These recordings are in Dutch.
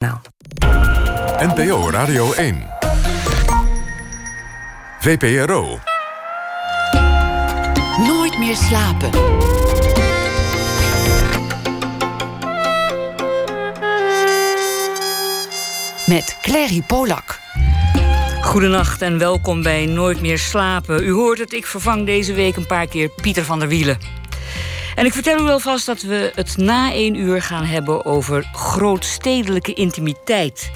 Nou. NPO Radio 1. VPRO. Nooit meer slapen. Met Clary Polak. Goedenacht en welkom bij Nooit meer slapen. U hoort het, ik vervang deze week een paar keer Pieter van der Wielen. En ik vertel u wel vast dat we het na één uur gaan hebben over grootstedelijke intimiteit.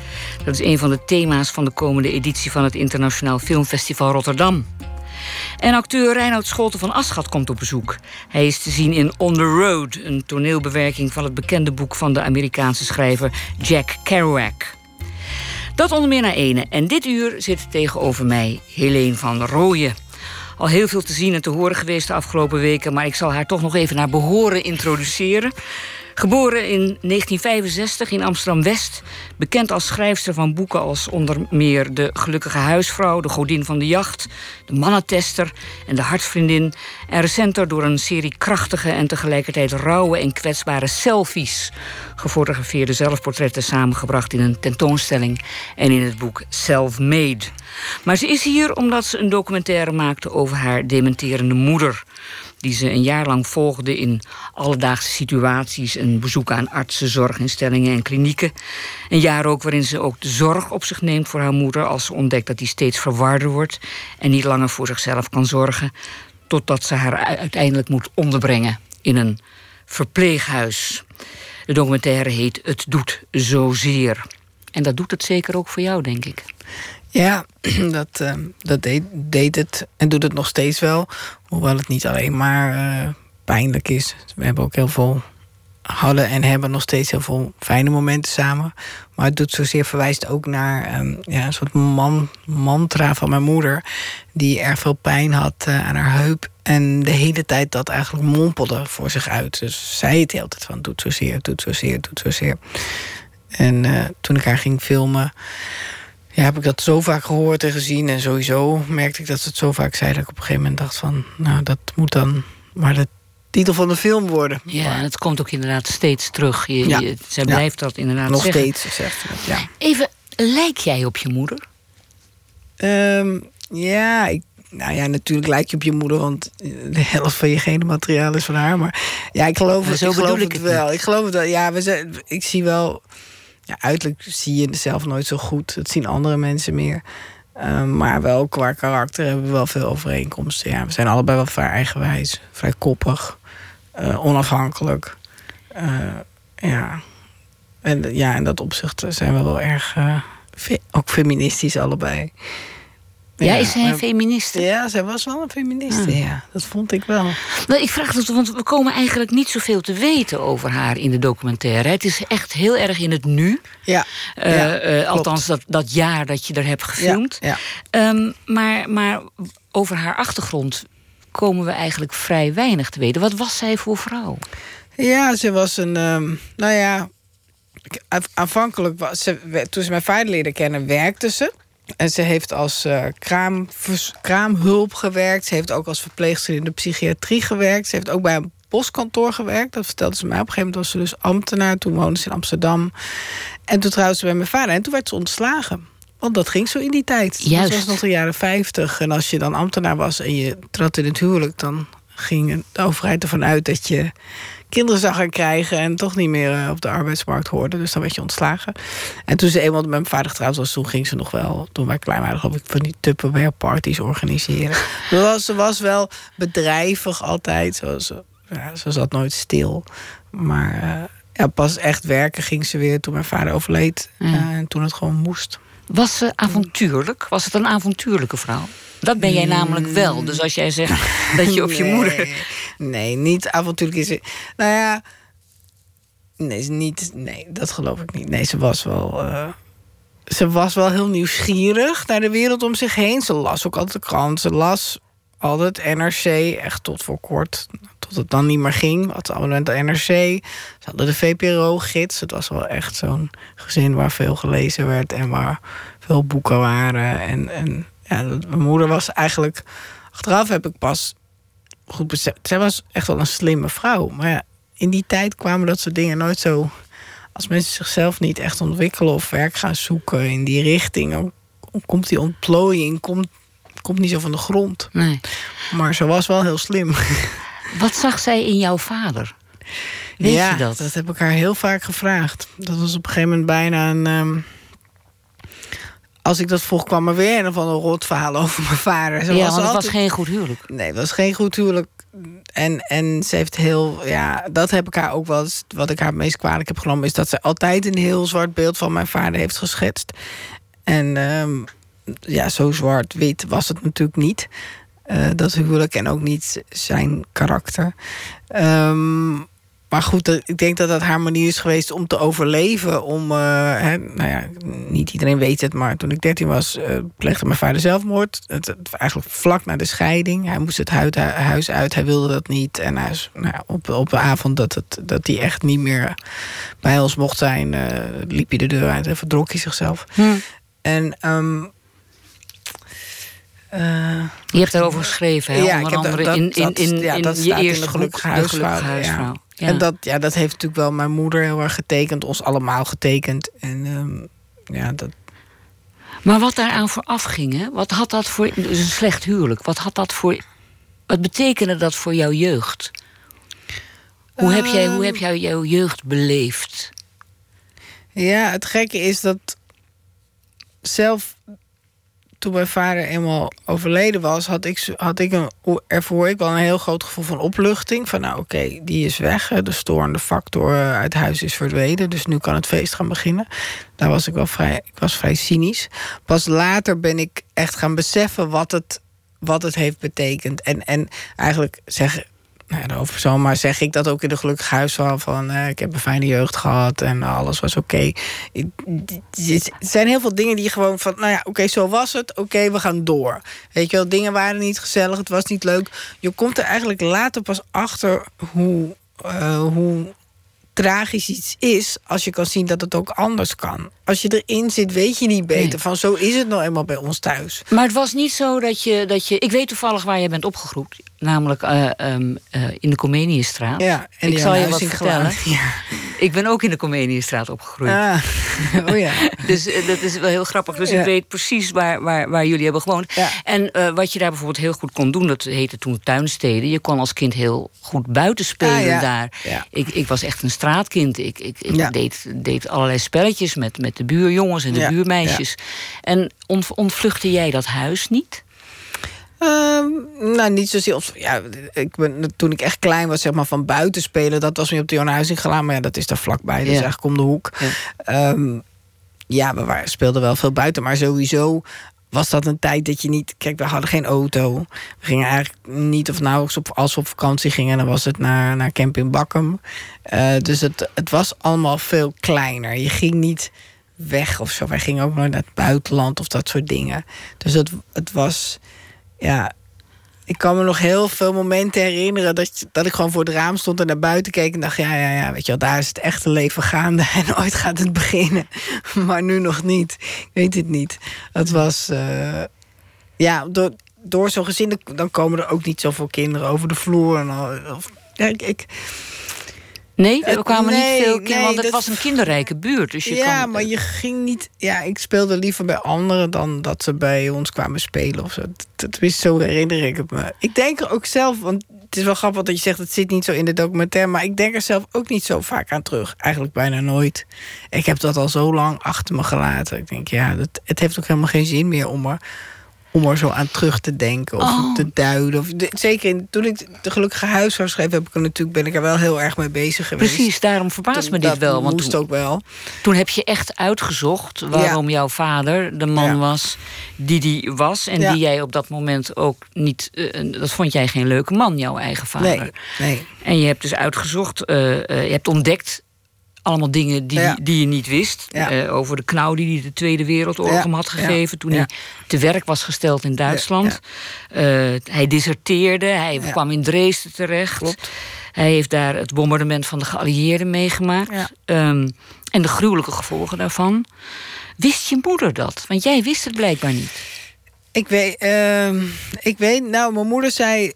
Dat is een van de thema's van de komende editie van het Internationaal Filmfestival Rotterdam. En acteur Reinoud Scholten van Aschat komt op bezoek. Hij is te zien in On the Road, een toneelbewerking van het bekende boek van de Amerikaanse schrijver Jack Kerouac. Dat onder meer naar ene. En dit uur zit tegenover mij Helene van Rooyen al heel veel te zien en te horen geweest de afgelopen weken, maar ik zal haar toch nog even naar behoren introduceren. Geboren in 1965 in Amsterdam-West. Bekend als schrijfster van boeken als onder meer De Gelukkige Huisvrouw, De Godin van de Jacht, De Mannentester en De Hartvriendin. En recenter door een serie krachtige en tegelijkertijd rauwe en kwetsbare selfies. Gefotografeerde zelfportretten samengebracht in een tentoonstelling en in het boek Self-Made. Maar ze is hier omdat ze een documentaire maakte over haar dementerende moeder die ze een jaar lang volgde in alledaagse situaties en bezoeken aan artsen, zorginstellingen en klinieken. Een jaar ook waarin ze ook de zorg op zich neemt voor haar moeder als ze ontdekt dat die steeds verwarder wordt en niet langer voor zichzelf kan zorgen, totdat ze haar uiteindelijk moet onderbrengen in een verpleeghuis. De documentaire heet Het doet zozeer. En dat doet het zeker ook voor jou, denk ik. Ja, dat, uh, dat deed, deed, het en doet het nog steeds wel. Hoewel het niet alleen maar uh, pijnlijk is. We hebben ook heel veel hadden en hebben nog steeds heel veel fijne momenten samen. Maar het doet zozeer verwijst ook naar um, ja, een soort man, mantra van mijn moeder. Die erg veel pijn had uh, aan haar heup. En de hele tijd dat eigenlijk mompelde voor zich uit. Dus zei het de hele tijd van doet zozeer, doet zozeer, doet zozeer. En uh, toen ik haar ging filmen ja, heb ik dat zo vaak gehoord en gezien. En sowieso merkte ik dat ze het zo vaak zei... dat ik op een gegeven moment dacht van... nou, dat moet dan maar de titel van de film worden. Ja, en het komt ook inderdaad steeds terug. Je, ja. je, zij blijft dat inderdaad Nog zeggen. steeds, zegt ze Ja. Even, lijk jij op je moeder? Um, ja, ik, nou ja, natuurlijk lijk je op je moeder, want de helft van je genenmateriaal is van haar. Maar ja, ik geloof, maar zo ik geloof ik het wel. Ik geloof het wel. Ja, we zijn, ik zie wel ja, uiterlijk zie je zelf nooit zo goed. Dat zien andere mensen meer. Um, maar wel qua karakter hebben we wel veel overeenkomsten. Ja, we zijn allebei wel vrij eigenwijs, vrij koppig, uh, onafhankelijk. Uh, ja. En ja, in dat opzicht zijn we wel erg uh, ook feministisch allebei. Ja, is zij een feministe? Ja, zij was wel een feministe, ah. ja. Dat vond ik wel. Nou, ik vraag dat, want we komen eigenlijk niet zoveel te weten over haar in de documentaire. Het is echt heel erg in het nu. Ja. Uh, ja uh, althans, dat, dat jaar dat je er hebt gefilmd. Ja, ja. Um, maar, maar over haar achtergrond komen we eigenlijk vrij weinig te weten. Wat was zij voor vrouw? Ja, ze was een. Um, nou ja. Aanvankelijk was ze. Toen ze mijn vader leerde kennen, werkte ze. En ze heeft als uh, kraam, kraamhulp gewerkt. Ze heeft ook als verpleegster in de psychiatrie gewerkt. Ze heeft ook bij een postkantoor gewerkt. Dat vertelde ze mij. Op een gegeven moment was ze dus ambtenaar. Toen woonde ze in Amsterdam. En toen trouwde ze bij mijn vader. En toen werd ze ontslagen. Want dat ging zo in die tijd. Juist. Dat was nog de jaren 50. En als je dan ambtenaar was en je trad in het huwelijk... dan ging de overheid ervan uit dat je kinderen zou gaan krijgen en toch niet meer eh, op de arbeidsmarkt hoorde. Dus dan werd je ontslagen. En toen ze eenmaal met mijn vader getrouwd was, toen ging ze nog wel, toen wij klein waren, geloof ik, van die Tupperware parties organiseren. was, ze was wel bedrijvig altijd. Zoals, ja, ze zat nooit stil. Maar uh, ja, pas echt werken ging ze weer toen mijn vader overleed. Uh, en toen het gewoon moest. Was ze avontuurlijk? Was het een avontuurlijke vrouw? Dat ben jij namelijk wel. Dus als jij zegt dat je op je moeder. Nee, niet avontuurlijk is. Nou ja. Nee, niet, nee, dat geloof ik niet. Nee, ze was wel. Uh, ze was wel heel nieuwsgierig naar de wereld om zich heen. Ze las ook altijd de krant. Ze las altijd NRC, echt tot voor kort. Tot het dan niet meer ging. Ze abonnement NRC. Ze hadden de VPRO-gids. Het was wel echt zo'n gezin waar veel gelezen werd en waar veel boeken waren. En, en ja, mijn moeder was eigenlijk. Achteraf heb ik pas goed beseft. Zij was echt wel een slimme vrouw. Maar ja, in die tijd kwamen dat soort dingen nooit zo als mensen zichzelf niet echt ontwikkelen of werk gaan zoeken in die richting, dan komt die ontplooiing komt, komt niet zo van de grond. Nee. Maar ze was wel heel slim. Wat zag zij in jouw vader? Weet ja, je dat? dat heb ik haar heel vaak gevraagd. Dat was op een gegeven moment bijna een. ehm, als ik dat vroeg, kwam er weer een van een rot verhaal over mijn vader. Ze ja, was want het was geen goed huwelijk. Nee, het was geen goed huwelijk. En, en ze heeft heel, ja, dat heb ik haar ook wel eens, wat ik haar het meest kwalijk heb genomen, is dat ze altijd een heel zwart beeld van mijn vader heeft geschetst. En ehm, ja, zo zwart-wit was het natuurlijk niet. eh, dat huwelijk en ook niet zijn karakter. Ehm, maar goed, ik denk dat dat haar manier is geweest om te overleven. Om, eh, hè, nou ja, niet iedereen weet het, maar toen ik 13 was, eh, pleegde mijn vader zelfmoord. Het, het, eigenlijk vlak na de scheiding. Hij moest het huid- huis uit, hij wilde dat niet. En hij is, nou ja, op, op de avond dat, het, dat hij echt niet meer bij ons mocht zijn, eh, liep hij de deur uit en verdrok hij zichzelf. Hm. En. eh, Je hebt daarover geschreven, hè? Ja, onder andere dat- in, in, in, ja, in dat je in eerste de Gelukkige De Huisvrouw, ja. Ja. En dat, ja, dat heeft natuurlijk wel mijn moeder heel erg getekend, ons allemaal getekend. En ehm, ja, dat, Maar wat daaraan vooraf ging, hè? Wat had dat voor... Dus een slecht huwelijk. Wat had dat voor... Wat betekende dat voor jouw jeugd? Hoe heb jij, hoe heb jij jouw jeugd beleefd? Ja, het gekke is dat zelf toen mijn vader eenmaal overleden was, had ik, had ik ervoor ik wel een heel groot gevoel van opluchting. Van nou oké, die is weg. De storende factor eh, uit huis is verdwenen. Dus nu kan het feest gaan beginnen. Daar was ik wel vrij, ik was vrij cynisch. Pas later ben ik echt gaan beseffen wat het, wat het heeft betekend. En, en eigenlijk zeggen nou ja, maar zeg ik dat ook in de gelukkige huisvrouw van eh, ik heb een fijne jeugd gehad en alles was oké. Het zijn heel veel dingen die je gewoon van, nou ja, oké, zo was het, oké, we gaan door. Weet je wel, dingen waren niet gezellig, het was niet leuk. Je komt er eigenlijk later pas achter hoe, eh, hoe tragisch iets is als je kan zien dat het ook anders kan. Als je erin zit, weet je niet beter Nee. van zo is het nou eenmaal bij ons thuis. Maar het was niet zo dat je... Dat je ik weet toevallig waar je bent opgegroeid. Namelijk eh, ehm, eh, in de Comeniusstraat. Ja, en ik zal je wat vertellen. Ja. Ik ben ook in de Comeniusstraat opgegroeid. Ah, oh ja. Dus eh, dat is wel heel grappig. Dus Ja. ik weet precies waar, waar, waar jullie hebben gewoond. Ja. En wat je daar bijvoorbeeld heel goed kon doen, dat heette toen tuinsteden. Je kon als kind heel goed buiten spelen Ah, daar. Ja. Ik, ik was echt een straatkind. Ik, ik, ik deed, deed allerlei spelletjes met, met de buurjongens en de Ja, buurmeisjes. En ont, ontvluchtte jij dat huis niet? Ehm, nou, niet zozeer. Of, ja, ik ben, toen ik echt klein was, zeg maar, van buiten spelen... dat was meer op de Johan Huizing gelaan. Maar ja, dat is daar vlakbij. Dat is eigenlijk om de hoek. Ja. Ehm, ja, we waren, speelden wel veel buiten. Maar sowieso was dat een tijd dat je niet... Kijk, we hadden geen auto. We gingen eigenlijk niet of nauwelijks op... Als we op vakantie gingen, dan was het naar, naar camping Bakkum. Eh, dus het, het was allemaal veel kleiner. Je ging niet weg of zo. Wij gingen ook nooit naar het buitenland of dat soort dingen. Dus het, het was... Ja, ik kan me nog heel veel momenten herinneren dat, dat ik gewoon voor het raam stond en naar buiten keek en dacht: ja, ja, ja, weet je wel, daar is het echte leven gaande en ooit gaat het beginnen. Maar nu nog niet. Ik weet het niet. Het was, eh, ja, door, door zo'n gezin, dan komen er ook niet zoveel kinderen over de vloer. En al, of, ik, Nee, er kwamen nee, niet veel kinderen, nee, want het dat- was een kinderrijke buurt. Dus je ja, maar je ging niet. Ja, ik speelde liever bij anderen dan dat ze bij ons kwamen spelen of zo. Dat, is zo herinner ik het me. Ik denk er ook zelf, want het is wel grappig dat je zegt het zit niet zo in de documentaire, maar ik denk er zelf ook niet zo vaak aan terug. Eigenlijk bijna nooit. Ik heb dat al zo lang achter me gelaten. Ik denk, ja, dat, het heeft ook helemaal geen zin meer om er, om er zo aan terug te denken of Oh. te duiden. Of, de- zeker in, toen ik de gelukkige huis zou schrijven, heb ik er natuurlijk ben ik er wel heel erg mee bezig geweest. Precies, daarom verbaast me dit dat wel. Want moest toen, ook wel. toen heb je echt uitgezocht waarom jouw vader de man Ja. was die die was. En Ja. die jij op dat moment ook niet. eh, dat vond jij geen leuke man, jouw eigen vader. Nee, nee. En je hebt dus uitgezocht, eh, eh, je hebt ontdekt allemaal dingen die, Ja. die je niet wist. Ja. Eh, over de knauw die hij de Tweede Wereldoorlog Ja. hem had gegeven... toen hij te werk was gesteld in Duitsland. Eh, hij deserteerde, hij kwam in Dresden terecht. Klopt. Hij heeft daar het bombardement van de geallieerden meegemaakt. Ehm, en de gruwelijke gevolgen daarvan. Wist je moeder dat? Want jij wist het blijkbaar niet. Ik weet, ehm, ik weet, nou, mijn moeder zei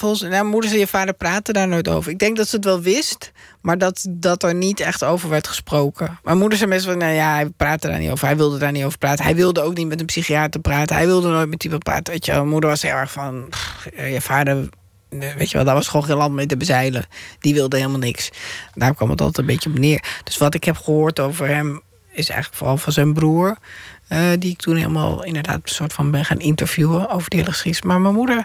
volgens nou, moeders en je vader praten daar nooit over. Ik denk dat ze het wel wist, maar dat, dat er niet echt over werd gesproken. Mijn moeder zei van, nou ja, hij praatte daar niet over. Hij wilde daar niet over praten. Hij wilde ook niet met een psychiater praten. Hij wilde nooit met iemand praten. Weet je, mijn moeder was heel erg van, je vader weet je wel, daar was gewoon geen land mee te bezeilen. Die wilde helemaal niks. Daar kwam het altijd een beetje op neer. Dus wat ik heb gehoord over hem is eigenlijk vooral van zijn broer. Uh, die ik toen helemaal inderdaad een soort van ben gaan interviewen over die hele geschiedenis. Maar mijn moeder,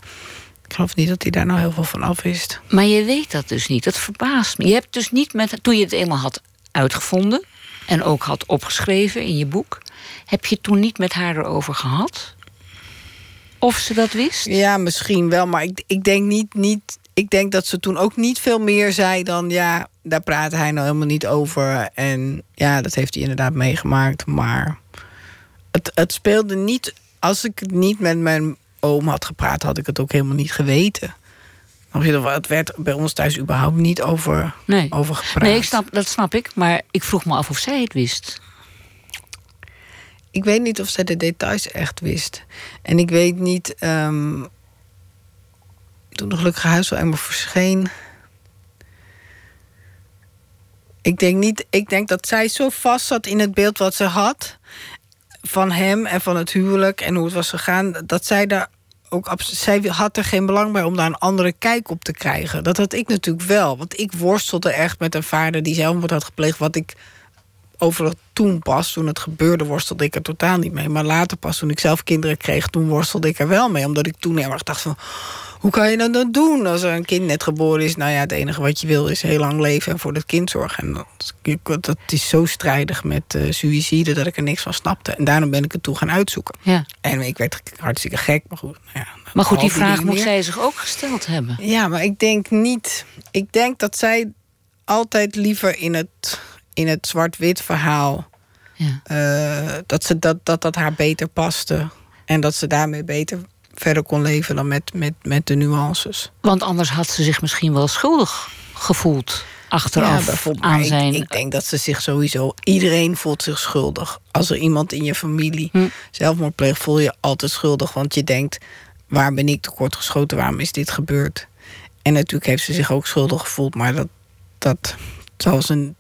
ik geloof niet dat hij daar nou heel veel van af wist. Maar je weet dat dus niet. Dat verbaast me. Je hebt dus niet met. Toen je het eenmaal had uitgevonden. en ook had opgeschreven in je boek. heb je toen niet met haar erover gehad? Of ze dat wist? Ja, misschien wel. Maar ik, ik denk niet, niet. Ik denk dat ze toen ook niet veel meer zei dan. Ja, daar praat hij nou helemaal niet over. En ja, dat heeft hij inderdaad meegemaakt. Maar het, het speelde niet. Als ik het niet met mijn oom had gepraat, had ik het ook helemaal niet geweten. Het werd bij ons thuis überhaupt niet over, nee. over gepraat. Nee, ik snap, dat snap ik. Maar ik vroeg me af of zij het wist. Ik weet niet of zij de details echt wist. En ik weet niet. Um, toen de gelukkige huis wel eenmaal verscheen. Ik denk, niet, ik denk dat zij zo vast zat in het beeld wat ze had. van hem en van het huwelijk en hoe het was gegaan. dat zij daar ook. Zij had er geen belang bij om daar een andere kijk op te krijgen. Dat had ik natuurlijk wel. Want ik worstelde echt met een vader die zelfmoord had gepleegd. wat ik over toen pas, toen het gebeurde, worstelde ik er totaal niet mee. Maar later pas, toen ik zelf kinderen kreeg, toen worstelde ik er wel mee. Omdat ik toen heel erg dacht van... Hoe kan je dat dan doen als er een kind net geboren is? Nou ja, het enige wat je wil is heel lang leven en voor dat kind zorgen. En dat, dat is zo strijdig met uh, suïcide dat ik er niks van snapte. En daarom ben ik het toe gaan uitzoeken. Ja. En ik werd hartstikke gek. Maar goed, nou ja, maar goed die vraag moet zij zich ook gesteld hebben. Ja, maar ik denk niet... Ik denk dat zij altijd liever in het in het zwart-wit verhaal. Ja. Uh, dat, ze, dat, dat dat haar beter paste. En dat ze daarmee beter verder kon leven dan met, met, met de nuances. Want anders had ze zich misschien wel schuldig gevoeld achteraf ja, aan zijn... Ik, ik, denk dat ze zich sowieso... Iedereen voelt zich schuldig. Als er iemand in je familie hm. zelfmoord pleegt... voel je altijd schuldig, want je denkt... waar ben ik tekortgeschoten, waarom is dit gebeurd? En natuurlijk heeft ze zich ook schuldig gevoeld... maar dat, dat zal ze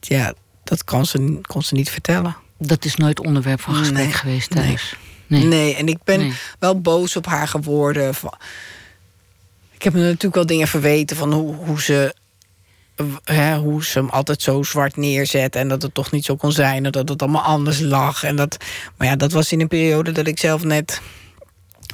ja, dat kon ze, kon ze niet vertellen. Dat is nooit onderwerp van gesprek geweest thuis? Nee. Nee. en ik ben wel boos op haar geworden. Ik heb me natuurlijk wel dingen verweten van hoe, hoe ze Hè, hoe ze hem altijd zo zwart neerzet. En dat het toch niet zo kon zijn. En dat het allemaal anders lag. En dat, maar ja, dat was in een periode dat ik zelf net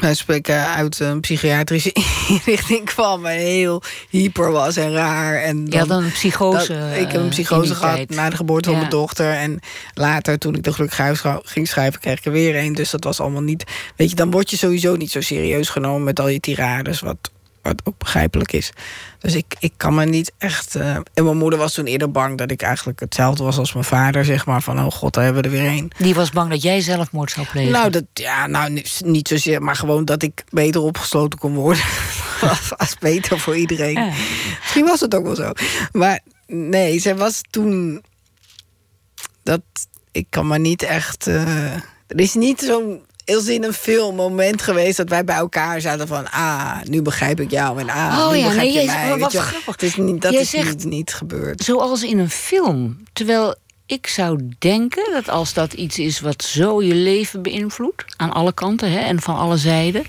wij spreken uit een psychiatrische inrichting kwam en heel hyper was en raar. En dan, ja, dan een psychose. ik heb een psychose gehad na de geboorte van mijn dochter. En later, toen ik de gelukkig huis ging schrijven, kreeg ik er weer een. Dus dat was allemaal niet. Weet je, dan word je sowieso niet zo serieus genomen met al je tirades. Wat wat ook begrijpelijk is. Dus ik, ik kan me niet echt. Uh, en mijn moeder was toen eerder bang dat ik eigenlijk hetzelfde was als mijn vader, zeg maar. Van oh god, daar hebben we er weer een. Die was bang dat jij zelfmoord zou plegen? Nou, dat, ja, nou niet zozeer, maar gewoon dat ik beter opgesloten kon worden. als, beter voor iedereen. Misschien was het ook wel zo. Maar nee, zij was toen. Dat. Ik kan me niet echt. Uh, er is niet zo'n is in een film moment geweest dat wij bij elkaar zaten van... ah, nu begrijp ik jou en ah, oh, nu ja, begrijp nee, je mij. Wat grappig. Het is niet, dat is niet, niet gebeurd. Zoals in een film. Terwijl ik zou denken dat als dat iets is wat zo je leven beïnvloedt... aan alle kanten hè, en van alle zijden...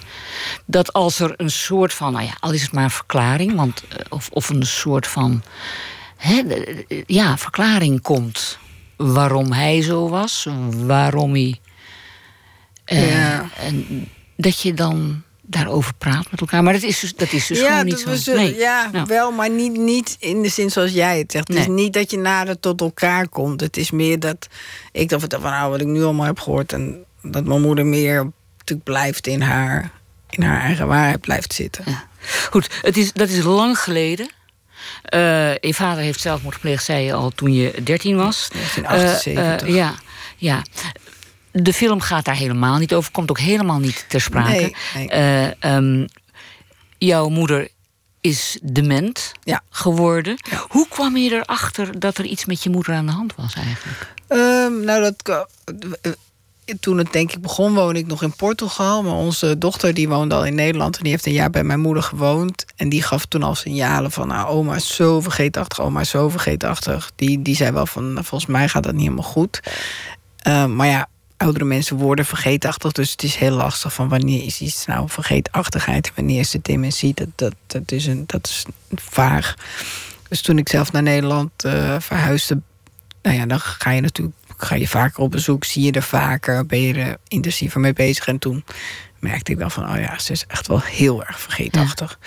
dat als er een soort van, nou ja, al is het maar een verklaring... Want, eh, of, of een soort van, hè, ja, verklaring komt... waarom hij zo was, waarom hij uh, ja. En dat je dan daarover praat met elkaar. Maar dat is dus, dat is dus gewoon niet zo. nee. Ja, nou. wel, maar niet, niet in de zin zoals jij het zegt. Het is niet dat je nader tot elkaar komt. Het is meer dat ik dacht van nou, wat ik nu allemaal heb gehoord... en dat mijn moeder meer natuurlijk blijft in haar, in haar eigen waarheid blijft zitten. Ja. Goed, het is, dat is lang geleden. Uh, je vader heeft zelfmoord gepleegd, zei je al, toen je 13 was. 1978. Uh, ja, ja. De film gaat daar helemaal niet over, komt ook helemaal niet ter sprake. Nee, eh, ehm, jouw moeder is dement ja. geworden. Hoe kwam je erachter dat er iets met je moeder aan de hand was eigenlijk? Um, nou, dat, toen het denk ik begon, woonde ik nog in Portugal. Maar onze dochter die woonde al in Nederland. En die heeft een jaar bij mijn moeder gewoond. En die gaf toen al signalen van... Nou, oma is zo vergeetachtig, oma is zo vergeetachtig. Die, die zei wel van, volgens mij gaat dat niet helemaal goed. Uh, maar ja, oudere mensen worden vergeetachtig. Dus het is heel lastig van wanneer is iets nou vergeetachtigheid... wanneer is het dementie. Dat, dat, dat, is, een, dat is vaag. Dus toen ik zelf naar Nederland uh, verhuisde... Nou ja, dan ga je natuurlijk ga je vaker op bezoek, zie je er vaker, ben je er intensiever mee bezig. En toen merkte ik wel van, oh ja, ze is echt wel heel erg vergeetachtig.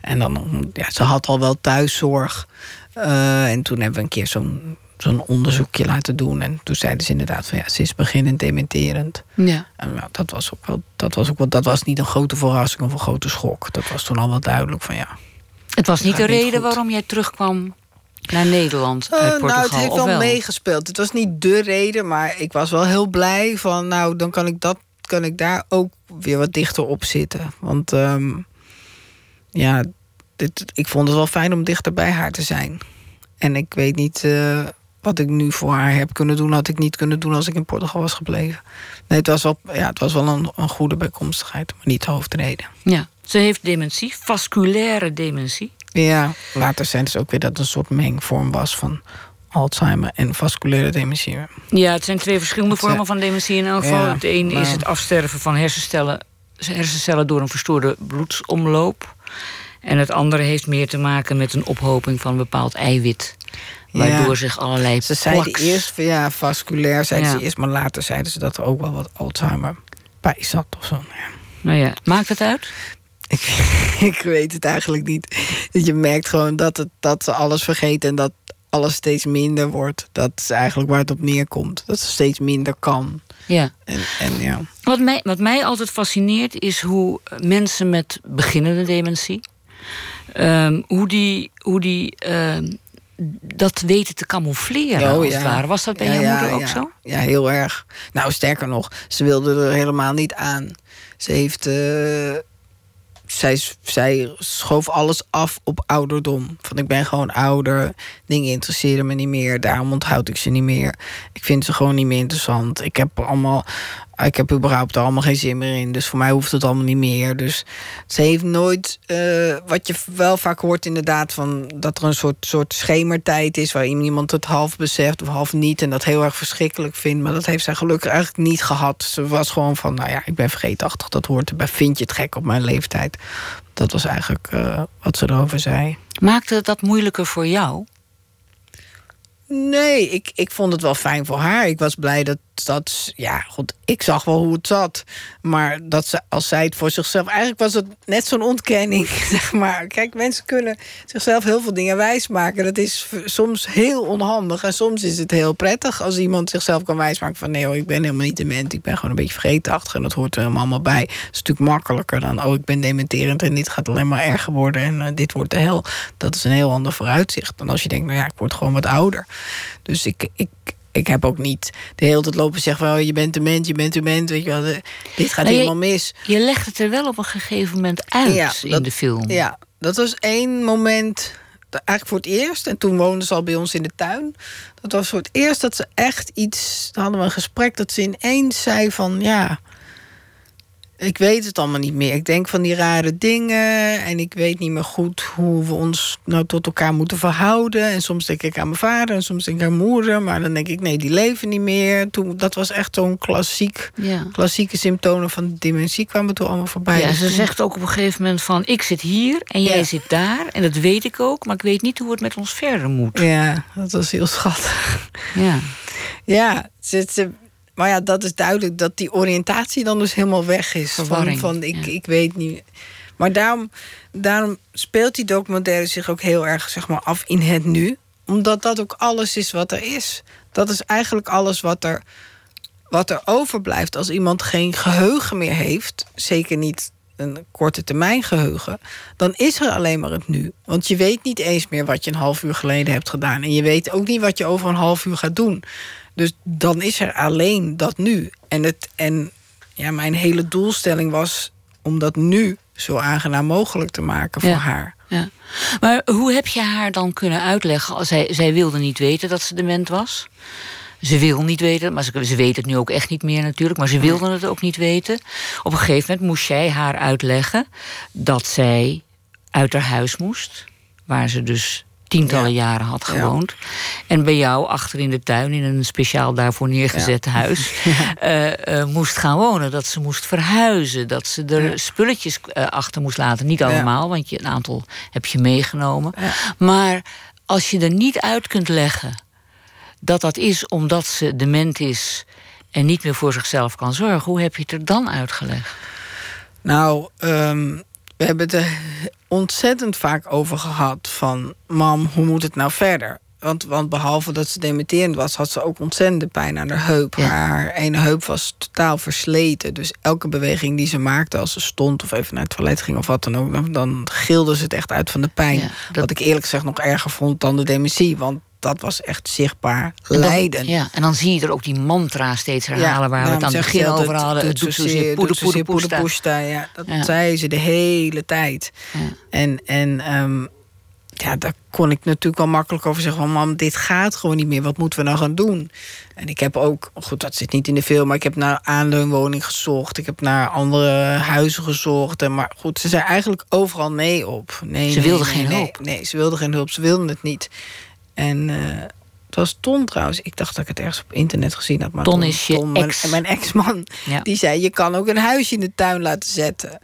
En dan, ja, ze had al wel thuiszorg. Uh, en toen hebben we een keer zo'n zo'n onderzoekje laten doen. En toen zeiden ze inderdaad van ja, ze is beginnend dementerend. Ja. En nou, dat was ook wel, dat was ook wel, dat was niet een grote verrassing of een grote schok. Dat was toen al wel duidelijk van ja. Het was niet de reden waarom jij terugkwam naar Nederland uit Portugal? nou, het heeft wel, wel, meegespeeld. Het was niet de reden, maar ik was wel heel blij van... nou, dan kan ik, dat, kan ik daar ook weer wat dichter op zitten. Want um, ja, dit, ik vond het wel fijn om dichter bij haar te zijn. En ik weet niet uh, wat ik nu voor haar heb kunnen doen... had ik niet kunnen doen als ik in Portugal was gebleven. Nee, het was wel, ja, het was wel een, een goede bijkomstigheid, maar niet de hoofdreden. Ja, ze heeft dementie, vasculaire dementie. Ja, later zijn het ook weer dat het een soort mengvorm was van Alzheimer en vasculaire dementie. Ja, het zijn twee verschillende vormen van dementie in elk geval. het een is het afsterven van hersencellen, hersencellen door een verstoorde bloedsomloop. En het andere heeft meer te maken met een ophoping van een bepaald eiwit. Waardoor zich allerlei Ze zeiden eerst, ja, vasculair zeiden ze eerst... maar later zeiden ze dat er ook wel wat Alzheimer bij zat of zo. Nou ja, maakt het uit? Ik, ik weet het eigenlijk niet. Je merkt gewoon dat, het, dat ze alles vergeten en dat alles steeds minder wordt. Dat is eigenlijk waar het op neerkomt. Dat ze steeds minder kan. Ja. En, en ja. Wat, mij, wat mij altijd fascineert is hoe mensen met beginnende dementie... Um, hoe die, hoe die um, dat weten te camoufleren, oh, als ja. het ware. Was dat bij ja, jouw moeder ook zo? Ja, heel erg. Nou, sterker nog, ze wilde er helemaal niet aan. Ze heeft... Uh, zij, zij schoof alles af op ouderdom. Van ik ben gewoon ouder, dingen interesseren me niet meer, daarom onthoud ik ze niet meer. Ik vind ze gewoon niet meer interessant. Ik heb allemaal ik heb überhaupt er allemaal geen zin meer in. Dus voor mij hoeft het allemaal niet meer. Dus ze heeft nooit, uh, wat je wel vaak hoort inderdaad... Van dat er een soort, soort schemertijd is... waar iemand het half beseft of half niet... en dat heel erg verschrikkelijk vindt. Maar dat heeft zij gelukkig eigenlijk niet gehad. Ze was gewoon van, nou ja, ik ben vergeetachtig. Dat hoort erbij. Vind je het gek op mijn leeftijd? Dat was eigenlijk uh, wat ze erover zei. Maakte dat moeilijker voor jou? Nee, ik, ik vond het wel fijn voor haar. Ik was blij dat, dat ja, goed, ik zag wel hoe het zat. Maar dat ze, als zij het voor zichzelf... Eigenlijk was het net zo'n ontkenning, zeg maar. Kijk, mensen kunnen zichzelf heel veel dingen wijsmaken. Dat is soms heel onhandig. En soms is het heel prettig als iemand zichzelf kan wijsmaken... van nee hoor, ik ben helemaal niet dement. Ik ben gewoon een beetje vergeetachtig. En dat hoort er helemaal allemaal bij. Dat is natuurlijk makkelijker dan... oh, ik ben dementerend en dit gaat alleen maar erger worden... en uh, dit wordt de hel. Dat is een heel ander vooruitzicht. Dan als je denkt, nou ja, ik word gewoon wat ouder. Dus ik... ik ik heb ook niet de hele tijd lopen zeggen... Wel, je bent dement, je bent dement, weet je wel. dit gaat helemaal mis. Je legt het er wel op een gegeven moment uit in de film. Ja, dat was één moment... Eigenlijk voor het eerst, en toen woonden ze al bij ons in de tuin. Dat was voor het eerst dat ze echt iets... Dan hadden we een gesprek dat ze ineens zei van... ja, ik weet het allemaal niet meer. Ik denk van die rare dingen. En ik weet niet meer goed hoe we ons nou tot elkaar moeten verhouden. En soms denk ik aan mijn vader en soms denk ik aan mijn moeder. Maar dan denk ik, nee, die leven niet meer. Toen, dat was echt zo'n klassiek, klassieke symptomen van dementie kwamen toen allemaal voorbij. Ja, ze zegt ook op een gegeven moment van... ik zit hier en jij zit daar. En dat weet ik ook, maar ik weet niet hoe het met ons verder moet. Ja, dat was heel schattig. Ja, ja ze, ze maar ja, dat is duidelijk dat die oriëntatie dan dus helemaal weg is. Van, van ik, ik weet niet. Maar daarom, daarom speelt die documentaire zich ook heel erg zeg maar, af in het nu. Omdat dat ook alles is wat er is. Dat is eigenlijk alles wat er, wat er overblijft als iemand geen geheugen meer heeft. Zeker niet een korte termijn geheugen, dan is er alleen maar het nu. Want je weet niet eens meer wat je een half uur geleden hebt gedaan. En je weet ook niet wat je over een half uur gaat doen. Dus dan is er alleen dat nu. En, het, en ja, mijn hele doelstelling was om dat nu zo aangenaam mogelijk te maken voor haar. Ja. Maar hoe heb je haar dan kunnen uitleggen? Zij, zij wilde niet weten dat ze dement was. Ze wil niet weten, maar ze, ze weet het nu ook echt niet meer natuurlijk. Maar ze wilde het ook niet weten. Op een gegeven moment moest jij haar uitleggen dat zij uit haar huis moest. Waar ze dus tientallen jaren had gewoond. En bij jou achter in de tuin, in een speciaal daarvoor neergezet huis, uh, moest gaan wonen. Dat ze moest verhuizen. Dat ze er spulletjes uh, achter moest laten. Niet allemaal, want je, een aantal heb je meegenomen. Maar als je er niet uit kunt leggen dat dat is omdat ze dement is en niet meer voor zichzelf kan zorgen, hoe heb je het er dan uitgelegd? Nou, um, we hebben het er ontzettend vaak over gehad van... mam, hoe moet het nou verder? Want, want behalve dat ze dementerend was, had ze ook ontzettende pijn aan haar heup. Haar ene heup was totaal versleten. Dus elke beweging die ze maakte als ze stond of even naar het toilet ging of wat dan ook, dan, dan gilde ze het echt uit van de pijn. dat... Wat ik eerlijk gezegd nog erger vond dan de dementie. Want dat was echt zichtbaar lijden. Ja, en dan zie je er ook die mantra steeds herhalen... waar we het aan het begin over hadden. Het doet zozeer poeder, poeder, Ja, dat zei ze de hele tijd. En, en um, ja, daar kon ik natuurlijk wel makkelijk over zeggen... van mam, dit gaat gewoon niet meer, wat moeten we nou gaan doen? En ik heb ook, goed, dat zit niet in de film... maar ik heb naar aanleunwoning gezocht. Ik heb naar andere huizen gezocht. En, maar goed, ze zei eigenlijk overal nee op. Nee, ze wilde geen hulp. Nee, ze wilde geen hulp, ze wilde het niet. En uh, het was Ton trouwens. Ik dacht dat ik het ergens op internet gezien had. Maar Ton, is je Ton, ex. Mijn, mijn ex-man. Die zei, je kan ook een huisje in de tuin laten zetten.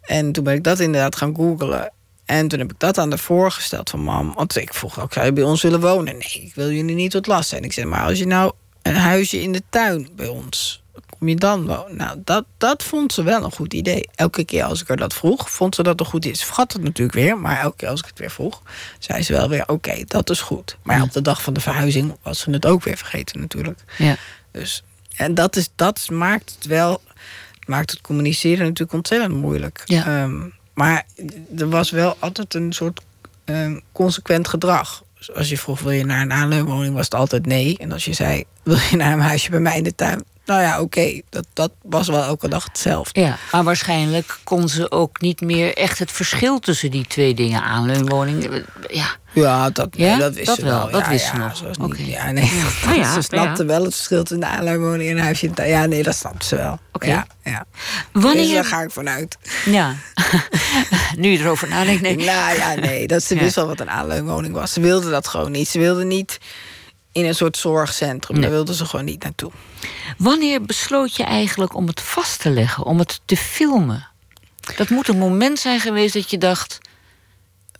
En toen ben ik dat inderdaad gaan googlen. En toen heb ik dat aan de voorgesteld van mam. Want ik vroeg ook, zou je bij ons willen wonen? Nee, ik wil jullie niet tot last zijn. Ik zei, maar als je nou een huisje in de tuin bij ons kom je dan wonen? Nou, dat, dat vond ze wel een goed idee. Elke keer als ik haar dat vroeg, vond ze dat een goed. Ze vergat het natuurlijk weer, maar elke keer als ik het weer vroeg... zei ze wel weer, oké, dat is goed. Maar op de dag van de verhuizing was ze het ook weer vergeten natuurlijk. Ja. Dus, en dat, is, dat maakt het wel... maakt het communiceren natuurlijk ontzettend moeilijk. Ja. Ehm, maar er was wel altijd een soort um, consequent gedrag. Als je vroeg, wil je naar een aanleunwoning, was het altijd nee. En als je zei, wil je naar een huisje bij mij in de tuin... Nou ja, oké, dat, dat was wel elke dag hetzelfde. Ja, maar waarschijnlijk kon ze ook niet meer echt het verschil tussen die twee dingen aanleunwoning. Ja, ja, dat, ja? dat wist dat ze wel. Dat ja, wist ja, ze nog. Niet, ja, nee, oh, ze snapte wel het verschil tussen een aanleunwoning en een huisje. Ja, nee, dat snapte ze wel. Oké. Ja, ja. Wanneer... Dus daar ga ik vanuit. Ja. nu je erover nadenkt, nee. Nou ja, nee, dat ze wist wel wat een aanleunwoning was. Ze wilde dat gewoon niet. Ze wilde niet in een soort zorgcentrum. Daar wilde ze gewoon niet naartoe. Wanneer besloot je eigenlijk om het vast te leggen, om het te filmen? Dat moet een moment zijn geweest dat je dacht.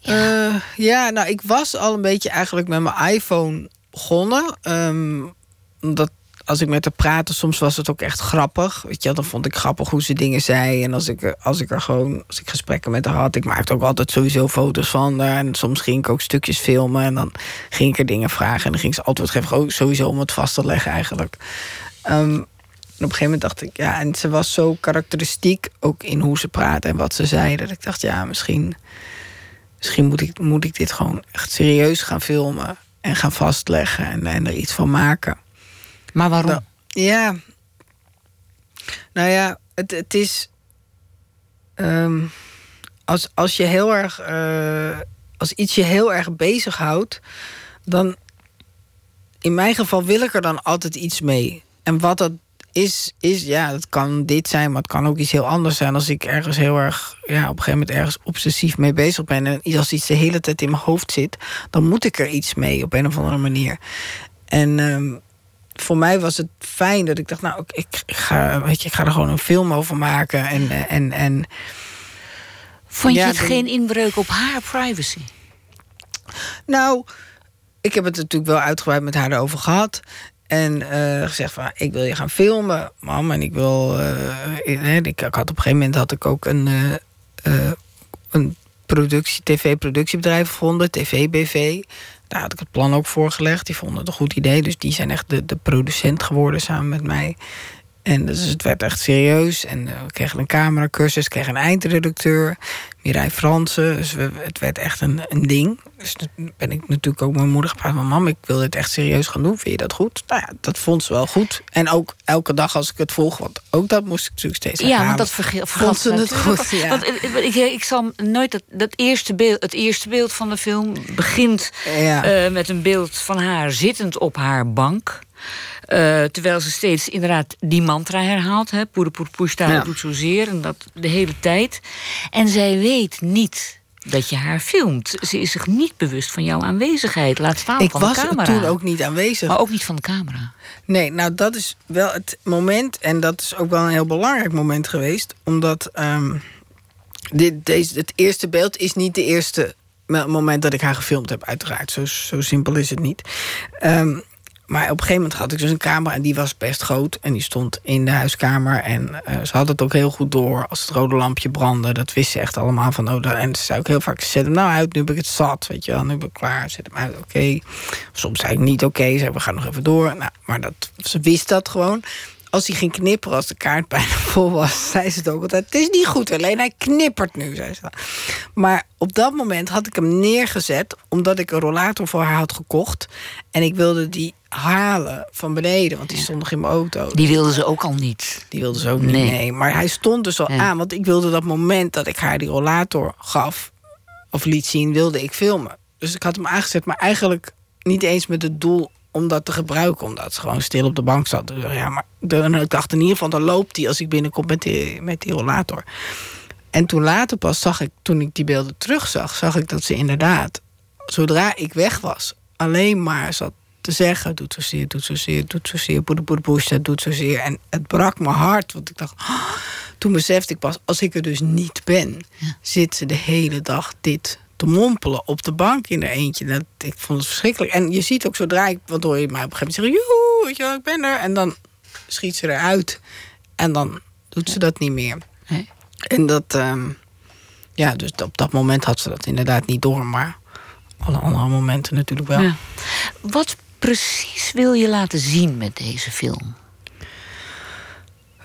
Ja, uh, ja nou, ik was al een beetje eigenlijk met mijn iPhone begonnen. Um, omdat als ik met haar praatte, soms was het ook echt grappig. Weet je, dan vond ik grappig hoe ze dingen zei. En als ik, als ik er gewoon, als ik gesprekken met haar had, ik maakte ook altijd sowieso foto's van haar. En soms ging ik ook stukjes filmen. En dan ging ik er dingen vragen. En dan ging ze antwoord geven. sowieso om het vast te leggen eigenlijk. Um, en op een gegeven moment dacht ik, ja, en ze was zo karakteristiek ook in hoe ze praatte en wat ze zei. Dat ik dacht, ja, misschien, misschien moet, ik, moet ik dit gewoon echt serieus gaan filmen. En gaan vastleggen en, en er iets van maken. Maar waarom? Nou, ja. Nou ja, het, het is. Um, als, als je heel erg. Uh, als iets je heel erg bezighoudt, dan. In mijn geval wil ik er dan altijd iets mee. En wat dat is, is, ja, het kan dit zijn, maar het kan ook iets heel anders zijn. Als ik ergens heel erg, ja, op een gegeven moment ergens obsessief mee bezig ben. En als iets de hele tijd in mijn hoofd zit, dan moet ik er iets mee op een of andere manier. En um, voor mij was het fijn dat ik dacht, nou, ik, ik, ga, weet je, ik ga er gewoon een film over maken. En, en, en, Vond je het geen inbreuk op haar privacy? Nou, ik heb het natuurlijk wel uitgebreid met haar erover gehad. En uh, gezegd van, ik wil je gaan filmen, mam. En ik wil... Uh, ik, ik, had op een gegeven moment had ik ook een, uh, een productie, tv-productiebedrijf gevonden, TV-BV. Daar had ik het plan ook voorgelegd. Die vonden het een goed idee. Dus die zijn echt de, de producent geworden samen met mij. En dus het werd echt serieus. En we kregen een cameracursus, kregen een eindredacteur. Mireille Fransen. Dus het werd echt een, een ding. Dus toen ben ik natuurlijk ook mijn moeder gepraat. van mam, ik wil dit echt serieus gaan doen. Vind je dat goed? Nou ja, dat vond ze wel goed. En ook elke dag als ik het volg. Want ook dat moest ik natuurlijk steeds Ja, want dat vergat ze het goed. Ja. Want, ik, ik zal nooit dat, dat eerste beeld... Het eerste beeld van de film begint ja. uh, met een beeld van haar zittend op haar bank Uh, terwijl ze steeds inderdaad die mantra herhaalt. Poeder, poester, ja. doet zozeer. En dat de hele tijd. En zij weet niet dat je haar filmt. Ze is zich niet bewust van jouw aanwezigheid. Laat staan ik van de camera. Ik was toen ook niet aanwezig. Maar ook niet van de camera. Nee, nou dat is wel het moment. En dat is ook wel een heel belangrijk moment geweest. Omdat um, dit, deze, het eerste beeld is niet de eerste moment dat ik haar gefilmd heb, uiteraard. Zo, zo simpel is het niet. Um, maar op een gegeven moment had ik dus een camera en die was best groot. En die stond in de huiskamer. En uh, ze had het ook heel goed door als het rode lampje brandde. Dat wist ze echt allemaal van. Oh, en ze zei ook heel vaak, zet hem nou uit, nu heb ik het zat. Weet je wel, nu ben ik klaar, zet hem uit, oké. Soms zei ik niet oké, okay, zei we gaan nog even door. Nou, maar dat, ze wist dat gewoon als hij ging knipperen, als de kaart bijna vol was, zei ze het ook altijd. Het is niet goed, alleen hij knippert nu, zei ze. Maar op dat moment had ik hem neergezet, omdat ik een rollator voor haar had gekocht. En ik wilde die halen van beneden, want die stond nog in mijn auto. Die wilde ze ook al niet. Die wilde ze ook niet, nee. Maar hij stond dus al aan, want ik wilde dat moment dat ik haar die rollator gaf, of liet zien, wilde ik filmen. Dus ik had hem aangezet, maar eigenlijk niet eens met het doel om dat te gebruiken. Omdat ze gewoon stil op de bank zat. Ja, maar ik dacht in ieder geval, dan loopt hij als ik binnenkom met die, met die rollator. En toen later pas zag ik, toen ik die beelden terugzag, zag ik dat ze inderdaad, zodra ik weg was, alleen maar zat te zeggen: doet zozeer, doet zozeer, doet zozeer, boede boede boes, dat doet zozeer. En het brak mijn hart, want ik dacht, oh, toen besefte ik pas, als ik er dus niet ben, zit ze de hele dag dit te mompelen op de bank in er eentje. Dat, ik vond het verschrikkelijk. En je ziet ook zodra ik, wat hoor je mij op een gegeven moment zeggen, joehoe, weet je wel, ik ben er. En dan schiet ze eruit. En dan doet ze dat niet meer. Nee. En dat, um, ja, dus op dat moment had ze dat inderdaad niet door. Maar alle andere momenten natuurlijk wel. Ja. Wat precies wil je laten zien met deze film?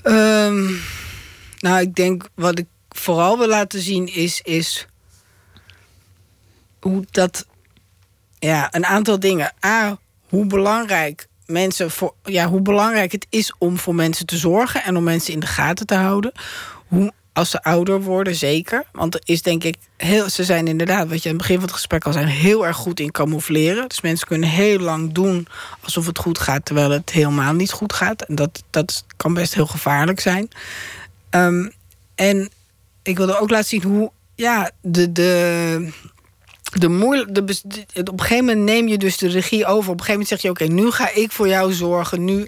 Um, nou, ik denk wat ik vooral wil laten zien is, is hoe dat. Ja, een aantal dingen. A, hoe belangrijk mensen voor. Ja, hoe belangrijk het is om voor mensen te zorgen en om mensen in de gaten te houden. Hoe als ze ouder worden, zeker. Want er is denk ik heel. Ze zijn inderdaad, wat je aan het begin van het gesprek al zijn, heel erg goed in camoufleren. Dus mensen kunnen heel lang doen alsof het goed gaat, terwijl het helemaal niet goed gaat. En dat, dat kan best heel gevaarlijk zijn. Um, en ik wilde ook laten zien hoe. Ja, de, de, de moeilijk, de, op een gegeven moment neem je dus de regie over. Op een gegeven moment zeg je: Oké, nu ga ik voor jou zorgen. Nu,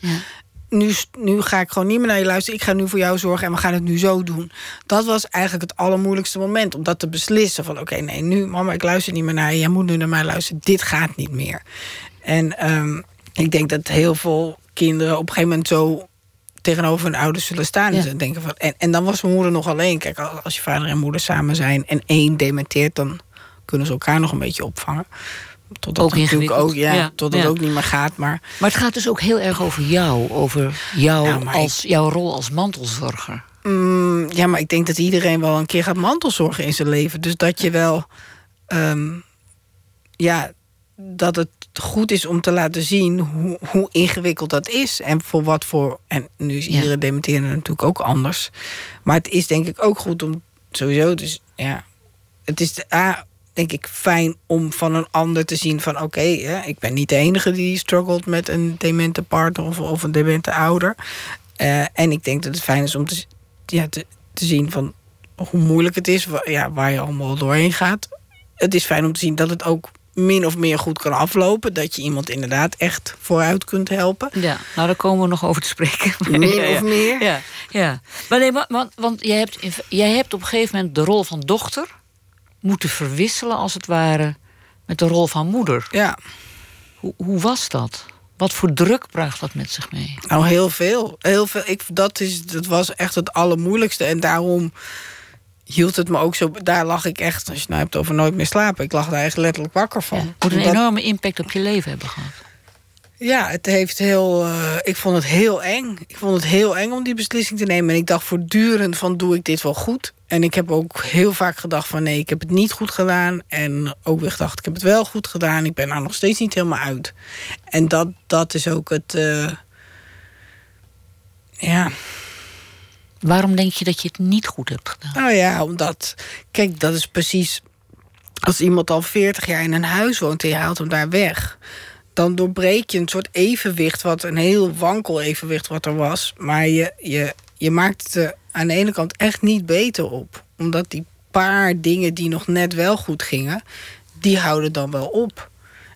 nu, nu ga ik gewoon niet meer naar je luisteren. Ik ga nu voor jou zorgen en we gaan het nu zo doen. Dat was eigenlijk het allermoeilijkste moment. Om dat te beslissen: van oké, nee, nu, mama, ik luister niet meer naar je. Jij moet nu naar mij luisteren. Dit gaat niet meer. En um, ik denk dat heel veel kinderen op een gegeven moment zo tegenover hun ouders zullen staan. En, denken van, en, en dan was mijn moeder nog alleen. Kijk, als je vader en moeder samen zijn en één dementeert, dan kunnen ze elkaar nog een beetje opvangen. Totdat ook natuurlijk ook, ja, ja tot het ook niet meer gaat. Maar... maar het gaat dus ook heel erg over jou. Over jou als, jouw rol als mantelzorger. Mm, ja, maar ik denk dat iedereen wel een keer gaat mantelzorgen in zijn leven. Dus dat je wel. Um, ja, dat het goed is om te laten zien hoe, hoe ingewikkeld dat is. En voor wat voor. En nu is iedere ja. natuurlijk ook anders. Maar het is denk ik ook goed om sowieso. Dus ja, het is de, A, denk ik fijn om van een ander te zien van oké, ik ben niet de enige die struggelt met een demente partner of, of een demente ouder. Uh, en ik denk dat het fijn is om te, ja, te, te zien van hoe moeilijk het is, waar, ja, waar je allemaal doorheen gaat. Het is fijn om te zien dat het ook min of meer goed kan aflopen. Dat je iemand inderdaad echt vooruit kunt helpen. Ja, nou daar komen we nog over te spreken. Min of meer? Ja, ja. Maar nee, want, want jij, hebt, jij hebt op een gegeven moment de rol van dochter moeten verwisselen, als het ware, met de rol van moeder. Ja. Hoe, hoe was dat? Wat voor druk bracht dat met zich mee? Nou, heel veel. Heel veel. Ik, dat, is, dat was echt het allermoeilijkste. En daarom hield het me ook zo. Daar lag ik echt, als je nou hebt over nooit meer slapen. Ik lag daar echt letterlijk wakker van. Ja, moet een enorme impact op je leven hebben gehad. Ja, het heeft heel. Uh, ik vond het heel eng. Ik vond het heel eng om die beslissing te nemen. En ik dacht voortdurend van doe ik dit wel goed? En ik heb ook heel vaak gedacht van nee, ik heb het niet goed gedaan. En ook weer gedacht, ik heb het wel goed gedaan. Ik ben er nog steeds niet helemaal uit. En dat, dat is ook het. Uh, ja. Waarom denk je dat je het niet goed hebt gedaan? Nou ja, omdat. Kijk, dat is precies. Als iemand al 40 jaar in een huis woont en je haalt hem daar weg dan doorbreek je een soort evenwicht, wat een heel wankel evenwicht wat er was. Maar je, je, je maakt het er aan de ene kant echt niet beter op. Omdat die paar dingen die nog net wel goed gingen, die houden dan wel op.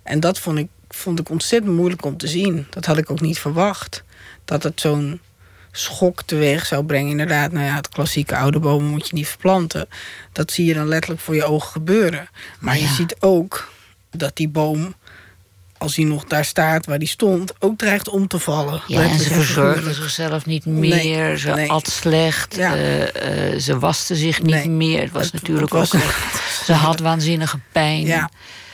En dat vond ik, vond ik ontzettend moeilijk om te zien. Dat had ik ook niet verwacht. Dat het zo'n schok teweeg zou brengen. Inderdaad, nou ja, het klassieke oude bomen moet je niet verplanten. Dat zie je dan letterlijk voor je ogen gebeuren. Maar je ziet ook dat die boom als hij nog daar staat waar hij stond, ook dreigt om te vallen. Ja, en ze verzorgde zichzelf niet meer. ze nee. at slecht. Ja. Uh, uh, ze waste zich niet nee, meer. Het was het, natuurlijk het was ook. ze had waanzinnige pijn. Ja.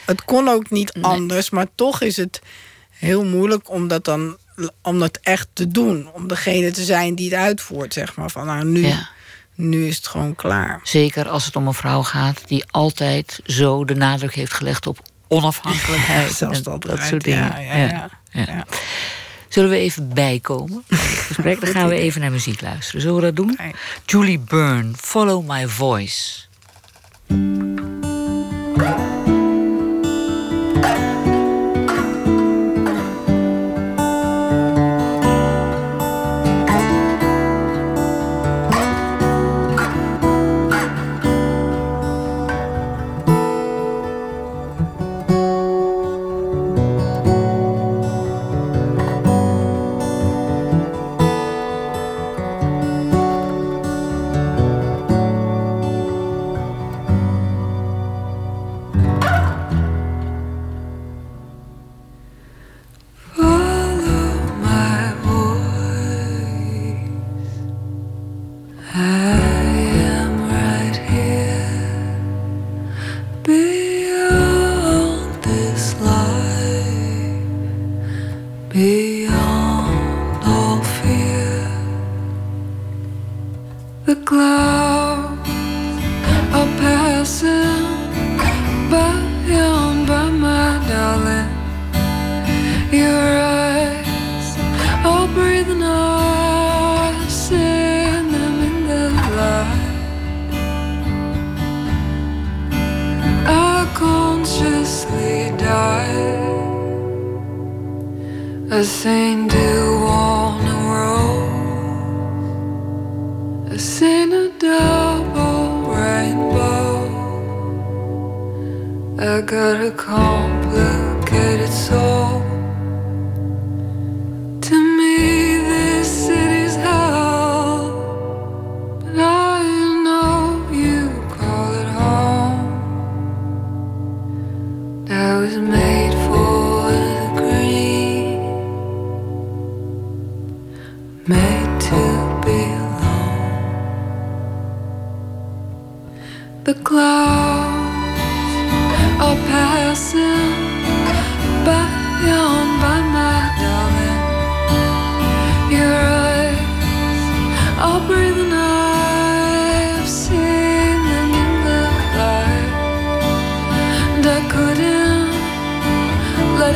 Het kon ook niet anders, maar toch is het heel moeilijk om dat dan om dat echt te doen. Om degene te zijn die het uitvoert, zeg maar. Van nou, nu, nu is het gewoon klaar. Zeker als het om een vrouw gaat die altijd zo de nadruk heeft gelegd op onafhankelijkheid. Dat, soort dingen. Ja, ja, ja, Zullen we even bijkomen? gesprek? Dan gaan we even naar muziek luisteren. Zullen we dat doen? Julie Byrne, Follow My Voice.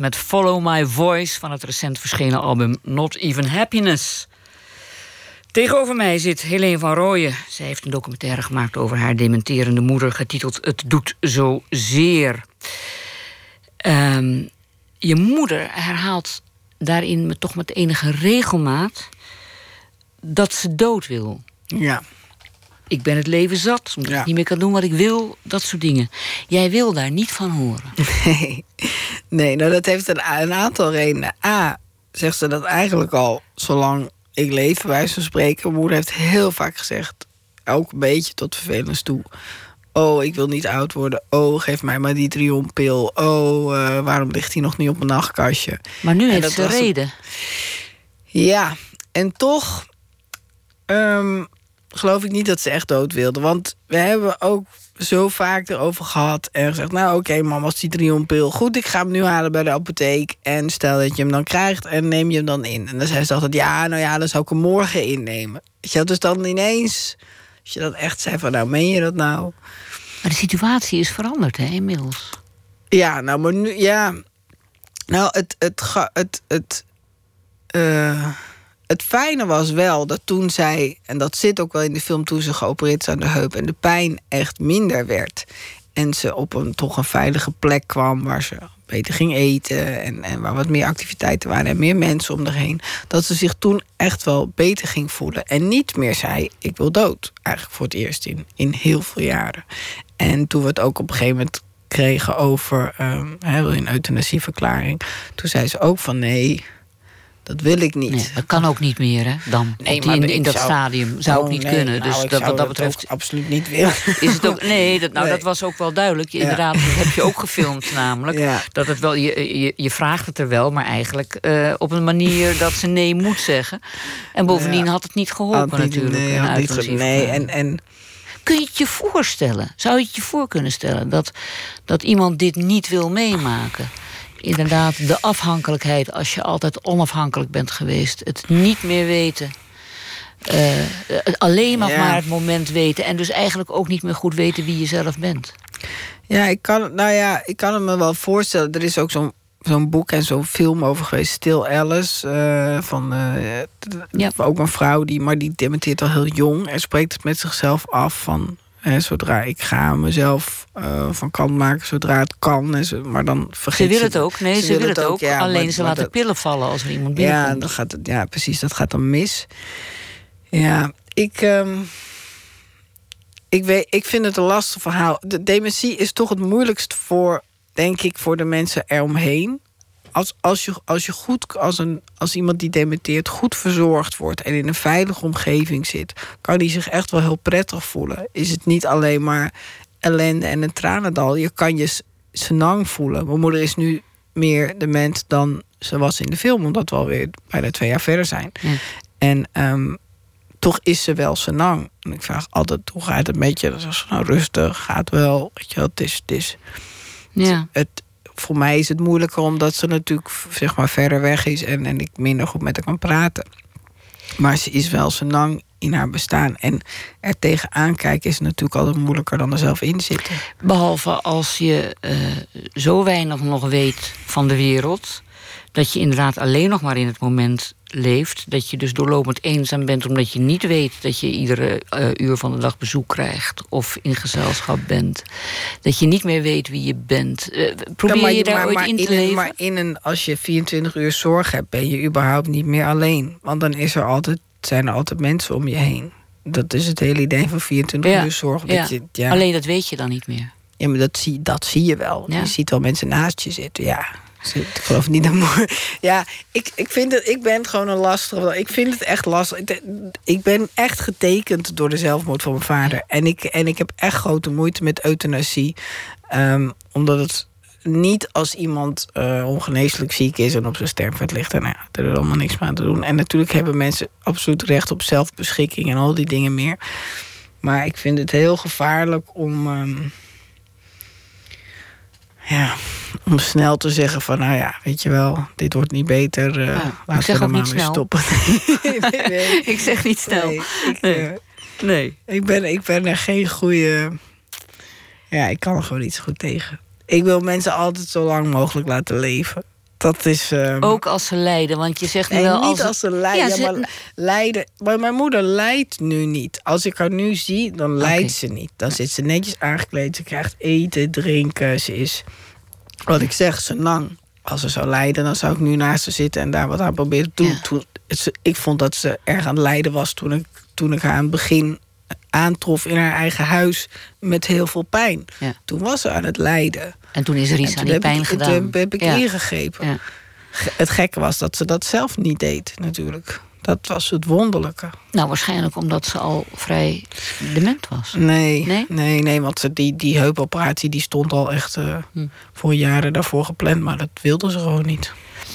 met Follow My Voice van het recent verschenen album Not Even Happiness. Tegenover mij zit Helene van Rooyen. Zij heeft een documentaire gemaakt over haar dementerende moeder, getiteld Het doet zo zeer. Um, je moeder herhaalt daarin met, toch met enige regelmaat dat ze dood wil. Ja. Ik ben het leven zat, omdat ik niet meer kan doen wat ik wil, dat soort dingen. Jij wil daar niet van horen. Nee, nee nou dat heeft een, een aantal redenen. A, zegt ze dat eigenlijk al zolang ik leef, wij van spreken. Mijn moeder heeft heel vaak gezegd, ook een beetje tot vervelens toe. Oh, ik wil niet oud worden. Oh, geef mij maar die triompil. Oh, uh, waarom ligt hij nog niet op mijn nachtkastje? Maar nu heeft ze reden. Ja, en toch um, geloof ik niet dat ze echt dood wilde. Want we hebben ook zo vaak erover gehad en gezegd... nou oké, okay, mama, als die triompil... goed, ik ga hem nu halen bij de apotheek... en stel dat je hem dan krijgt en neem je hem dan in. En dan zei ze altijd, ja, nou ja, dan zou ik hem morgen innemen. Weet je, dus dan ineens... als je dat echt zei van, nou, meen je dat nou? Maar de situatie is veranderd, hè, inmiddels. Ja, nou, maar nu, ja... Nou, het, het, het, het, het uh, het fijne was wel dat toen zij, en dat zit ook wel in de film, toen ze geopereerd is aan de heup en de pijn echt minder werd. En ze op een toch een veilige plek kwam waar ze beter ging eten en, en waar wat meer activiteiten waren en meer mensen om heen. Dat ze zich toen echt wel beter ging voelen. En niet meer zei: Ik wil dood. Eigenlijk voor het eerst in, in heel veel jaren. En toen we het ook op een gegeven moment kregen over um, een euthanasieverklaring. Toen zei ze ook van nee dat wil ik niet. Nee, dat kan ook niet meer, hè? Dan. Nee, in, in dat stadium zou ook oh, niet kunnen. Nou, dus dat, wat dat betreft. absoluut niet willen. Is het ook, nee, dat, nou, dat was ook wel duidelijk. Inderdaad, dat heb je ook gefilmd, namelijk. Ja. Dat het wel, je, je, je, vraagt het er wel, maar eigenlijk uh, op een manier dat ze nee moet zeggen. En bovendien had het niet geholpen, niet, natuurlijk. Nee, had niet nee en. en Kun je het je voorstellen? Zou je het je voor kunnen stellen dat, dat iemand dit niet wil meemaken? Inderdaad de afhankelijkheid als je altijd onafhankelijk bent geweest. Het niet meer weten. Uh, alleen maar, maar het moment weten. En dus eigenlijk ook niet meer goed weten wie je zelf bent. Ja, ik kan, nou ja, ik kan het me wel voorstellen. Er is ook zo'n zo'n boek en zo'n film over geweest. Still Alice. Uh, van, uh, ja. Ook een vrouw die, maar die dementeert al heel jong. En spreekt het met zichzelf af van zodra ik ga mezelf uh, van kant maken, zodra het kan. En zo, maar dan vergeet ze wil het ook. Nee, ze, wil het ook. alleen ze laten pillen vallen als er iemand binnenkomt. Ja, dan gaat het, ja, precies. Dat gaat dan mis. Ja, ik. Um, ik, weet, ik vind het een lastig verhaal. De dementie is toch het moeilijkst voor, denk ik, voor de mensen eromheen als, als, je, als je goed, als, een, als iemand die dementeert, goed verzorgd wordt en in een veilige omgeving zit, kan die zich echt wel heel prettig voelen. Is het niet alleen maar ellende en een tranendal. Je kan je senang voelen. Mijn moeder is nu meer dement dan ze was in de film, omdat we alweer bijna twee jaar verder zijn. En um, toch is ze wel senang. En ik vraag altijd, hoe gaat het met je? Dan zegt ze, nou rustig, gaat wel. Weet je, het is, het is ja. het, voor mij is het moeilijker omdat ze natuurlijk zeg maar verder weg is en, en ik minder goed met haar kan praten. Maar ze is wel zo lang in haar bestaan. En er tegenaan kijken is natuurlijk altijd moeilijker dan er zelf in zitten. Behalve als je uh, zo weinig nog weet van de wereld. Dat je inderdaad alleen nog maar in het moment leeft. Dat je dus doorlopend eenzaam bent omdat je niet weet dat je iedere uh, uur van de dag bezoek krijgt of in gezelschap bent. Dat je niet meer weet wie je bent. Uh, probeer je, je daar ooit in te leven? Maar in een, als je 24 uur zorg hebt, ben je überhaupt niet meer alleen. Want dan is er altijd, zijn er altijd mensen om je heen. Dat is het hele idee van 24 uur zorg. Je, ja. Alleen dat weet je dan niet meer. Ja, maar dat zie, dat zie je wel. Je ziet wel mensen naast je zitten, ja. Ik geloof niet dat mooi. Ja, ik, ik vind het. Ik ben gewoon een lastige. Ik vind het echt lastig. Ik ben echt getekend door de zelfmoord van mijn vader. En ik, en ik heb echt grote moeite met euthanasie. Um, omdat het niet als iemand uh, ongeneeslijk ziek is en op zijn sterfbed ligt. En nou ja, er is allemaal niks meer aan te doen. En natuurlijk hebben mensen absoluut recht op zelfbeschikking en al die dingen meer. Maar ik vind het heel gevaarlijk om. Um, ja, om snel te zeggen van, nou ja, weet je wel, dit wordt niet beter. Uh, ja, laten we er maar mee stoppen. nee, nee, ik zeg niet snel. Nee, ik, nee. Uh, nee. ik, ben, ik ben er geen goede. Ja, ik kan er gewoon niet zo goed tegen. Ik wil mensen altijd zo lang mogelijk laten leven. Dat is. ehm, Ook als ze lijden, want je zegt nu Nee, wel niet als, ze lijden. Ja, ze- maar, lijden. maar mijn moeder lijdt nu niet. Als ik haar nu zie, dan lijdt ze niet. Dan zit ze netjes aangekleed. Ze krijgt eten, drinken. Ze is, wat ik zeg, ze lang. Als ze zou lijden, dan zou ik nu naast ze zitten en daar wat aan proberen te doen. Ja. Toen, ze- ik vond dat ze erg aan het lijden was toen ik, toen ik haar aan het begin aantrof in haar eigen huis met heel veel pijn. Ja. Toen was ze aan het lijden. En toen is er iets En aan die pijn ik, gedaan. Toen heb ik Ja. ingegrepen. Ja. Het gekke was dat ze dat zelf niet deed, natuurlijk. Dat was het wonderlijke. Nou, waarschijnlijk omdat ze al vrij dement was. Nee, Nee? nee, nee, want ze- die, die heupoperatie die stond al echt eh, Hm. voor jaren daarvoor gepland, maar dat wilde ze gewoon niet.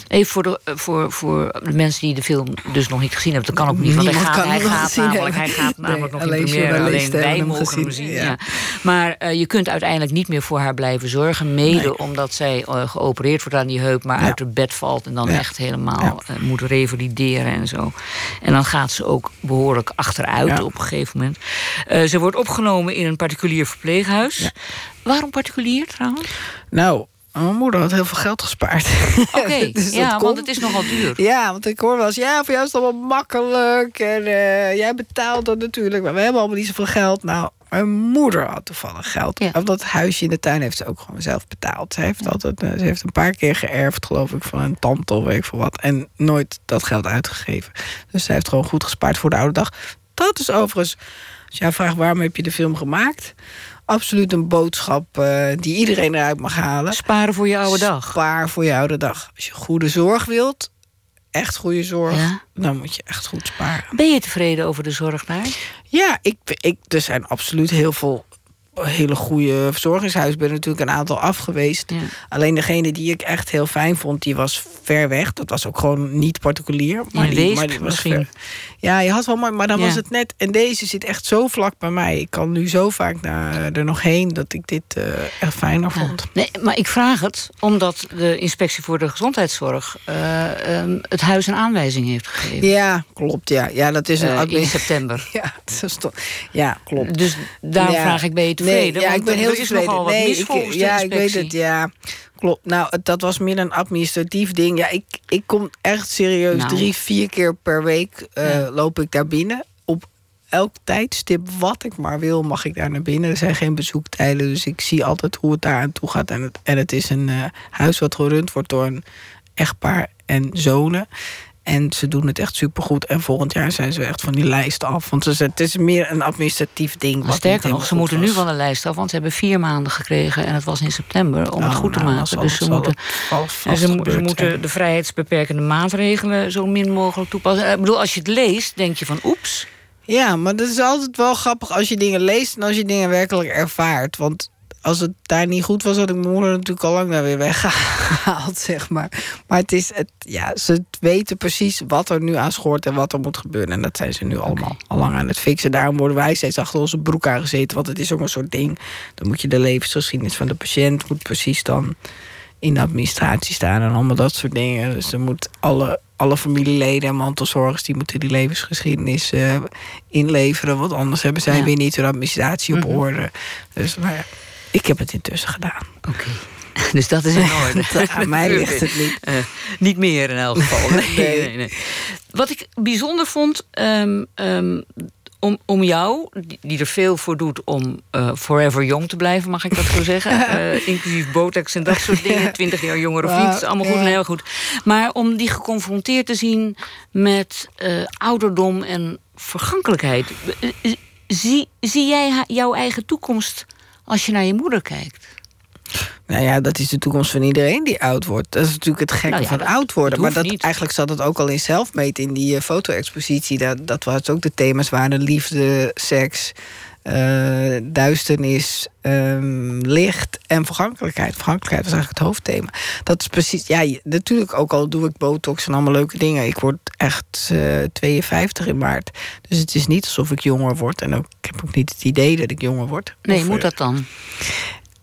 Even voor de, eh, voor, voor de mensen die de film dus nog niet gezien hebben. Dat kan ook niet, want hij gaat, hij gaat namelijk, hij gaat Nee, namelijk nog alleen première. Alleen wij mogen hem zien. ja. Ja. Maar eh, je kunt uiteindelijk niet meer voor haar blijven zorgen. Mede Nee. omdat zij geopereerd wordt aan die heup, maar Ja. uit het bed valt. En dan echt helemaal moet revalideren en zo. En dan gaat ze ook behoorlijk achteruit Ja. op een gegeven moment. Eh, ze wordt opgenomen in een particulier verpleeghuis. Ja. Waarom particulier trouwens? Nou, mijn moeder had heel veel geld gespaard. Oké, Dus ja, want het is nogal duur. Ja, want ik hoor wel eens, ja, voor jou is het allemaal makkelijk. En eh, jij betaalt dat natuurlijk. Maar we hebben allemaal niet zoveel geld. Nou, mijn moeder had toevallig geld. Ja. Dat huisje in de tuin heeft ze ook gewoon zelf betaald. Ze heeft, altijd, eh, ze heeft een paar keer geërfd, geloof ik, van een tante of weet ik veel wat. En nooit dat geld uitgegeven. Dus ze heeft gewoon goed gespaard voor de oude dag. Dat is overigens, als jij vraagt waarom heb je de film gemaakt... Absoluut een boodschap eh, die iedereen eruit mag halen. Sparen voor je oude dag. Spaar voor je oude dag. Als je goede zorg wilt, echt goede zorg, Ja. dan moet je echt goed sparen. Ben je tevreden over de zorg daar? Ja, ik, ik, er zijn absoluut heel veel hele goede verzorgingshuizen. Ik ben natuurlijk een aantal af geweest. Ja. Alleen degene die ik echt heel fijn vond, die was ver weg. Dat was ook gewoon niet particulier. Maar In die, Weesp maar die was misschien? ver. Ja, je had wel mooi, maar dan Ja. was het net. En deze zit echt zo vlak bij mij. Ik kan nu zo vaak naar, er nog heen dat ik dit eh, echt fijner Ja. vond. Nee, maar ik vraag het omdat de inspectie voor de gezondheidszorg eh, ehm, het huis een aanwijzing heeft gegeven. Ja, klopt. Ja, ja dat is een Eh, in september. Ja, dat is toch- ja, klopt. Dus daarom Ja. vraag ik, ben je tevreden? Nee, ja, Want ik ben heel tevreden. nee, ik, ja, ik weet het, ja. Klopt. Nou, dat was meer een administratief ding. Ja, ik, ik kom echt serieus Nou. drie, vier keer per week eh, Ja. loop ik daar binnen. Op elk tijdstip wat ik maar wil, mag ik daar naar binnen. Er zijn geen bezoektijden, dus ik zie altijd hoe het daar aan toe gaat. En het, en het is een eh, huis wat gerund wordt door een echtpaar en zonen. En ze doen het echt supergoed. En volgend jaar zijn ze echt van die lijst af. Want ze- het is meer een administratief ding. Maar wat sterker nog, ze moeten nu van de lijst af, want ze hebben vier maanden gekregen en het was in september om het Oh, goed te nou, maken. Dus ze moeten, en ze, moeten de vrijheidsbeperkende maatregelen zo min mogelijk toepassen. Ik bedoel, als je het leest, denk je van oeps. Ja, maar dat is altijd wel grappig als je dingen leest en als je dingen werkelijk ervaart. Want als het daar niet goed was, had ik mijn moeder natuurlijk al lang daar weer weggehaald, zeg maar. Maar het is, het, ja, ze weten precies wat er nu aan schort en wat er moet gebeuren. En dat zijn ze nu allemaal al lang aan het fixen. Daarom worden wij steeds achter onze broek aangezeten. Want het is ook een soort ding. Dan moet je de levensgeschiedenis van de patiënt moet precies dan in de administratie staan en allemaal dat soort dingen. Dus er moet alle, alle familieleden en mantelzorgers die moeten die levensgeschiedenis eh, inleveren. Want anders hebben zij Ja. weer niet hun administratie op Mhm. orde. Dus maar ja, ik heb het intussen gedaan. Oké. Dus dat is in orde. Aan mij ligt het niet. Eh, niet meer in elk geval. Nee, Nee. nee, nee. Wat ik bijzonder vond. ehm, ehm, om, om jou, die, er veel voor doet om eh, forever jong te blijven, mag ik dat zo zeggen? Eh, inclusief botox en dat soort dingen. Twintig jaar jonger of is allemaal goed en heel goed. Maar om die geconfronteerd te zien met ouderdom en vergankelijkheid. Zie, zie jij jouw eigen toekomst als je naar je moeder kijkt? Nou ja, dat is de toekomst van iedereen die oud wordt. Dat is natuurlijk het gekke Nou ja, van dat- oud worden. dat maar dat, niet. eigenlijk zat het ook al in zelfmeet in die eh, foto-expositie. Dat, dat was ook de thema's waren liefde, seks, eh, duisternis, ehm, licht en vergankelijkheid. Vergankelijkheid was eigenlijk het hoofdthema. Dat is precies, ja, je- natuurlijk ook al doe ik botox en allemaal leuke dingen. Ik word echt eh 52 in maart. Dus het is niet alsof ik jonger word. En ook, ik heb ook niet het idee dat ik jonger word. Nee, Of, moet eh, dat dan?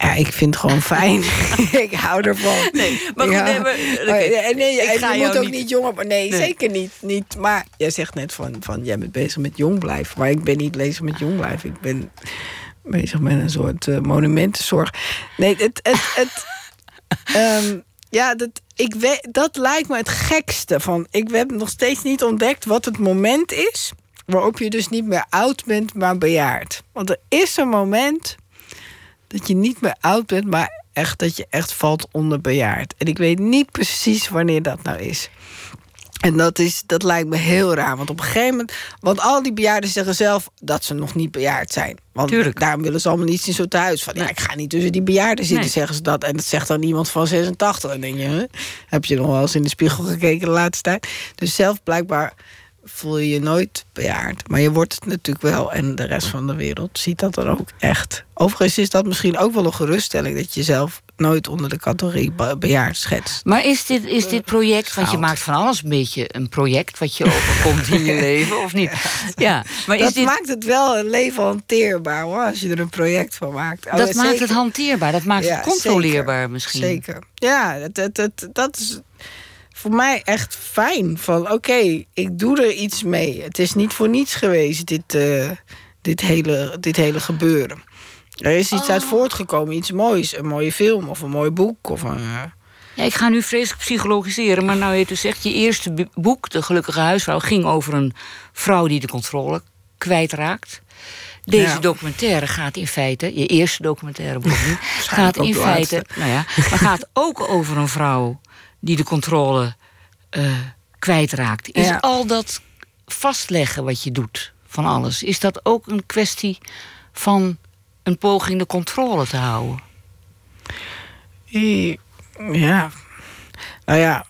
Ja, ik vind het gewoon fijn. ik hou ervan. Nee, maar goed, Ja. nee, maar- Oh, nee, Ik ga je moet ook niet- niet jonger... Nee, Nee. zeker niet, niet. Maar jij zegt net van, van... jij bent bezig met jong blijven. Maar ik ben niet bezig met jong blijven. Ik ben bezig met een soort uh, monumentenzorg. Nee, het. het, het ehm, ja, dat, ik weet, dat lijkt me het gekste van. Ik heb nog steeds niet ontdekt wat het moment is waarop je dus niet meer oud bent, maar bejaard. Want er is een moment dat je niet meer oud bent, maar echt dat je echt valt onder bejaard. En ik weet niet precies wanneer dat nou is. En dat, is, dat lijkt me heel raar. Want op een gegeven moment. Want al die bejaarden zeggen zelf dat ze nog niet bejaard zijn. Want Tuurlijk. daarom willen ze allemaal niet in zo'n thuis. Van ja, ik ga niet tussen die bejaarden zitten, zeggen ze dat. En dat zegt dan iemand van 86. En dan denk je, heb je nog wel eens in de spiegel gekeken de laatste tijd? Dus zelf blijkbaar voel je je nooit bejaard. Maar je wordt het natuurlijk wel. En de rest van de wereld ziet dat dan ook echt. Overigens is dat misschien ook wel een geruststelling... dat je zelf nooit onder de categorie bejaard schetst. Maar is dit, is dit project, want je maakt van alles een beetje een project... wat je overkomt in je leven, of niet? Ja, maar is dat dit... maakt het wel een leven hanteerbaar, hoor, als je er een project van maakt. Oh, dat maakt het hanteerbaar, dat maakt het controleerbaar misschien. Zeker, ja, dat, dat, dat is voor mij echt fijn. Van oké, ik doe er iets mee. Het is niet voor niets geweest, dit, uh, dit, hele, dit hele gebeuren. Er is iets uit oh. voortgekomen, iets moois. Een mooie film of een mooi boek. Of een, uh... ja, ik ga nu vreselijk psychologiseren, maar nou je dus zegt... je eerste boek, De Gelukkige Huisvrouw... ging over een vrouw die de controle kwijtraakt. Deze documentaire gaat in feite, je eerste documentaire boek gaat in feite, nou ja, maar gaat ook over een vrouw die de controle uh, kwijtraakt. Is al dat vastleggen wat je doet van alles, is dat ook een kwestie van een poging de controle te houden? Ja. Nou ja.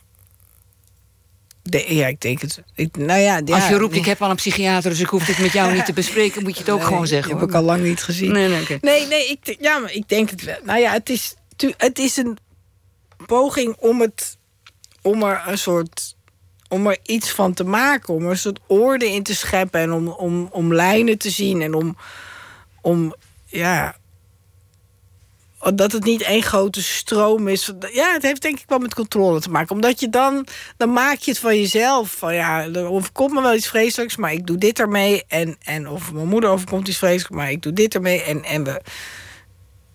De, ja, ik denk het. Ik, nou ja, ja, Als je roept, ik heb al een psychiater, dus ik hoef dit met jou niet te bespreken, moet je het ook gewoon zeggen. Dat heb ik al lang niet gezien. Nee, nee, nee, nee ik, ja, maar ik denk het wel. Nou ja, het is, het is een poging om het om er een soort om er iets van te maken, om er een soort orde in te scheppen en om, om, om lijnen te zien en om, om ja, dat het niet één grote stroom is. Ja, het heeft denk ik wel met controle te maken. Omdat je dan, dan maak je het van jezelf. Van ja, er overkomt me wel iets vreselijks, maar ik doe dit ermee. En, en of mijn moeder overkomt iets vreselijks, maar ik doe dit ermee. En, en we,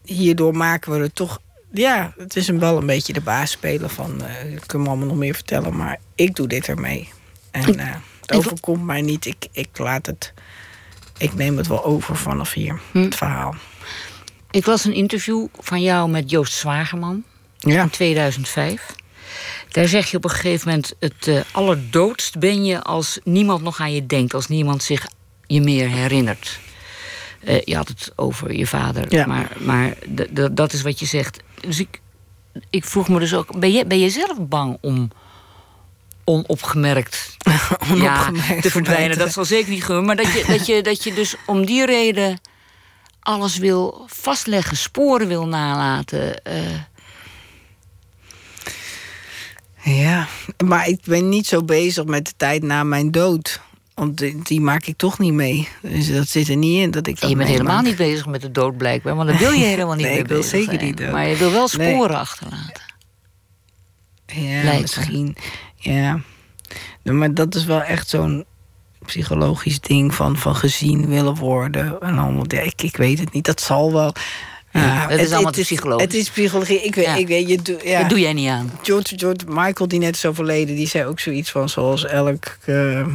hierdoor maken we het toch ja, het is hem wel een beetje de baas spelen van... Uh, ik kan me allemaal nog meer vertellen, maar ik doe dit ermee. En uh, het overkomt mij niet. Ik, ik laat het... Ik neem het wel over vanaf hier, hm. het verhaal. Ik las een interview van jou met Joost Zwagerman ja. in 2005. Daar zeg je op een gegeven moment... het uh, allerdoodst ben je als niemand nog aan je denkt... als niemand zich je meer herinnert. Uh, je had het over je vader, ja. maar, maar dat is wat je zegt dus ik, ik vroeg me dus ook, ben je, ben je zelf bang om onopgemerkt, onopgemerkt ja, te verdwijnen? Dat zal zeker niet gebeuren. Maar dat je, dat, je, dat je dus om die reden alles wil vastleggen, sporen wil nalaten. Uh. Ja, maar ik ben niet zo bezig met de tijd na mijn dood. Want die, maak ik toch niet mee. Dus dat zit er niet in. Dat ik je bent helemaal niet bezig met de dood blijkbaar. Want dan wil je helemaal niet nee, ik wil zeker niet Maar je wil wel sporen achterlaten. Ja, misschien. Ja. Maar dat is wel echt zo'n psychologisch ding van, van gezien willen worden. En allemaal, ja, ik, ik weet het niet. Dat zal wel. Ja, het is allemaal het, psychologie. Het is psychologie. Ik weet, ik weet je doe, ja. Dat doe jij niet aan. George, George Michael, die net is overleden, die zei ook zoiets van zoals elk. Uh,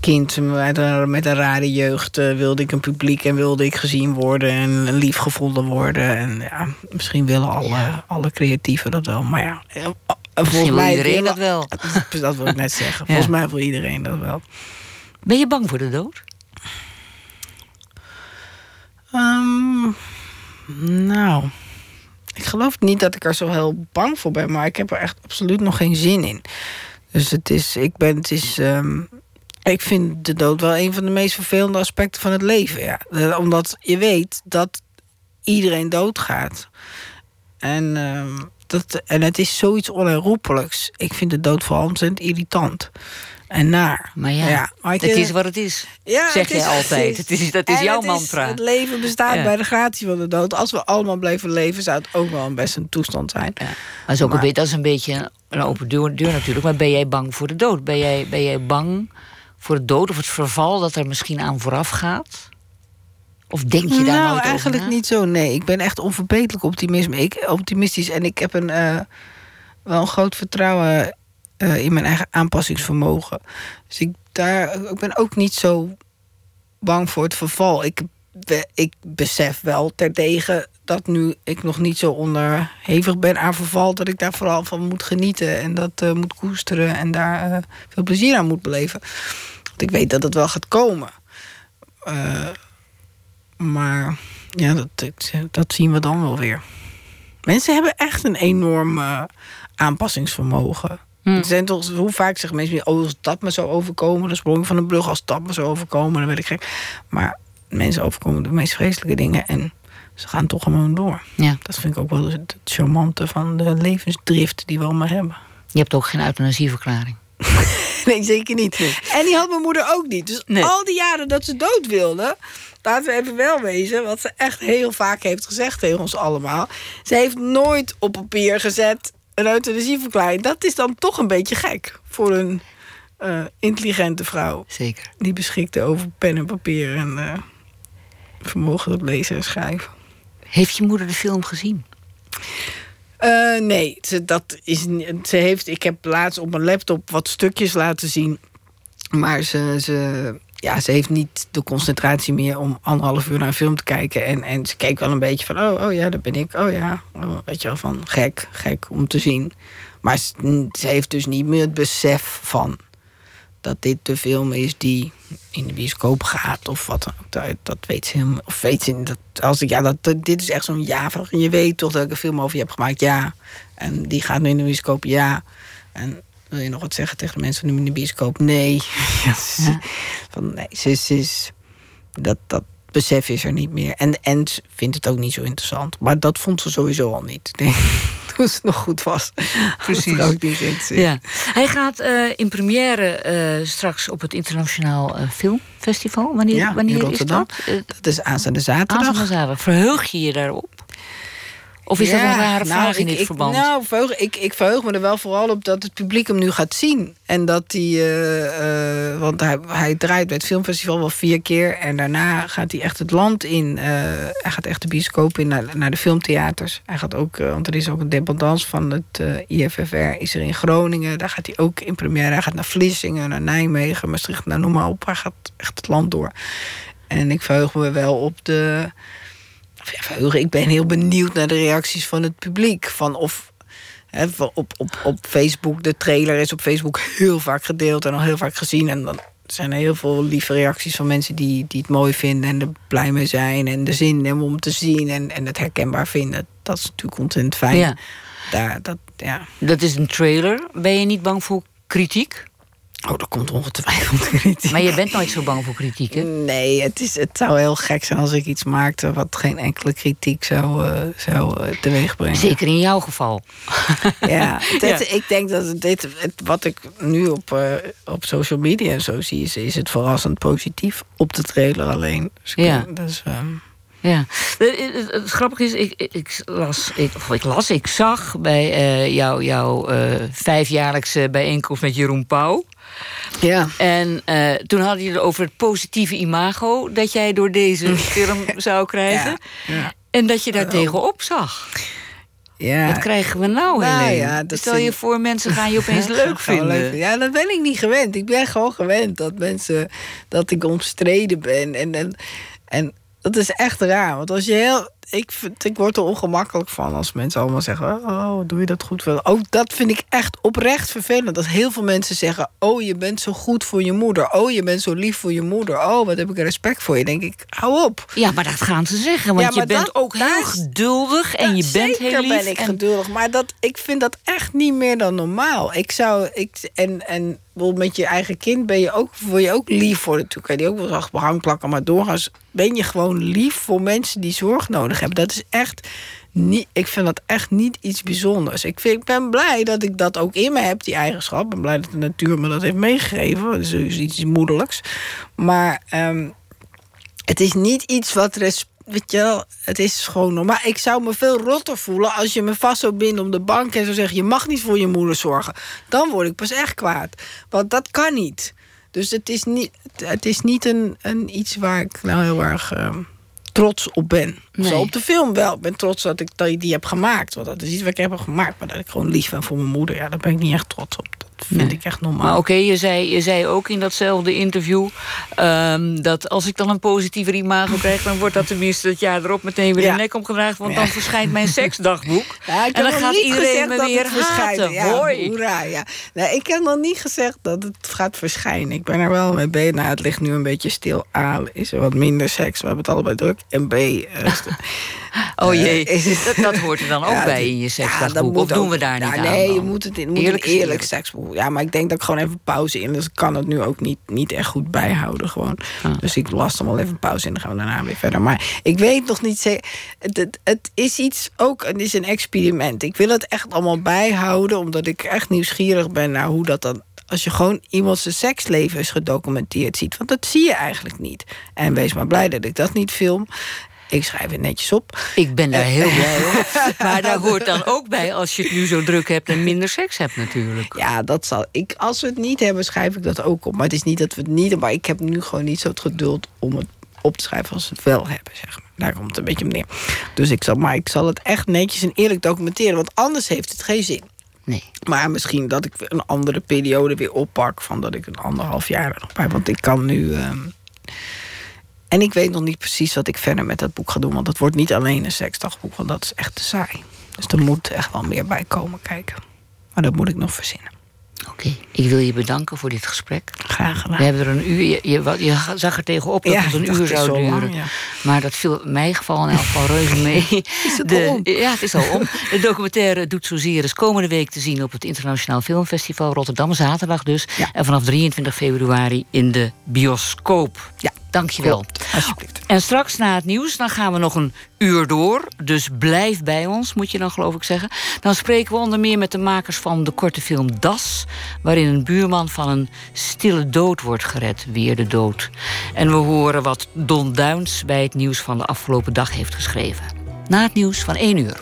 kind met een, met een rare jeugd uh, wilde ik een publiek en wilde ik gezien worden en lief gevonden worden. En ja, misschien willen alle, alle creatieven dat wel. Maar ja, eh, volgens mij iedereen dat wel. Dat wil ik net zeggen. Volgens mij wil iedereen dat wel. Ben je bang voor de dood? Um, nou, ik geloof niet dat ik er zo heel bang voor ben, maar ik heb er echt absoluut nog geen zin in. Dus het is, ik ben, het is, um, ik vind de dood wel een van de meest vervelende aspecten van het leven. Ja. Eh, omdat je weet dat iedereen doodgaat. En, uh, dat, en het is zoiets onherroepelijks. Ik vind de dood vooral ontzettend irritant. En naar. Maar ja, het is wat het is. Ja, zeg je altijd. Het is, dat is jouw mantra. het leven bestaat bij de gratie van de dood. Als we allemaal blijven leven, zou het ook wel een best een toestand zijn. Ja. Maar, is ook een beetje, dat is een beetje een open deur, deur natuurlijk. Maar ben jij bang voor de dood? Ben jij, ben jij bang voor de dood of het verval dat er misschien aan vooraf gaat? Of denk je daar nou, nooit eigenlijk over niet zo. Nee, ik ben echt onverbeterlijk optimisme. Ik, optimistisch. En ik heb een, eh, wel een groot vertrouwen eh, in mijn eigen aanpassingsvermogen. Dus ik, daar, ik ben ook niet zo bang voor het verval. Ik, ik besef wel terdege dat nu ik nog niet zo onderhevig ben aan verval... dat ik daar vooral van moet genieten en dat eh, moet koesteren... en daar veel plezier aan moet beleven. Want ik weet dat het wel gaat komen. Eh, maar ja, dat, dat zien we dan wel weer. Mensen hebben echt een enorm eh, aanpassingsvermogen. Hm. Zijn toch, hoe vaak zeggen mensen, oh, als dat me zou overkomen, dan sprong ik van de brug, als dat me zou overkomen, dan werd ik gek. Maar mensen overkomen de meest vreselijke dingen en ze gaan toch gewoon door. Ja. Dat vind ik ook wel het het charmante van de levensdrift die we allemaal hebben. Je hebt ook geen euthanasieverklaring. Nee, zeker niet. En die had mijn moeder ook niet. Dus Nee. al die jaren dat ze dood wilde... laten we even wel wezen... wat ze echt heel vaak heeft gezegd tegen ons allemaal... ze heeft nooit op papier gezet een euthanasieverklaring. Dat is dan toch een beetje gek voor een eh, intelligente vrouw... Zeker. die beschikte over pen en papier en eh, vermogen tot lezen en schrijven. Heeft je moeder de film gezien? Eh, nee, dat is, ze heeft, ik heb laatst op mijn laptop wat stukjes laten zien. Maar ze, ze, ja, ze heeft niet de concentratie meer om anderhalf uur naar een film te kijken. En, en ze keek wel een beetje van, oh, oh ja, dat ben ik. Oh ja, oh, weet je wel, van gek, gek om te zien. Maar ze, ze heeft dus niet meer het besef van dat dit de film is die in de bioscoop gaat of wat dan ook. Dat, dat weet ze helemaal. Of weet ze dat als ik ja, dat, dit is echt zo'n ja-vraag. En je weet toch dat ik een film over je heb gemaakt, ja. En die gaat nu in de bioscoop, ja. En wil je nog wat zeggen tegen de mensen nu in de bioscoop? Nee. Ja, Van, nee, ze, is- dat, dat besef is er niet meer. En, en vindt het ook niet zo interessant. Maar dat vond ze sowieso al niet. Toen ze nog goed was. Precies. Ook niet zin. Ja. Hij gaat eh, in première eh, straks op het Internationaal eh, Filmfestival. Wanneer, Ja, in wanneer is dat? Dat is aanstaande zaterdag. Aanstaande zaterdag. Verheug je je daarop? Of is dat een rare nou, vraag in ik- dit ik, verband? Nou, verheug, ik, ik verheug me er wel vooral op dat het publiek hem nu gaat zien. En dat hij. eh, eh, want hij, hij draait bij het filmfestival wel vier keer. En daarna gaat hij echt het land in. eh, hij gaat echt de bioscoop in naar, naar de filmtheaters. Hij gaat ook. want er is ook een dependance van het IFFR. Is er in Groningen. Daar gaat hij ook in première. Hij gaat naar Vlissingen, naar Nijmegen, Maastricht. Nou, noem maar op. Hij gaat echt het land door. En ik verheug me wel op de verheugen. Ik ben heel benieuwd naar de reacties van het publiek. Van of hè, op, op, op Facebook, de trailer is op Facebook heel vaak gedeeld en al heel vaak gezien. En dan zijn er heel veel lieve reacties van mensen die, die het mooi vinden en er blij mee zijn. En de zin hebben om te zien en, en het herkenbaar vinden. Dat is natuurlijk ontzettend fijn. Ja. Daar, dat, ja. Dat is een trailer. Ben je niet bang voor kritiek? Oh, dat komt ongetwijfeld kritiek. Maar je bent nooit zo bang voor kritiek, hè? Nee, het, is, het zou heel gek zijn als ik iets maakte wat geen enkele kritiek zou, eh zou eh, teweegbrengen. Zeker in jouw geval. Ja, dit, Ja. ik denk dat dit, het, wat ik nu op, eh, op social media en zo zie, is, is het verrassend positief op de trailer alleen. Dus, Ja. dus, ehm, Ja. Het, het, grappige is, ik, ik- las, ik, of ik las, ik zag bij jou, jouw eh, vijfjaarlijkse bijeenkomst met Jeroen Pauw. ja. En eh, toen hadden jullie het over het positieve imago dat jij door deze film zou krijgen. Ja, ja. En dat je daar tegenop zag. ja. Wat krijgen we nou, Nou Helene? ja, dat Stel je voor, mensen gaan je opeens leuk Gewoon vinden. leuk vinden. Ja, dat ben ik niet gewend. Ik ben gewoon gewend dat mensen dat ik omstreden ben. En, en, en dat is echt raar. Want als je heel. Ik, vind, ik word er ongemakkelijk van als mensen allemaal zeggen: Oh, doe je dat goed? voor-" Ook dat vind ik echt oprecht vervelend. Dat heel veel mensen zeggen: Oh, je bent zo goed voor je moeder. Oh, je bent zo lief voor je moeder. Oh, wat heb ik respect voor je. denk ik: Hou op. Ja, maar dat gaan ze zeggen. Want Ja, je bent dat- ook heel geduldig en je bent zeker heel lief. ben ik en- geduldig, maar dat, ik vind dat echt niet meer dan normaal. Ik zou, ik, en, en bijvoorbeeld met je eigen kind ben je ook, word je ook lief voor. Natuurlijk kan je die ook wel zacht behang plakken, maar doorgaans ben je gewoon lief voor mensen die zorg nodig hebben. Dat is echt niet, ik vind dat echt niet iets bijzonders. Ik, vind, ik ben blij dat ik dat ook in me heb, die eigenschap. Ik ben blij dat de natuur me dat heeft meegegeven. Dat is iets moederlijks. Maar ehm, het is niet iets wat Weet je wel, het is gewoon normaal. Ik zou me veel rotter voelen als je me vast zou binden om de bank en zou zeggen: Je mag niet voor je moeder zorgen. Dan word ik pas echt kwaad. Want dat kan niet. Dus het is niet, het is niet een, een iets waar ik nou heel erg. ehm, trots op ben. Zo op de film wel. Ik ben trots dat ik die heb gemaakt. Want dat is iets wat ik heb gemaakt. Maar dat ik gewoon lief ben voor mijn moeder. Ja, daar ben ik niet echt trots op vind ik echt normaal. Maar oké, je, zei, je zei ook in datzelfde interview... Um, dat als ik dan een positieve imago krijg... dan wordt dat tenminste het jaar erop meteen weer ja. de nek omgedragen... want dan verschijnt mijn seksdagboek. Ja, en dan gaat iedereen me weer haten. Ja. Hoera, ja. Nee, ik heb nog niet gezegd dat het gaat verschijnen. Ik ben er wel mee bezig. Nou, het ligt nu een beetje stil. A, is er wat minder seks. We hebben het allebei druk. En B... Uh, Oh jee, uh, dat, dat, hoort er dan ook bij in je seksdagboek. Of doen we daar niet aan? Nee, je moet het in moet eerlijk, eerlijk seksboek. Ja, maar ik denk dat ik gewoon even pauze in. Dus ik kan het nu ook niet, niet echt goed bijhouden. Gewoon. Ah. Dus ik las dan wel even pauze en dan gaan we daarna weer verder. Maar ik weet nog niet zeker. Het, het, het, is iets ook, het is een experiment. Ik wil het echt allemaal bijhouden, omdat ik echt nieuwsgierig ben naar hoe dat dan als je gewoon iemands seksleven is gedocumenteerd ziet. Want dat zie je eigenlijk niet. En wees maar blij dat ik dat niet film. Ik schrijf het netjes op. Ik ben daar heel blij om. Maar daar hoort dan ook bij als je het nu zo druk hebt en minder seks hebt natuurlijk. Ja, dat zal ik. Als we het niet hebben, schrijf ik dat ook op. Maar het is niet dat we het niet hebben. Maar ik heb nu gewoon niet zo het geduld om het op te schrijven als we het wel hebben, zeg maar. Daar komt het een beetje op neer. Dus ik zal, maar ik zal het echt netjes en eerlijk documenteren. Want anders heeft het geen zin. Nee. Maar misschien dat ik een andere periode weer oppak. Van dat ik een anderhalf jaar er nog bij. Want ik kan nu. Ehm, en ik weet nog niet precies wat ik verder met dat boek ga doen. Want het wordt niet alleen een seksdagboek, want dat is echt te saai. Dus er moet echt wel meer bij komen kijken. Maar dat moet ik nog verzinnen. Oké, ik wil je bedanken voor dit gesprek. Graag gedaan. We hebben er een uur, je, je, zag er tegenop dat het een uur zou duren. Maar dat viel in mijn geval in elk geval reuze mee. is het de, om? Ja, het is al om. De documentaire Doet Zozeer is komende week te zien... op het Internationaal Filmfestival Rotterdam, zaterdag dus. En vanaf 23 februari in de bioscoop. Ja. Dankjewel. Alsjeblieft. En straks na het nieuws, dan gaan we nog een uur door. Dus blijf bij ons, moet je dan geloof ik zeggen. Dan spreken we onder meer met de makers van de korte film Das... waarin een buurman van een stille dood wordt gered. Weer de dood. En we horen wat Don Duins bij het nieuws van de afgelopen dag heeft geschreven. Na het nieuws van 1 uur.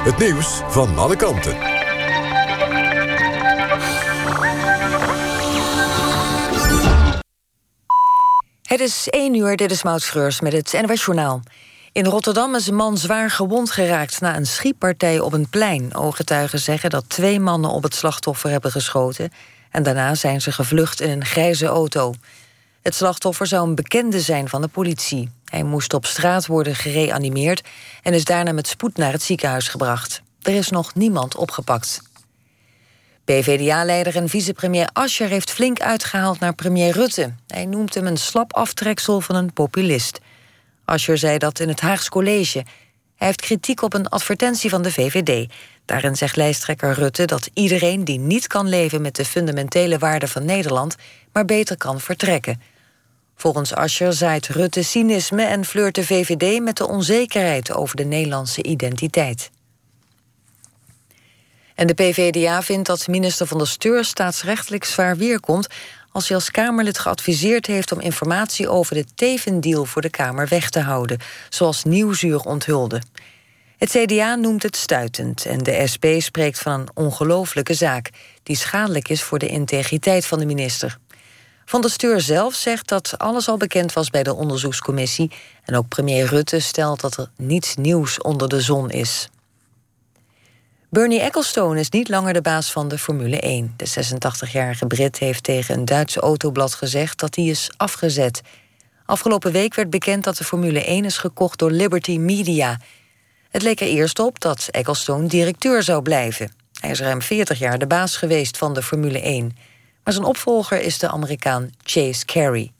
Het nieuws van alle kanten. Het is 1 uur, dit is Maud Schreurs met het NWS Journaal. In Rotterdam is een man zwaar gewond geraakt na een schietpartij op een plein. Ooggetuigen zeggen dat twee mannen op het slachtoffer hebben geschoten... en daarna zijn ze gevlucht in een grijze auto. Het slachtoffer zou een bekende zijn van de politie. Hij moest op straat worden gereanimeerd en is daarna met spoed naar het ziekenhuis gebracht. Er is nog niemand opgepakt. PvdA-leider en vicepremier Ascher heeft flink uitgehaald naar premier Rutte. Hij noemt hem een slap aftreksel van een populist. Ascher zei dat in het Haags College. Hij heeft kritiek op een advertentie van de VVD. Daarin zegt lijsttrekker Rutte dat iedereen die niet kan leven met de fundamentele waarden van Nederland, maar beter kan vertrekken. Volgens Ascher zaait Rutte cynisme en flirt de VVD met de onzekerheid over de Nederlandse identiteit. En de PVDA vindt dat minister van der Steur staatsrechtelijk zwaar weerkomt als hij als Kamerlid geadviseerd heeft om informatie over de Tevendeal voor de Kamer weg te houden, zoals Nieuwsuur onthulde. Het CDA noemt het stuitend en de SP spreekt van een ongelooflijke zaak die schadelijk is voor de integriteit van de minister. Van der Steur zelf zegt dat alles al bekend was bij de onderzoekscommissie. En ook premier Rutte stelt dat er niets nieuws onder de zon is. Bernie Ecclestone is niet langer de baas van de Formule 1. De 86-jarige Brit heeft tegen een Duitse autoblad gezegd dat hij is afgezet. Afgelopen week werd bekend dat de Formule 1 is gekocht door Liberty Media. Het leek er eerst op dat Ecclestone directeur zou blijven. Hij is ruim 40 jaar de baas geweest van de Formule 1 maar zijn opvolger is de Amerikaan Chase Carey.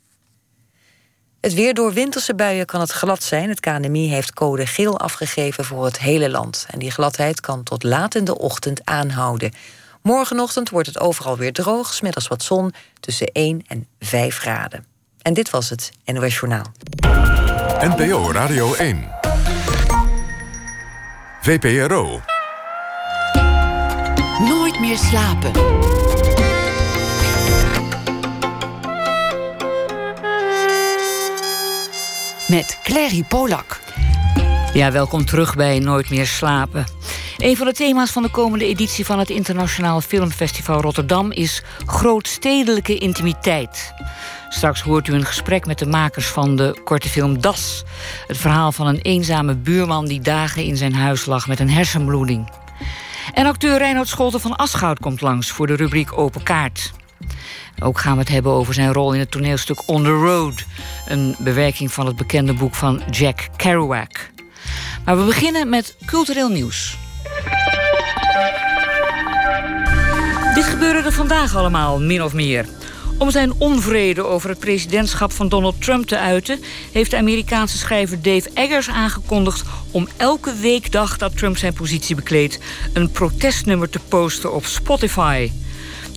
Het weer door winterse buien kan het glad zijn. Het KNMI heeft code geel afgegeven voor het hele land. En die gladheid kan tot laat in de ochtend aanhouden. Morgenochtend wordt het overal weer droog, als wat zon tussen 1 en 5 graden. En dit was het NOS Journaal. NPO Radio 1. VPRO. Nooit meer slapen. Met Clary Polak. Ja, welkom terug bij Nooit meer slapen. Een van de thema's van de komende editie van het Internationaal Filmfestival Rotterdam is grootstedelijke intimiteit. Straks hoort u een gesprek met de makers van de korte film Das. Het verhaal van een eenzame buurman die dagen in zijn huis lag met een hersenbloeding. En acteur Reinhard Scholten van Aschout komt langs voor de rubriek Open Kaart. Ook gaan we het hebben over zijn rol in het toneelstuk On the Road. Een bewerking van het bekende boek van Jack Kerouac. Maar we beginnen met cultureel nieuws. Dit gebeurde er vandaag allemaal, min of meer. Om zijn onvrede over het presidentschap van Donald Trump te uiten... heeft de Amerikaanse schrijver Dave Eggers aangekondigd... om elke weekdag dat Trump zijn positie bekleedt... een protestnummer te posten op Spotify.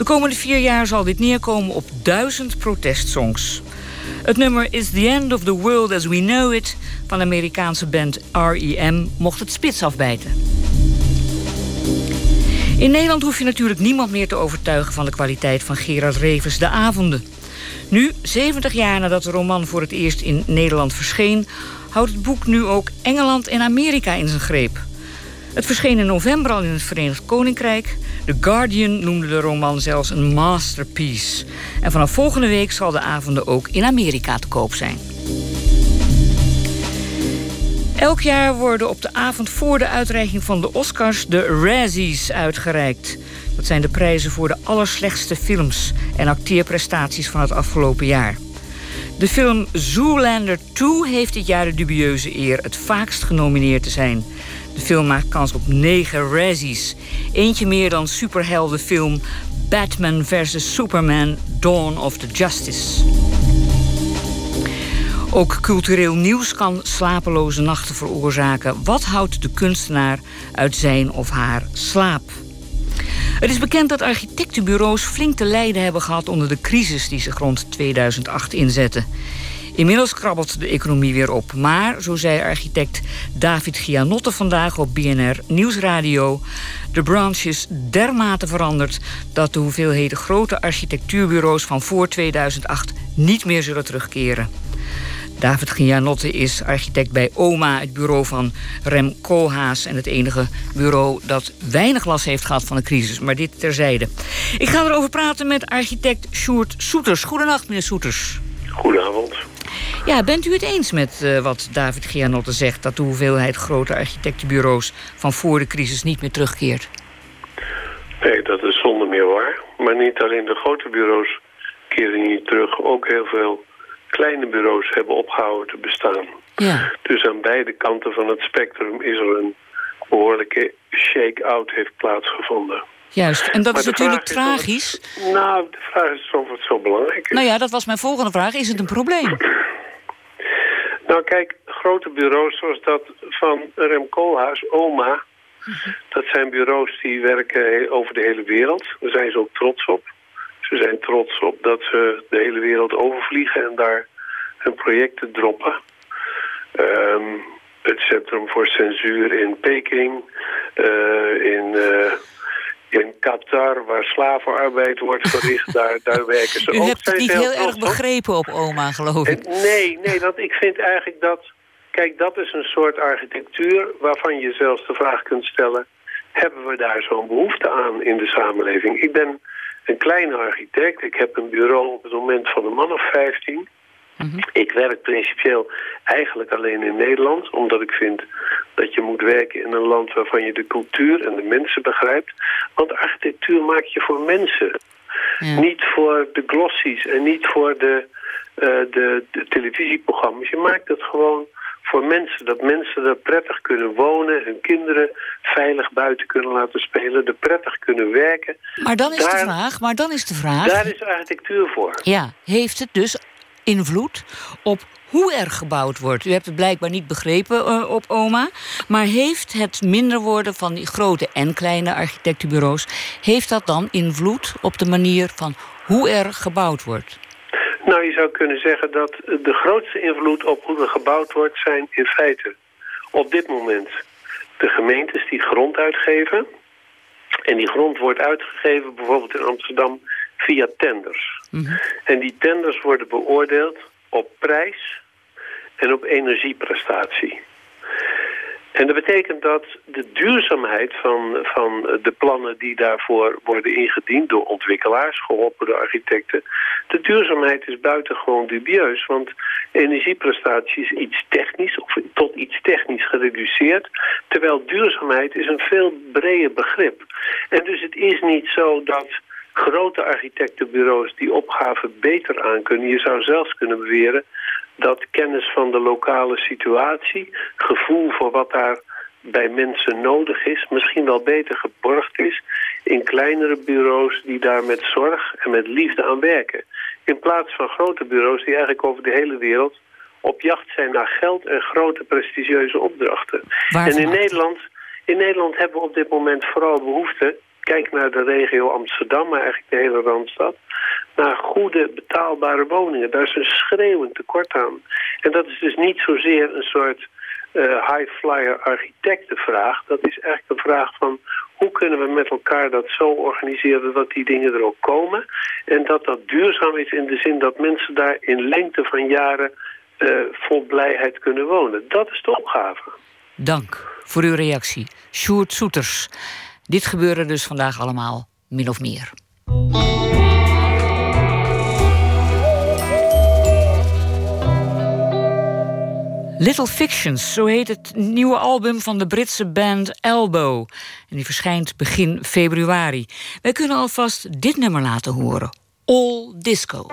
De komende vier jaar zal dit neerkomen op duizend protestsongs. Het nummer Is the End of the World as We Know It van de Amerikaanse band R.E.M. mocht het spits afbijten. In Nederland hoef je natuurlijk niemand meer te overtuigen van de kwaliteit van Gerard Revers De Avonden. Nu, 70 jaar nadat de roman voor het eerst in Nederland verscheen, houdt het boek nu ook Engeland en Amerika in zijn greep. Het verscheen in november al in het Verenigd Koninkrijk. The Guardian noemde de roman zelfs een masterpiece. En vanaf volgende week zal de avonden ook in Amerika te koop zijn. Elk jaar worden op de avond voor de uitreiking van de Oscars de Razzies uitgereikt. Dat zijn de prijzen voor de allerslechtste films en acteerprestaties van het afgelopen jaar. De film Zoolander 2 heeft dit jaar de dubieuze eer het vaakst genomineerd te zijn. De film maakt kans op negen Razzies. Eentje meer dan superheldenfilm Batman vs. Superman Dawn of the Justice. Ook cultureel nieuws kan slapeloze nachten veroorzaken. Wat houdt de kunstenaar uit zijn of haar slaap? Het is bekend dat architectenbureaus flink te lijden hebben gehad onder de crisis die zich rond 2008 inzette. Inmiddels krabbelt de economie weer op. Maar, zo zei architect David Gianotte vandaag op BNR Nieuwsradio... de branche is dermate veranderd... dat de hoeveelheden grote architectuurbureaus van voor 2008 niet meer zullen terugkeren. David Gianotte is architect bij OMA, het bureau van Rem Koolhaas... en het enige bureau dat weinig last heeft gehad van de crisis. Maar dit terzijde. Ik ga erover praten met architect Sjoerd Soeters. Goedenacht, meneer Soeters. Goedenavond. Ja, bent u het eens met uh, wat David Gianotte zegt... dat de hoeveelheid grote architectenbureaus van voor de crisis niet meer terugkeert? Nee, dat is zonder meer waar. Maar niet alleen de grote bureaus keren niet terug. Ook heel veel kleine bureaus hebben opgehouden te bestaan. Ja. Dus aan beide kanten van het spectrum is er een behoorlijke shake-out heeft plaatsgevonden. Juist, en dat is natuurlijk tragisch. nou, de vraag is of het zo belangrijk is. Nou ja, dat was mijn volgende vraag. Is het een probleem? Nou kijk, grote bureaus zoals dat van Rem Koolhaas, OMA... dat zijn bureaus die werken over de hele wereld. Daar zijn ze ook trots op. Ze zijn trots op dat ze de hele wereld overvliegen en daar hun projecten droppen. Um, het Centrum voor Censuur in Peking, uh, in... Uh, in Qatar, waar slavenarbeid wordt verricht, daar, daar werken ze U ook. U hebt het niet heel, erg begrepen op oma, geloof ik. Nee, nee, dat, ik vind eigenlijk dat... Kijk, dat is een soort architectuur waarvan je zelfs de vraag kunt stellen... hebben we daar zo'n behoefte aan in de samenleving? Ik ben een kleine architect. Ik heb een bureau op het moment van een man of 15. Mhm. Ik werk principieel eigenlijk alleen in Nederland, omdat ik vind dat je moet werken in een land waarvan je de cultuur en de mensen begrijpt. Want architectuur maak je voor mensen. Niet voor de glossies en niet voor de, uh, de, de televisieprogramma's. Je maakt het gewoon voor mensen. Dat mensen er prettig kunnen wonen, hun kinderen veilig buiten kunnen laten spelen, er prettig kunnen werken. Maar dan is de vraag, maar dan is de vraag... Daar is architectuur voor. Ja, heeft het dus invloed op hoe er gebouwd wordt. U hebt het blijkbaar niet begrepen uh, op OMA. Maar heeft het minder worden van die grote en kleine architectenbureaus... heeft dat dan invloed op de manier van hoe er gebouwd wordt? Nou, je zou kunnen zeggen dat de grootste invloed op hoe er gebouwd wordt... zijn in feite op dit moment de gemeentes die grond uitgeven. En die grond wordt uitgegeven bijvoorbeeld in Amsterdam via tenders. Mhm. En die tenders worden beoordeeld op prijs en op energieprestatie. En dat betekent dat de duurzaamheid van, van de plannen die daarvoor worden ingediend door ontwikkelaars, geholpen door architecten, de duurzaamheid is buitengewoon dubieus. Want energieprestatie is iets technisch of tot iets technisch gereduceerd, terwijl duurzaamheid is een veel breder begrip. En dus het is niet zo dat grote architectenbureaus die opgave beter aankunnen. Je zou zelfs kunnen beweren dat kennis van de lokale situatie, gevoel voor wat daar bij mensen nodig is, misschien wel beter geborgd is in kleinere bureaus die daar met zorg en met liefde aan werken. In plaats van grote bureaus die eigenlijk over de hele wereld op jacht zijn naar geld en grote prestigieuze opdrachten. en in Nederland, in Nederland hebben we op dit moment vooral behoefte kijk naar de regio Amsterdam, maar eigenlijk de hele Randstad... naar goede betaalbare woningen. Daar is een schreeuwend tekort aan. En dat is dus niet zozeer een soort uh, high-flyer architectenvraag. Dat is eigenlijk een vraag van hoe kunnen we met elkaar dat zo organiseren dat die dingen er ook komen. En dat dat duurzaam is in de zin dat mensen daar in lengte van jaren uh, vol blijheid kunnen wonen. Dat is de opgave. Dank voor uw reactie. Sjoerd Soeters. Dit gebeurde dus vandaag allemaal min of meer. Little Fictions, zo heet het nieuwe album van de Britse band Elbow. En die verschijnt begin februari. Wij kunnen alvast dit nummer laten horen: All Disco.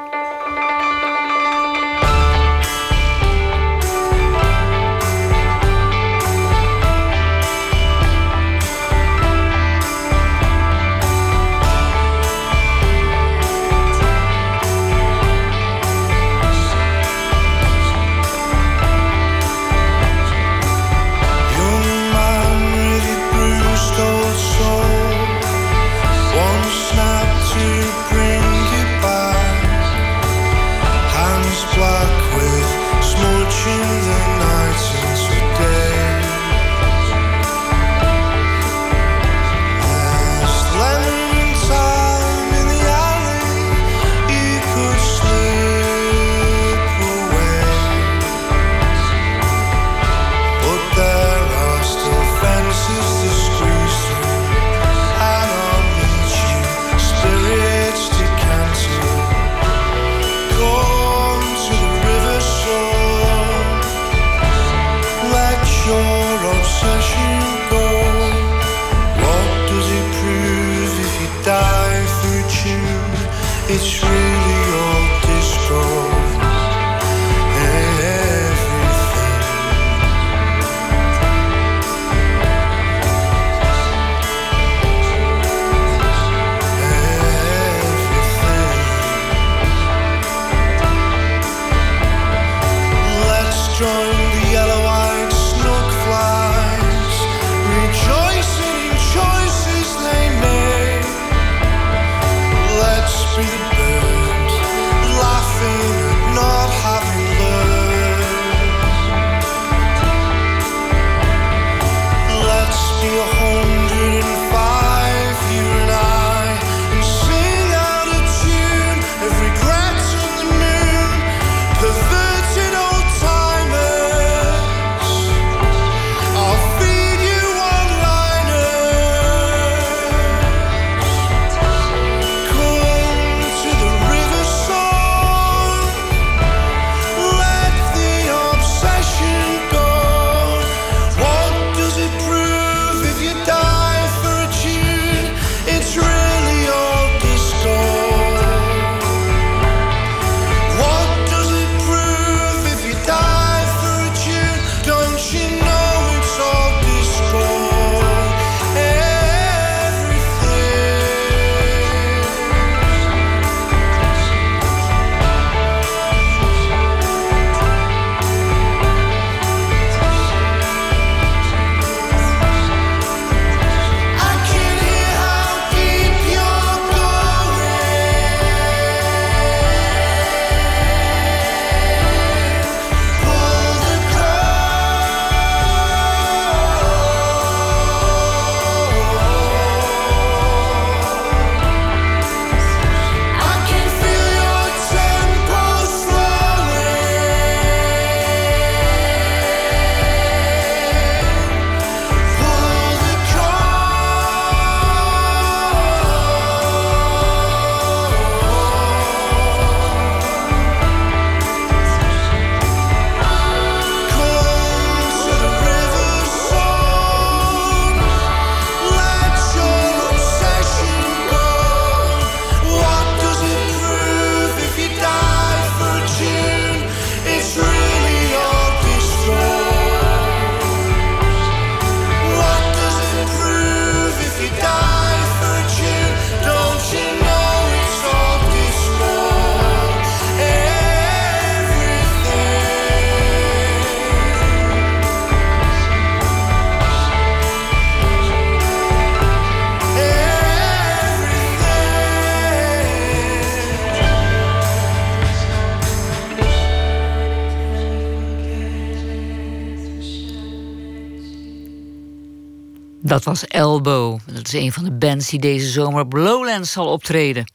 Dat was Elbow. Dat is een van de bands die deze zomer op Lowlands zal optreden.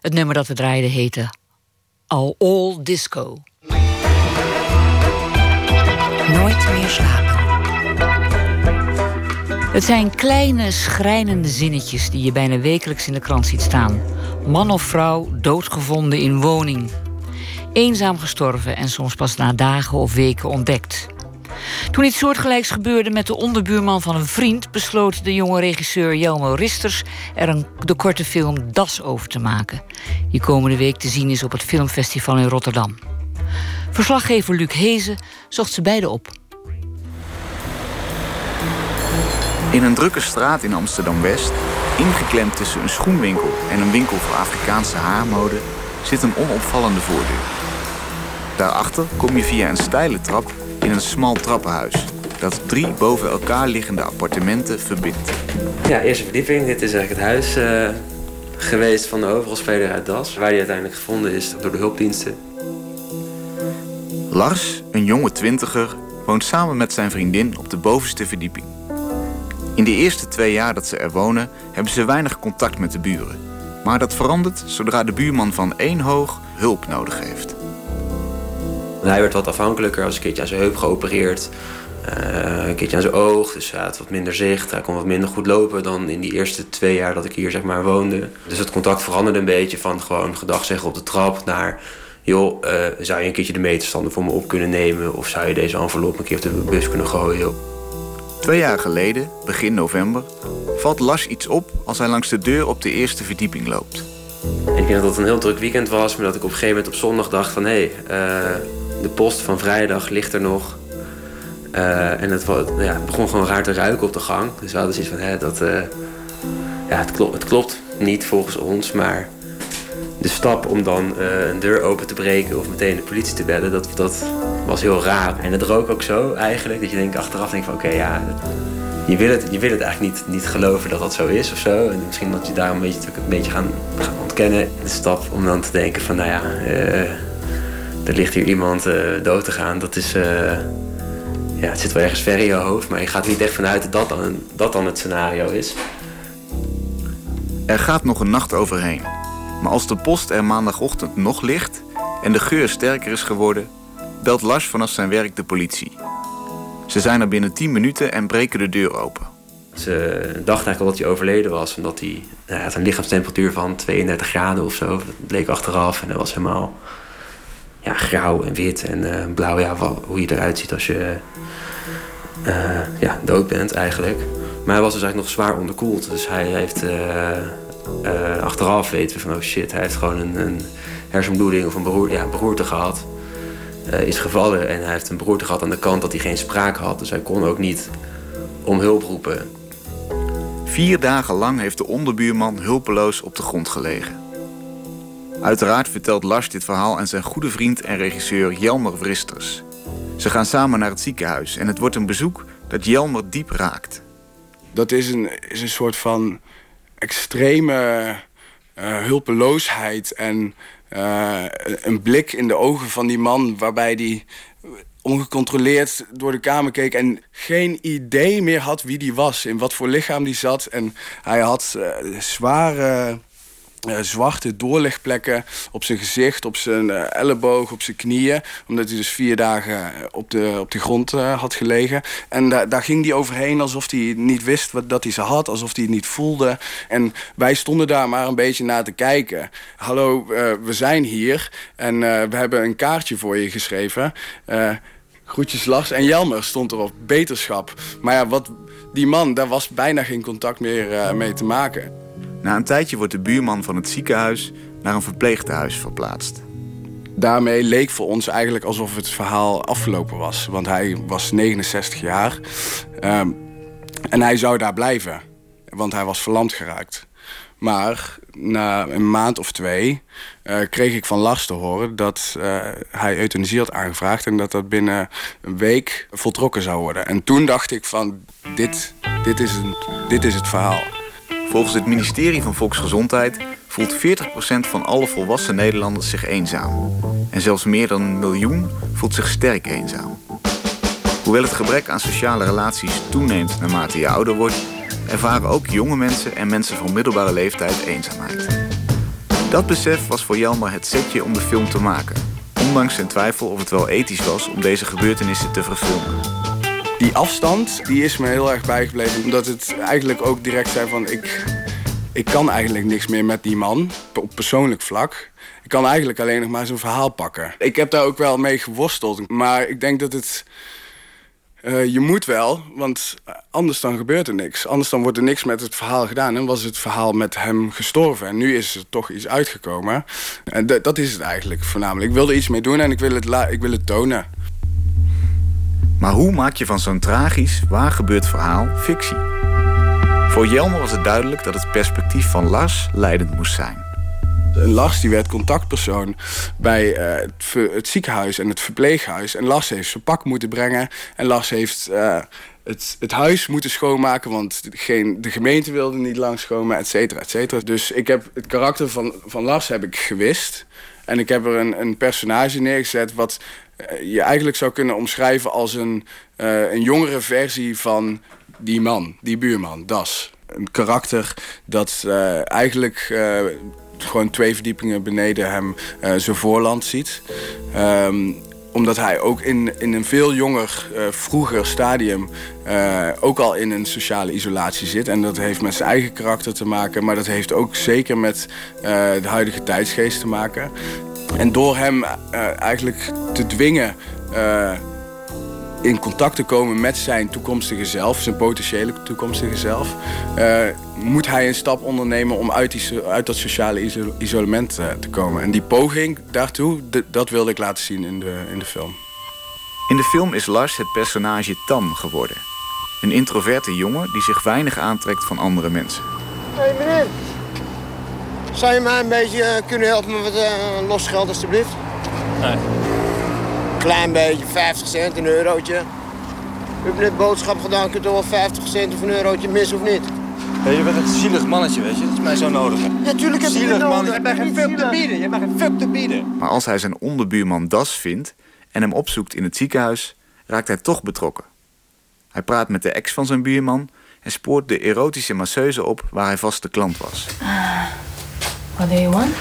Het nummer dat we draaiden heette All All Disco. Nooit meer slapen. Het zijn kleine, schrijnende zinnetjes die je bijna wekelijks in de krant ziet staan. Man of vrouw doodgevonden in woning. Eenzaam gestorven en soms pas na dagen of weken ontdekt. Toen iets soortgelijks gebeurde met de onderbuurman van een vriend, besloot de jonge regisseur Jelmo Risters er een, de korte film Das over te maken, die komende week te zien is op het Filmfestival in Rotterdam. Verslaggever Luc Hezen zocht ze beide op. In een drukke straat in Amsterdam-West, ingeklemd tussen een schoenwinkel en een winkel voor Afrikaanse haarmode, zit een onopvallende voordeur. Daarachter kom je via een steile trap in een smal trappenhuis dat drie boven elkaar liggende appartementen verbindt. Ja, eerste verdieping. Dit is eigenlijk het huis uh, geweest van de hoofdrolspeler uit Das, waar hij uiteindelijk gevonden is door de hulpdiensten. Lars, een jonge twintiger, woont samen met zijn vriendin op de bovenste verdieping. In de eerste twee jaar dat ze er wonen, hebben ze weinig contact met de buren. Maar dat verandert zodra de buurman van één hoog hulp nodig heeft. Hij werd wat afhankelijker, als een keertje aan zijn heup geopereerd. Uh, een keertje aan zijn oog, dus hij had wat minder zicht. Hij kon wat minder goed lopen dan in die eerste twee jaar dat ik hier zeg maar woonde. Dus het contact veranderde een beetje van gewoon gedag zeggen op de trap naar... joh, uh, zou je een keertje de meterstanden voor me op kunnen nemen? Of zou je deze envelop een keer op de bus kunnen gooien? Twee jaar geleden, begin november, valt Lars iets op als hij langs de deur op de eerste verdieping loopt. ik denk dat het een heel druk weekend was, maar dat ik op een gegeven moment op zondag dacht van... hé, hey, uh, de post van vrijdag ligt er nog. Uh, en het, ja, het, begon gewoon raar te ruiken op de gang. Dus we hadden zoiets van, hè, dat, uh, ja, het, klopt, het klopt niet volgens ons, maar de stap om dan uh, een deur open te breken of meteen de politie te bellen, dat, dat was heel raar. En het rook ook zo eigenlijk, dat je denkt, achteraf denkt van oké, ja, je wil, het, je wil het eigenlijk niet, niet geloven dat dat zo is of zo. En misschien dat je daar een beetje, een beetje gaan, gaan ontkennen. De stap om dan te denken van nou ja, er ligt hier iemand uh, dood te gaan. Dat is, uh, ja, het zit wel ergens ver in je hoofd, maar je gaat niet echt vanuit dat dat dan, dat dan het scenario is. Er gaat nog een nacht overheen. Maar als de post er maandagochtend nog ligt en de geur sterker is geworden, belt Lars vanaf zijn werk de politie. Ze zijn er binnen 10 minuten en breken de deur open. Ze dachten eigenlijk al dat hij overleden was, omdat hij, nou, hij had een lichaamstemperatuur van 32 graden of zo. Dat bleek achteraf en dat was helemaal ja, grauw en wit en uh, blauw. Ja, hoe je eruit ziet als je uh, ja, dood bent eigenlijk. Maar hij was dus eigenlijk nog zwaar onderkoeld. Dus hij heeft achteraf weten we van oh shit, hij heeft gewoon een, een hersenbloeding of een beroer, ja, beroerte gehad. is gevallen en hij heeft een beroerte gehad aan de kant dat hij geen spraak had. Dus hij kon ook niet om hulp roepen. Vier dagen lang heeft de onderbuurman hulpeloos op de grond gelegen. Uiteraard vertelt Lars dit verhaal aan zijn goede vriend en regisseur Jelmer Vristers. Ze gaan samen naar het ziekenhuis en het wordt een bezoek dat Jelmer diep raakt. Dat is een, is een soort van extreme uh, hulpeloosheid en uh, een blik in de ogen van die man waarbij die ongecontroleerd door de kamer keek en geen idee meer had wie die was, in wat voor lichaam die zat. En hij had uh, zware uh, zwarte doorlegplekken op zijn gezicht, op zijn uh, elleboog, op zijn knieën. Omdat hij dus vier dagen op de, op de grond had gelegen. En da daar ging hij overheen alsof hij niet wist wat, dat hij ze had, alsof hij het niet voelde. En wij stonden daar maar een beetje naar te kijken. Hallo, we zijn hier en we hebben een kaartje voor je geschreven. Groetjes Lars en Jelmer stond erop, beterschap. Maar ja, wat, die man, daar was bijna geen contact meer mee te maken. Na een tijdje wordt de buurman van het ziekenhuis naar een verpleegtehuis verplaatst. Daarmee leek voor ons eigenlijk alsof het verhaal afgelopen was. Want hij was 69 jaar. Um, en hij zou daar blijven. Want hij was verlamd geraakt. Maar na een maand of twee uh, kreeg ik van Lars te horen dat uh, hij euthanasie had aangevraagd en dat dat binnen een week voltrokken zou worden. En toen dacht ik van dit, dit, is, dit is het verhaal. Volgens het ministerie van Volksgezondheid voelt 40% van alle volwassen Nederlanders zich eenzaam. En zelfs meer dan een miljoen voelt zich sterk eenzaam. Hoewel het gebrek aan sociale relaties toeneemt naarmate je ouder wordt, ervaren ook jonge mensen en mensen van middelbare leeftijd eenzaamheid. Dat besef was voor Jelmer het setje om de film te maken. Ondanks zijn twijfel of het wel ethisch was om deze gebeurtenissen te verfilmen. Die afstand die is me heel erg bijgebleven. Omdat het eigenlijk ook direct zei van ik, ik kan eigenlijk niks meer met die man op persoonlijk vlak. Ik kan eigenlijk alleen nog maar zijn verhaal pakken. Ik heb daar ook wel mee geworsteld. Maar ik denk dat het uh, je moet wel, want anders dan gebeurt er niks. Anders dan wordt er niks met het verhaal gedaan. En was het verhaal met hem gestorven. En nu is er toch iets uitgekomen. En dat is het eigenlijk voornamelijk. Ik wil er iets mee doen en ik wil het, ik wil het tonen. Maar hoe maak je van zo'n tragisch, waar gebeurd verhaal fictie? Voor Jelmer was het duidelijk dat het perspectief van Lars leidend moest zijn. Lars die werd contactpersoon bij uh, het, ziekenhuis en het verpleeghuis. En Lars heeft zijn pak moeten brengen. En Lars heeft uh, het, het huis moeten schoonmaken, want geen, de gemeente wilde niet lang schoonmaken, et cetera, et cetera. Dus ik heb het karakter van, van Lars heb ik gewist. En ik heb er een, een personage neergezet wat je eigenlijk zou kunnen omschrijven als een, een jongere versie van die man, die buurman, Das. Een karakter dat eigenlijk gewoon twee verdiepingen beneden hem zijn voorland ziet. Um, omdat hij ook in, in een veel jonger, vroeger stadium ook al in een sociale isolatie zit. En dat heeft met zijn eigen karakter te maken, maar dat heeft ook zeker met de huidige tijdsgeest te maken. En door hem eigenlijk te dwingen in contact te komen met zijn toekomstige zelf, zijn potentiële toekomstige zelf, uh, moet hij een stap ondernemen om uit, die, uit dat sociale isolement uh, te komen. En die poging daartoe, dat wilde ik laten zien in de, in de film. In de film is Lars het personage Tam geworden. Een introverte jongen die zich weinig aantrekt van andere mensen. Hé hey, meneer, zou je mij een beetje eh, kunnen helpen met wat uh, los geld alstublieft? Nee klein beetje, 50 cent, een eurotje. U hebt net boodschap gedaan, kunt toch wel 50 cent of een eurotje mis of niet? Ja, je bent een zielig mannetje, weet je. Dat is mij zo nodig. Ja, tuurlijk heb zielig je man. Je hebt geen fuck te bieden. Je hebt geen fuck te bieden. Maar als hij zijn onderbuurman Das vindt en hem opzoekt in het ziekenhuis, raakt hij toch betrokken. Hij praat met de ex van zijn buurman en spoort de erotische masseuse op waar hij vaste klant was. Uh, what do you want?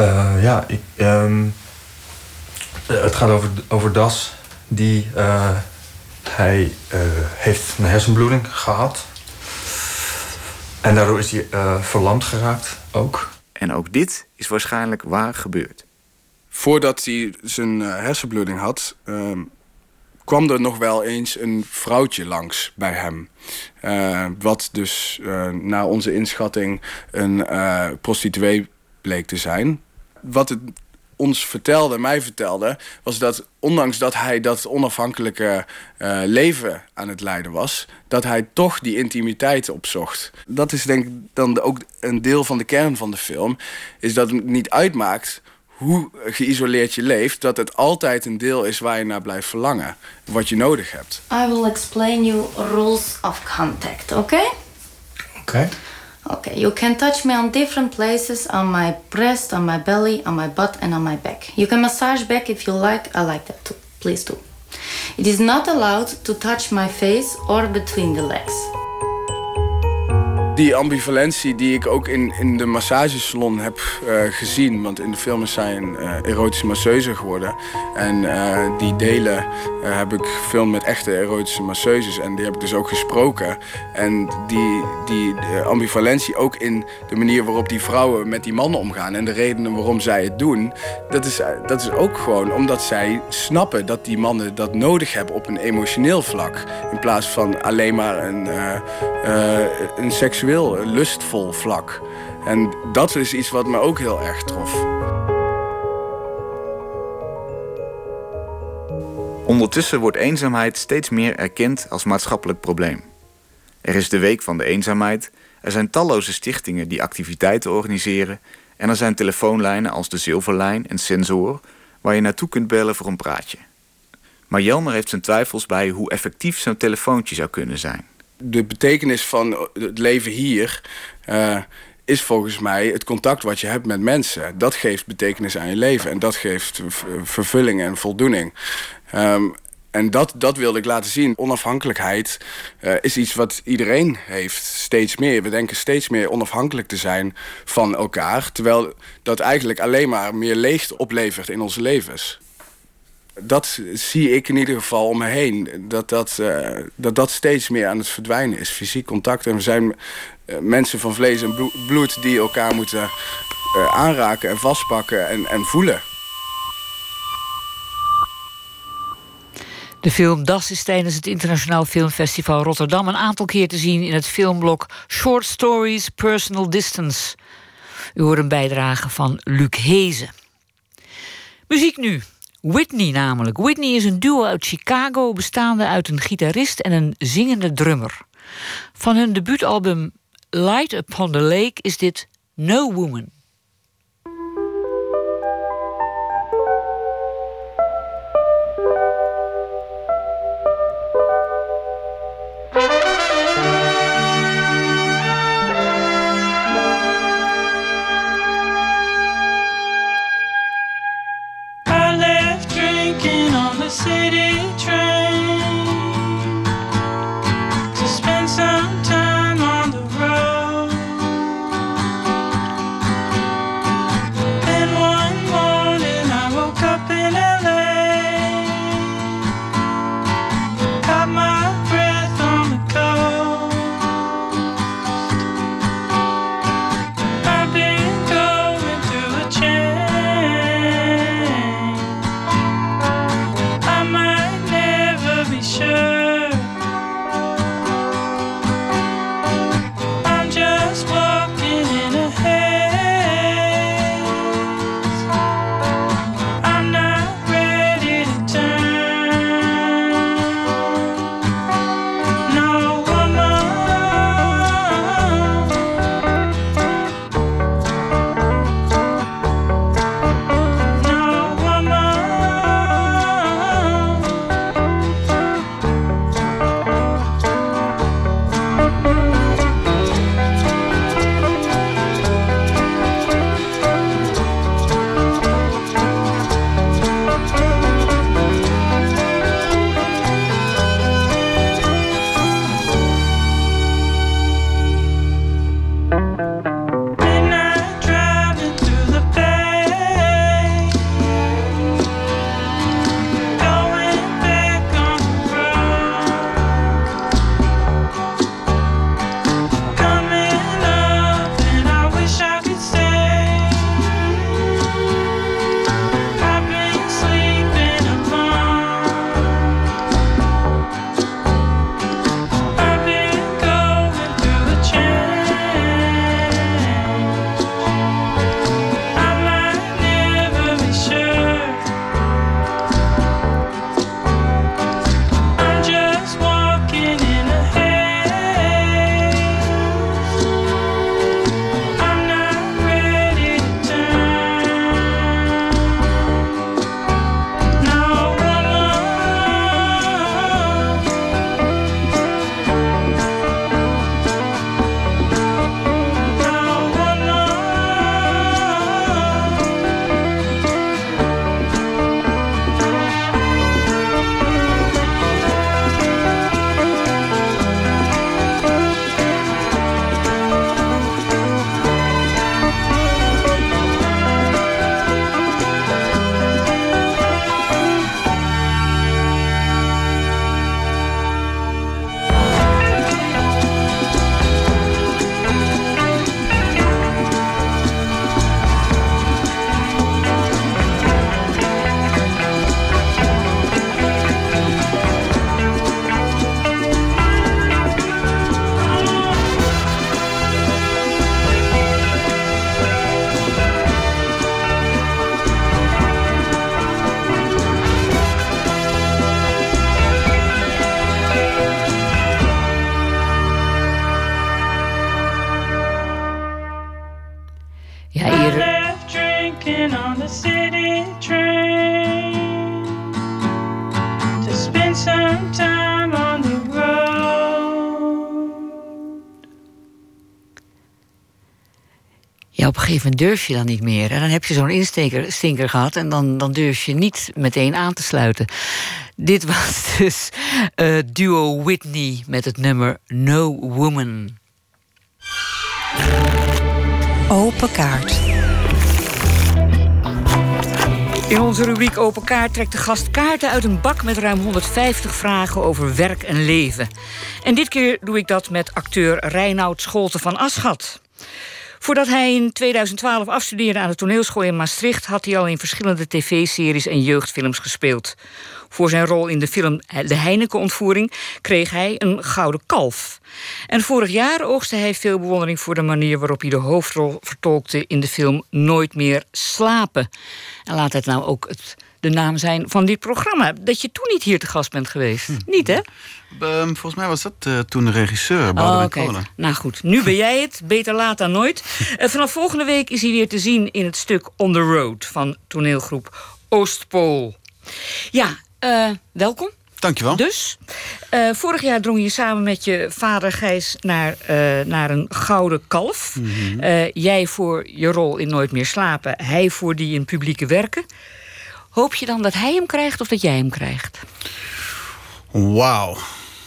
Uh, ja, ik... Um... Eh, het gaat over, over Das. Die, uh, hij uh, heeft een hersenbloeding gehad. En daardoor is hij uh, verlamd geraakt ook. En ook dit is waarschijnlijk waar gebeurd. Voordat hij zijn hersenbloeding had, ehm, kwam er nog wel eens een vrouwtje langs bij hem. wat dus naar onze inschatting een prostituee bleek te zijn. Wat het ons vertelde, mij vertelde, was dat ondanks dat hij dat onafhankelijke uh, leven aan het leiden was, dat hij toch die intimiteit opzocht. Dat is denk ik dan ook een deel van de kern van de film, is dat het niet uitmaakt hoe geïsoleerd je leeft, dat het altijd een deel is waar je naar blijft verlangen, wat je nodig hebt. I will explain you rules of contact, okay? Oké. Okay. Okay, you can touch me on different places on my breast, on my belly, on my butt, and on my back. You can massage back if you like. I like that too. Please do. It is not allowed to touch my face or between the legs. Die ambivalentie die ik ook in, in de massagesalon heb uh, gezien. Want in de film is zij een uh, erotische masseuse geworden. En uh, die delen heb ik gefilmd met echte erotische masseuses. En die heb ik dus ook gesproken. En die, die ambivalentie ook in de manier waarop die vrouwen met die mannen omgaan. En de redenen waarom zij het doen. Dat is, dat is ook gewoon omdat zij snappen dat die mannen dat nodig hebben op een emotioneel vlak. In plaats van alleen maar een, een seksueel een lustvol vlak. En dat is iets wat me ook heel erg trof. Ondertussen wordt eenzaamheid steeds meer erkend als maatschappelijk probleem. Er is de Week van de Eenzaamheid, er zijn talloze stichtingen die activiteiten organiseren en er zijn telefoonlijnen als de Zilverlijn en Sensor waar je naartoe kunt bellen voor een praatje. Maar Jelmer heeft zijn twijfels bij hoe effectief zo'n telefoontje zou kunnen zijn de betekenis van het leven hier uh, is volgens mij het contact wat je hebt met mensen. Dat geeft betekenis aan je leven en dat geeft vervulling en voldoening. Um, En dat, dat wilde ik laten zien. Onafhankelijkheid uh, is iets wat iedereen heeft, steeds meer. We denken steeds meer onafhankelijk te zijn van elkaar. Terwijl dat eigenlijk alleen maar meer leegte oplevert in onze levens. Dat zie ik in ieder geval om me heen. Dat dat, uh, dat, dat steeds meer aan het verdwijnen is. Fysiek contact. En we zijn uh, mensen van vlees en bloed die elkaar moeten aanraken en vastpakken en, en voelen. De film Das is tijdens het Internationaal Filmfestival Rotterdam een aantal keer te zien in het filmblok Short Stories Personal Distance. U hoort een bijdrage van Luc Hezen. Muziek nu. Whitney namelijk. Whitney is een duo uit Chicago bestaande uit een gitarist en een zingende drummer. Van hun debuutalbum Light Upon the Lake is dit No Woman. Gegeven moment durf je dan niet meer. En dan heb je zo'n instinker gehad en dan, dan durf je niet meteen aan te sluiten. Dit was dus uh, duo Whitney met het nummer No Woman. Open kaart. In onze rubriek Open Kaart trekt de gast kaarten uit een bak met ruim 150 vragen over werk en leven. En dit keer doe ik dat met acteur Reinoud Scholten van Aschat. Voordat hij in 2012 afstudeerde aan de toneelschool in Maastricht, had hij al in verschillende tv-series en jeugdfilms gespeeld. Voor zijn rol in de film De Heineken-ontvoering kreeg hij een gouden kalf. En vorig jaar oogste hij veel bewondering voor de manier waarop hij de hoofdrol vertolkte in de film Nooit meer slapen. En laat het nou ook het, de naam zijn van dit programma. Dat je toen niet hier te gast bent geweest. Hm. Niet, hè? Ehm, volgens mij was dat uh, toen de regisseur, Boudewijn oh, okay. Nou goed, nu ben jij het. Beter laat dan nooit. Uh, vanaf volgende week is hij weer te zien in het stuk On the Road van toneelgroep Oostpool. Ja, uh, welkom. Dankjewel. Dus, uh, vorig jaar drong je samen met je vader Gijs naar, uh, naar een gouden kalf. Mm -hmm. uh, jij voor je rol in Nooit meer slapen, hij voor die in publieke werken. Hoop je dan dat hij hem krijgt of dat jij hem krijgt? Wauw,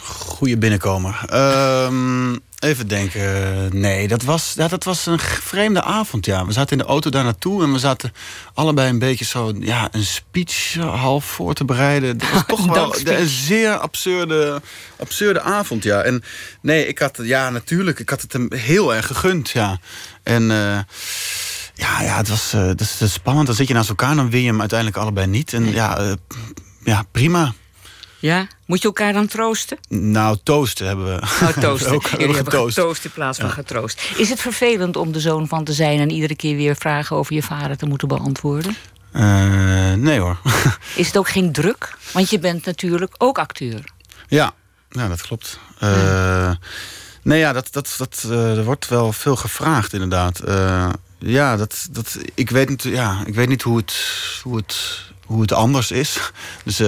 goede binnenkomer. Um, Even denken. Nee, dat was, ja, dat was een vreemde avond. Ja. We zaten in de auto daar naartoe en we zaten allebei een beetje zo ja, een speech half voor te bereiden. Dat was toch wel een zeer absurde, absurde avond. Ja. En nee, ik had ja, natuurlijk, ik had het hem heel erg gegund. Ja. En. Uh, ja, ja, het was uh, dat is spannend. Dan zit je naast elkaar, dan win je hem uiteindelijk allebei niet. En ja, uh, ja prima. Ja? Moet je elkaar dan troosten? Nou, toosten hebben we. Nou, toosten. ook, Jullie hebben getoost in plaats van ja. getroost. Is het vervelend om de zoon van te zijn... en iedere keer weer vragen over je vader te moeten beantwoorden? Uh, nee hoor. Is het ook geen druk? Want je bent natuurlijk ook acteur. Ja, ja dat klopt. Uh, nee, ja, dat, dat, dat, uh, er wordt wel veel gevraagd inderdaad. Ja, dat, dat, ik, weet, ja, ik weet niet hoe het, hoe het, hoe het anders is. Dus...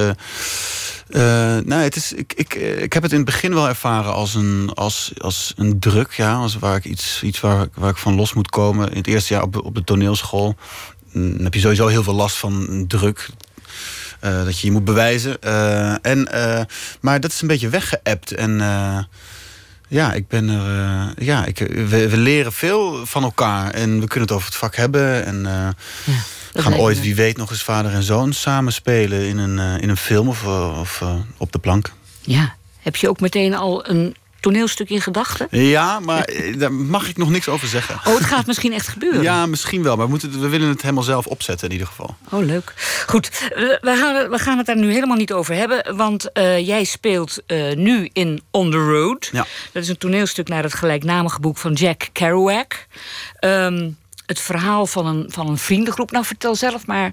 Uh, het is, ik, ik, ik heb het in het begin wel ervaren als een, als, als een druk. Ja, als waar ik iets, iets waar, waar ik van los moet komen. In het eerste jaar op, op de toneelschool mm, heb je sowieso heel veel last van druk. Dat je je moet bewijzen. En, maar dat is een beetje weggeëpt. En ja, ik ben er. ja, ik, we, we, leren veel van elkaar. En we kunnen het over het vak hebben. En, ja. We gaan ooit, wie weet, nog eens vader en zoon samen spelen in een, uh, in een film of, uh, of uh, op de plank. Ja. Heb je ook meteen al een toneelstuk in gedachten? Ja, maar daar mag ik nog niks over zeggen. Oh, het gaat misschien echt gebeuren? Ja, misschien wel. Maar we, moeten, we willen het helemaal zelf opzetten in ieder geval. Oh, leuk. Goed, we gaan, we gaan het daar nu helemaal niet over hebben. Want jij speelt nu in On the Road. Ja. Dat is een toneelstuk naar het gelijknamige boek van Jack Kerouac. Um, het verhaal van een, van een vriendengroep. Nou, vertel zelf maar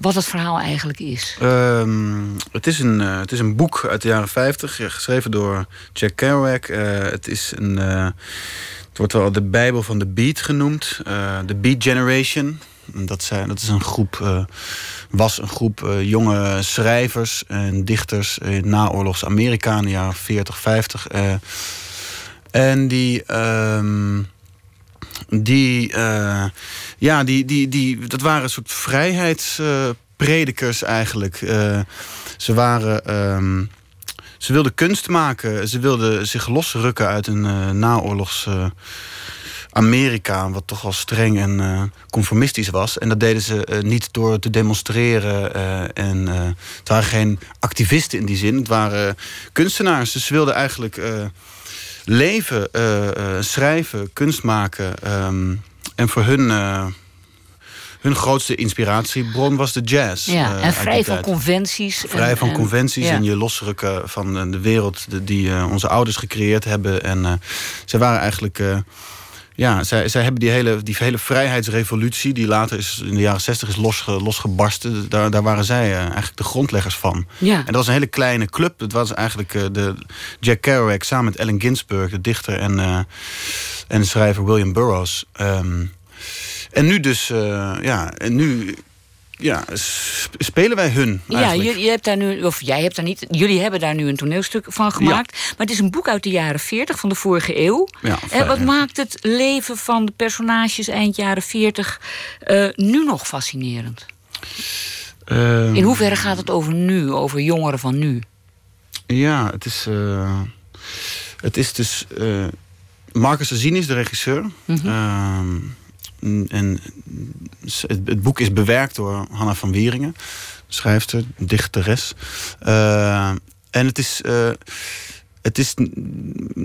wat het verhaal eigenlijk is. Um, het, is een, uh, het is een boek uit de jaren 50, geschreven door Jack Kerouac. Uh, het is een. Het wordt wel de Bijbel van de Beat genoemd. De Beat Generation. Dat, zijn, dat is een groep, was een groep jonge schrijvers en dichters in naoorlogs Amerika in de jaren 40, 50. en die. Um, die, uh, ja, die, die, die, dat waren een soort vrijheidspredikers eigenlijk. Uh, ze waren. Um, ze wilden kunst maken. Ze wilden zich losrukken uit een uh, naoorlogs. Amerika, wat toch wel streng en conformistisch was. En dat deden ze niet door te demonstreren. En het waren geen activisten in die zin. Het waren kunstenaars. Dus ze wilden eigenlijk leven, uh, uh, schrijven, kunst maken. Um, en voor hun, uh, hun grootste inspiratiebron was de jazz. Ja, en vrij van conventies. Vrij en, van conventies en, ja. en je losrukken van de wereld die onze ouders gecreëerd hebben. En ze waren eigenlijk ja, zij, zij hebben die hele, die hele vrijheidsrevolutie, die later is, in de jaren zestig is losge, losgebarsten, daar, daar waren zij uh, eigenlijk de grondleggers van. Ja. En dat was een hele kleine club. Het was eigenlijk uh, de Jack Kerouac samen met Allen Ginsberg, de dichter en, uh, en schrijver William Burroughs. Um, en nu dus, ja, en nu ja, spelen wij hun. Eigenlijk. Ja, je, je, hebt daar nu, of jij hebt daar niet, jullie hebben daar nu een toneelstuk van gemaakt. Maar het is een boek uit de jaren 40 van de vorige eeuw. Ja, en wat maakt het leven van de personages eind jaren 40 uh, nu nog fascinerend? Uh, In hoeverre gaat het over nu, over jongeren van nu? Ja, het is. Uh, het is dus. Marcus Azini is de regisseur. Mm -hmm. En het, het, boek is bewerkt door Hanna van Wieringen, schrijfster, dichteres. en het is het is,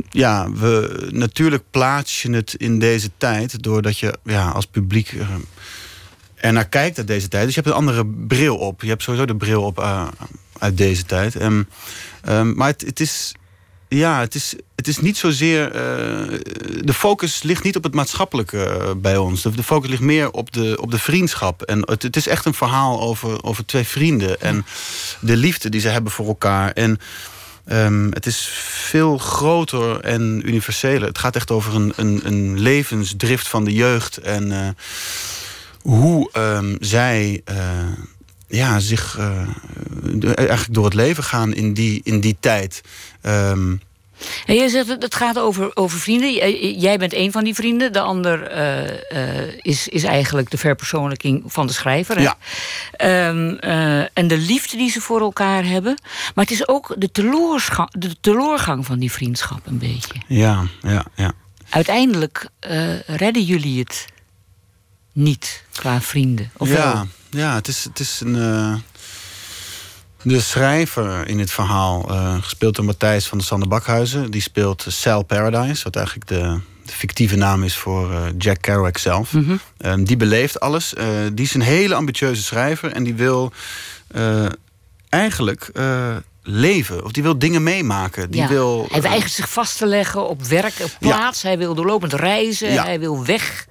ja, we, natuurlijk plaats je het in deze tijd doordat je ja, als publiek uh, er naar kijkt uit deze tijd. Dus je hebt een andere bril op. Je hebt sowieso de bril op uit deze tijd. En, um, maar het, het, is, ja, het, is, het is niet zozeer. Uh, de focus ligt niet op het maatschappelijke bij ons. De, de, focus ligt meer op de, op de vriendschap. En het, het is echt een verhaal over, over twee vrienden. En de liefde die ze hebben voor elkaar. En. Um, het is veel groter en universeler. Het gaat echt over een, een, een levensdrift van de jeugd. En uh, hoe um, zij uh, ja, zich uh, eigenlijk door het leven gaan in die, in die tijd. Um, en jij zegt het gaat over, over vrienden. Jij bent een van die vrienden. De ander uh, uh, is, is eigenlijk de verpersoonlijking van de schrijver. Hè? Ja. Um, uh, en de liefde die ze voor elkaar hebben. Maar het is ook de, de teleurgang van die vriendschap een beetje. Ja, ja, ja. Uiteindelijk redden jullie het niet qua vrienden. Of ja, wel? Ja, het is, het is een de schrijver in het verhaal, uh, gespeeld door Matthijs van de Sander Bakhuizen... die speelt Cell Paradise, wat eigenlijk de, de fictieve naam is voor uh, Jack Kerouac zelf. Mhm. Mm -hmm. die beleeft alles. Uh, die is een hele ambitieuze schrijver en die wil eigenlijk leven. Of die wil dingen meemaken. Die ja. wil, hij weigert zich vast te leggen op werk, op plaats. Ja. Hij wil doorlopend reizen, ja. hij wil weg...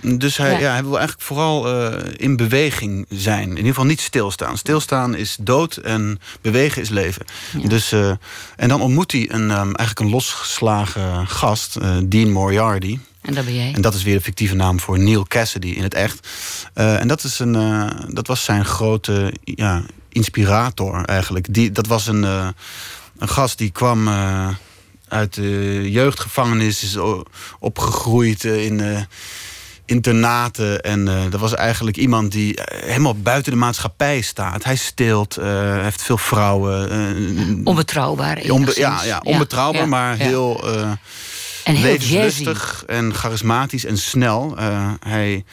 Dus hij, ja. ja. hij wil eigenlijk vooral uh, in beweging zijn. In ieder geval niet stilstaan. Stilstaan is dood en bewegen is leven. Ja. Dus, uh, en dan ontmoet hij een, um, eigenlijk een losgeslagen gast, uh, Dean Moriarty. En dat ben jij? En dat is weer de fictieve naam voor Neil Cassidy in het echt. en dat, is een, dat was zijn grote ja, inspirator eigenlijk. Die, dat was een, een gast die kwam uit de jeugdgevangenis, is opgegroeid in internaten. En uh, dat was eigenlijk iemand die helemaal buiten de maatschappij staat. Hij steelt, uh, heeft veel vrouwen. Uh, onbetrouwbaar. Onbe ja, ja, onbetrouwbaar, ja, maar heel, en heel levenslustig en charismatisch en snel. hij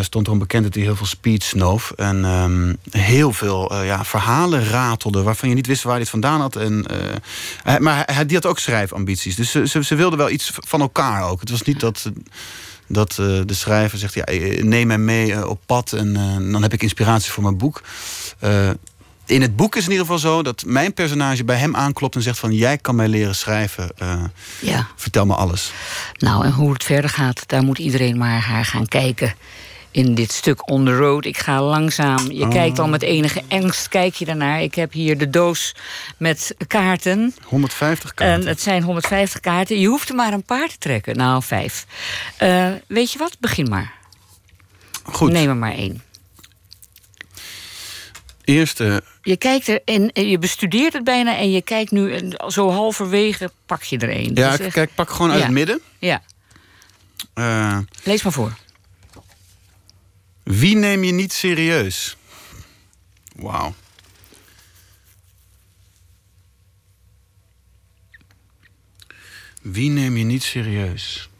stond erom bekend dat hij heel veel speed snoof. En um, heel veel ja, verhalen ratelde waarvan je niet wist waar hij het vandaan had. En, hij, maar hij, die had ook schrijfambities. Dus ze, ze, ze wilden wel iets van elkaar ook. Het was niet dat dat uh, de schrijver zegt: ja, neem mij mee uh, op pad en uh, dan heb ik inspiratie voor mijn boek. in het boek is het in ieder geval zo dat mijn personage bij hem aanklopt en zegt: van jij kan mij leren schrijven. ja. Vertel me alles. Nou, en hoe het verder gaat, daar moet iedereen maar haar gaan kijken. In dit stuk on the road. Ik ga langzaam. Je Oh. kijkt al met enige angst. Kijk je daarnaar. Ik heb hier de doos met kaarten. 150 kaarten. En het zijn 150 kaarten. Je hoeft er maar een paar te trekken. Nou, vijf. Uh, weet je wat? Begin maar. Goed. Neem er maar één. Eerste. Je kijkt er en je bestudeert het bijna en je kijkt nu en zo halverwege pak je er één. Ja, echt... kijk, pak gewoon uit ja. het midden. Ja. Uh, Lees maar voor. Wie neem je niet serieus? Wauw. Wie neem je niet serieus?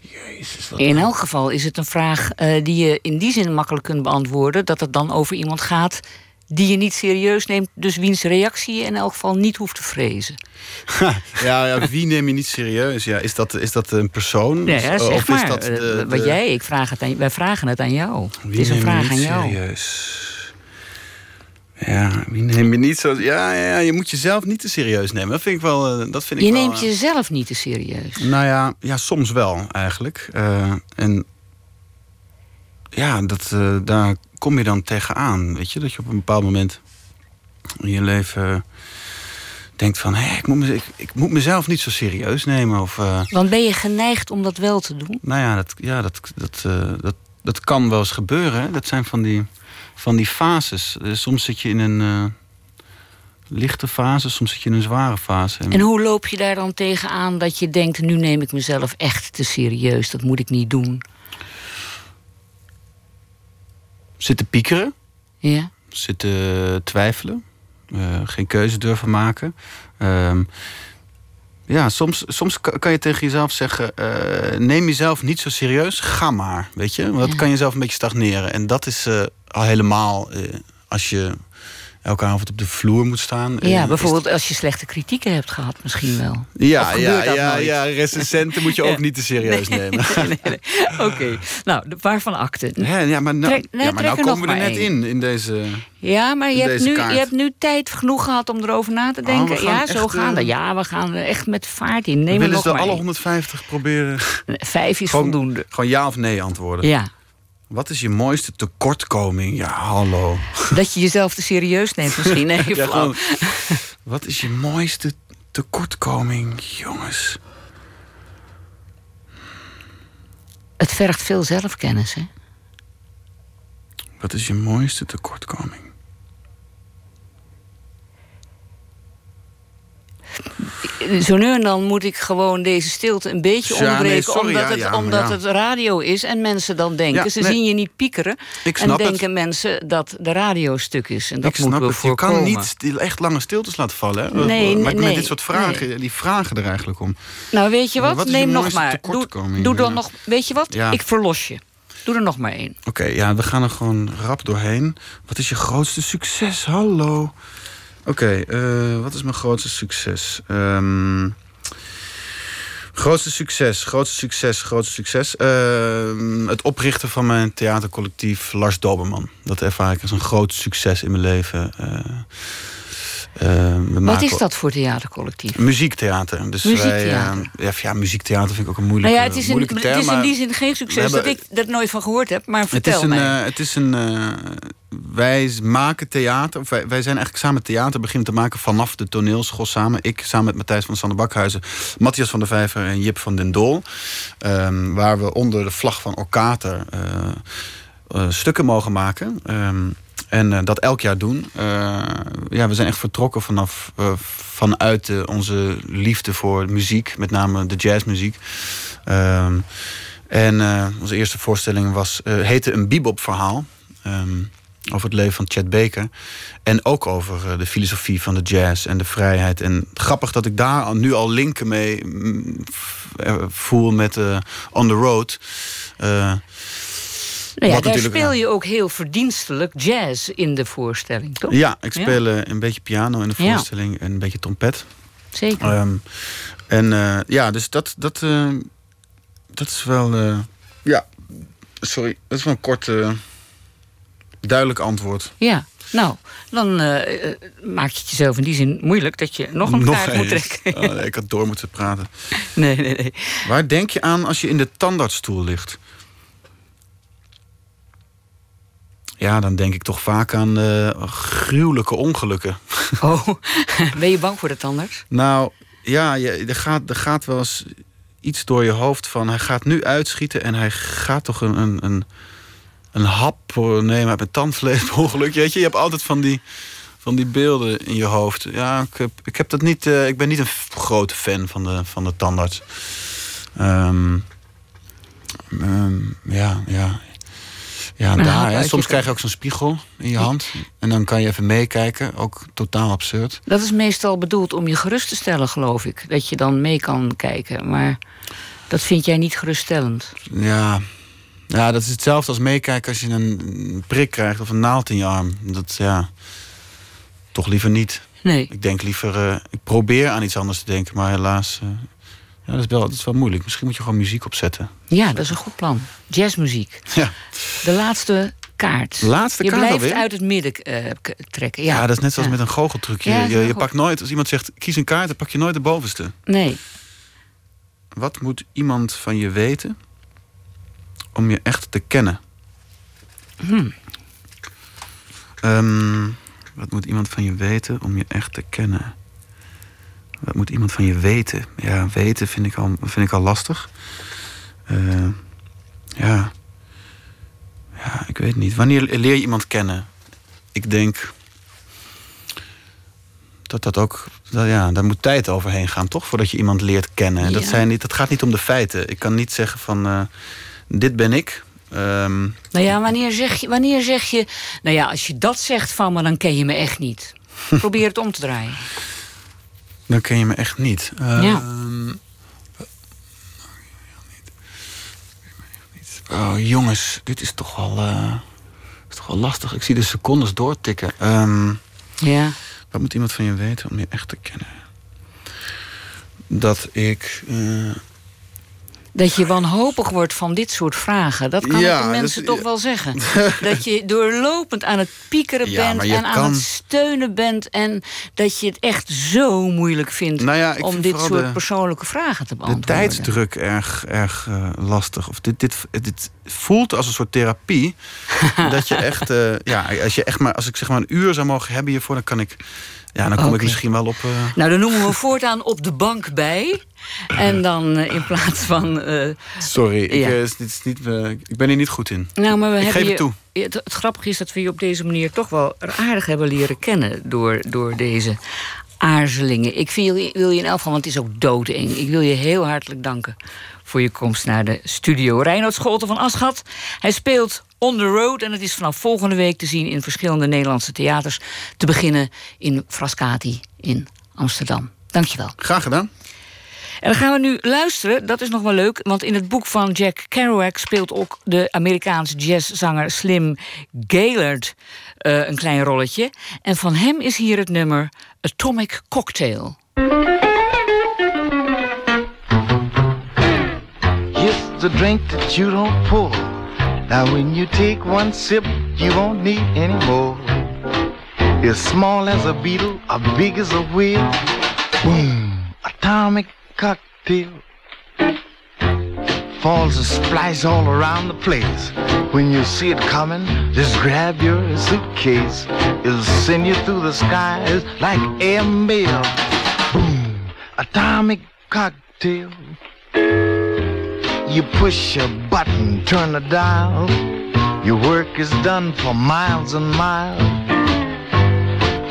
Jezus, wat in elk geval is het een vraag uh, die je in die zin makkelijk kunt beantwoorden... dat het dan over iemand gaat die je niet serieus neemt... dus wiens reactie je in elk geval niet hoeft te vrezen. ja, ja, wie neem je niet serieus? Ja, is, dat, is dat een persoon? Nee, ja, of maar. is dat de, de... Wat jij, ik vraag het aan, wij vragen het aan jou. Wie het is een vraag neem je niet aan jou. serieus? Ja, wie neem je niet zo... Ja, ja, je moet jezelf niet te serieus nemen. Dat vind ik wel... Dat vind ik je wel, neemt jezelf niet te serieus. Nou ja, ja soms wel eigenlijk. Uh, en ja, dat, uh, daar kom je dan tegenaan. Weet je, dat je op een bepaald moment in je leven denkt van... Hé, ik, moet me, ik, ik, moet mezelf niet zo serieus nemen. Of, uh, Want ben je geneigd om dat wel te doen? Nou ja, dat, ja, dat, dat, uh, dat, dat kan wel eens gebeuren. Hè? Dat zijn van die, van die fases. Eh, soms zit je in een uh, lichte fase, soms zit je in een zware fase. En hoe loop je daar dan tegenaan dat je denkt... nu neem ik mezelf echt te serieus, dat moet ik niet doen? Zitten piekeren. Ja. Zitten twijfelen. Uh, geen keuze durven maken. Uh, ja, soms, soms kan je tegen jezelf zeggen: uh, neem jezelf niet zo serieus, ga maar. Weet je, want dat kan jezelf een beetje stagneren. En dat is uh, al helemaal uh, als je elke avond op de vloer moet staan. Ja, bijvoorbeeld als je slechte kritieken hebt gehad, misschien wel. Ja, ja, ja, ja, recensenten moet je ook niet te serieus nemen. Nee, nee, Oké, nou, waarvan akte? Ja, ja, maar nou, ja, maar nou komen we er net in, in deze. Ja, maar je hebt, nu, je hebt nu tijd genoeg gehad om erover na te denken. Oh, ja, zo gaan we. Ja, we gaan er echt met vaart in. Neem willen ze alle één. 150 proberen? Vijf is gewoon, voldoende. Gewoon ja of nee antwoorden. Ja. Wat is je mooiste tekortkoming? Ja, hallo. Dat je jezelf te serieus neemt misschien. Nee, Ja, flauw. gewoon, wat is je mooiste tekortkoming, jongens? Het vergt veel zelfkennis, hè? Wat is je mooiste tekortkoming? Zo nu en dan moet ik gewoon deze stilte een beetje Ja, nee, onderbreken. sorry, omdat ja, het, ja, omdat het radio is en mensen dan denken. Ze nee. zien je niet piekeren. Ik en het. denken mensen dat de radio stuk is. En dat ik moeten snap we het. Je kan niet echt lange stiltes laten vallen. Hè? Nee, maar nee, met dit soort vragen, die vragen er eigenlijk om. Nou, weet je wat? Neem nog maar. Doe, doe dan nog. Weet je wat? Ik verlos je. Doe er nog maar één. Oké, ja, we gaan er gewoon rap doorheen. Wat is je grootste succes? Hallo. Oké, eh, wat is mijn grootste succes? Ehm, grootste succes, grootste succes, grootste succes. Ehm, het oprichten van mijn theatercollectief Lars Doberman. Dat ervaar ik als een groot succes in mijn leven. Eh, Wat maken is dat voor theatercollectief? Muziektheater. Dus Muziektheater. Wij, eh, ja, muziektheater vind ik ook een moeilijke, nou ja, het is, een, term. het is in die zin geen succes hebben- dat ik er nooit van gehoord heb. Maar het vertel is een, mij. eh, het is een eh, wij maken theater. Of wij, wij zijn eigenlijk samen theater beginnen te maken vanaf de toneelschool samen. Ik samen met Matthijs van Sander Bakhuizen, Matthias van der Vijver en Jip van den Dool. Ehm, waar we onder de vlag van Orkater eh, eh, stukken mogen maken. Ehm, en eh, dat elk jaar doen. Eh, ja, we zijn echt vertrokken vanaf, eh, vanuit onze liefde voor muziek, met name de jazzmuziek. Ehm, en onze eerste voorstelling was, heette een bebop-verhaal. ehm, over het leven van Chet Baker. En ook over de filosofie van de jazz en de vrijheid. En grappig dat ik daar nu al linken mee mm, voel met On the Road. Nou ja, daar speel je ook heel verdienstelijk jazz in de voorstelling, toch? Ja, ik speel eh, een beetje piano in de voorstelling en een beetje trompet. Zeker. Ehm, en eh, ja, dus dat, dat, eh, dat is wel. ja, sorry, dat is wel een kort, duidelijk antwoord. Ja, nou, dan maak je het jezelf in die zin moeilijk dat je nog een kaart moet trekken. Oh, nee, ik had door moeten praten. Nee, nee, nee. Waar denk je aan als je in de tandartsstoel ligt? Ja, dan denk ik toch vaak aan eh, gruwelijke ongelukken. Oh, ben je bang voor de tandarts? Nou, ja, je, er, gaat, er gaat wel eens iets door je hoofd van... hij gaat nu uitschieten en hij gaat toch een, een, een, een hap voor- nemen uit mijn tandvlees ongeluk. Weet je, je hebt altijd van die, van die beelden in je hoofd. Ja, ik, heb, ik, heb dat niet, eh, ik ben niet een grote fan van de, van de tandarts. Ehm, ehm, ja, ja. Ja, daar. Hè. Soms krijg je ook zo'n spiegel in je hand. En dan kan je even meekijken. Ook totaal absurd. Dat is meestal bedoeld om je gerust te stellen, geloof ik. Dat je dan mee kan kijken. Maar dat vind jij niet geruststellend. Ja. ja, dat is hetzelfde als meekijken als je een prik krijgt of een naald in je arm. Dat ja, toch liever niet. Nee. Ik denk liever, eh, ik probeer aan iets anders te denken, maar helaas, eh, ja, dat, is wel, dat is wel moeilijk. Misschien moet je gewoon muziek opzetten. Ja, dat is een goed plan. Jazzmuziek. Ja, De laatste kaart. Laatste je kaart blijft alweer? uit het midden eh, trekken. ja. Ja, dat is net zoals Ja. met een goocheltrucje. Ja, je, je pakt nooit, als iemand zegt, kies een kaart, dan pak je nooit de bovenste. Nee. Wat moet iemand van je weten om je echt te kennen? Hmm. Ehm, wat moet iemand van je weten om je echt te kennen? Wat moet iemand van je weten? Ja, weten vind ik al, vind ik al lastig. Eh, ja. weet niet. Wanneer leer je iemand kennen? Ik denk dat dat ook. Dat, ja, daar moet tijd overheen gaan, toch? Voordat je iemand leert kennen. En dat, zijn niet, dat gaat niet om de feiten. Ik kan niet zeggen van. Uh, dit ben ik. Um, nou ja, wanneer zeg, je, wanneer zeg je. Nou ja, als je dat zegt van me, dan ken je me echt niet. Probeer het om te draaien. Dan ken je me echt niet. Uh, ja. Oh, jongens, dit is toch wel, uh, is toch wel lastig. Ik zie de secondes doortikken. Um, ja. Wat moet iemand van je weten om je echt te kennen? Dat ik. Uh, dat je wanhopig wordt van dit soort vragen. Dat kan ik de mensen toch wel zeggen. dat je doorlopend aan het piekeren bent en aan het steunen bent. En dat je het echt zo moeilijk vindt nou om dit soort persoonlijke vragen te beantwoorden. De tijdsdruk erg, erg uh, lastig. Of dit, dit, dit voelt als een soort therapie. dat je echt, uh, ja, als, je echt maar, als ik zeg maar een uur zou mogen hebben hiervoor, dan kan ik ja, dan kom ik misschien wel op. Uh... Nou, dan noemen we voortaan op de bank bij. En dan uh, in plaats van. Uh, Sorry, ik, is, dit is niet, ik ben hier niet goed in. Nou, maar we ik hebben geef het toe. Het, het, grappige is dat we je op deze manier toch wel aardig hebben leren kennen door, door deze aarzelingen. Ik wil je, wil je in elk geval, want het is ook doodeng. Ik wil je heel hartelijk danken voor je komst naar de studio. Reinoud Scholten van Aschat. Hij speelt On the Road en het is vanaf volgende week te zien in verschillende Nederlandse theaters. Te beginnen in Frascati in Amsterdam. Dankjewel. Graag gedaan. En dan gaan we nu luisteren, dat is nog wel leuk... want in het boek van Jack Kerouac speelt ook de Amerikaanse jazzzanger Slim Gaillard uh, een klein rolletje. En van hem is hier het nummer Atomic Cocktail. It's the drink that you don't pour. Now when you take one sip, you won't need any more. As small as a beetle, as big as a whale. Boom, atomic cocktail. Falls and splice all around the place. When you see it coming, just grab your suitcase. It'll send you through the skies like air mail. Boom, atomic cocktail. You push a button, turn a dial. Your work is done for miles and miles.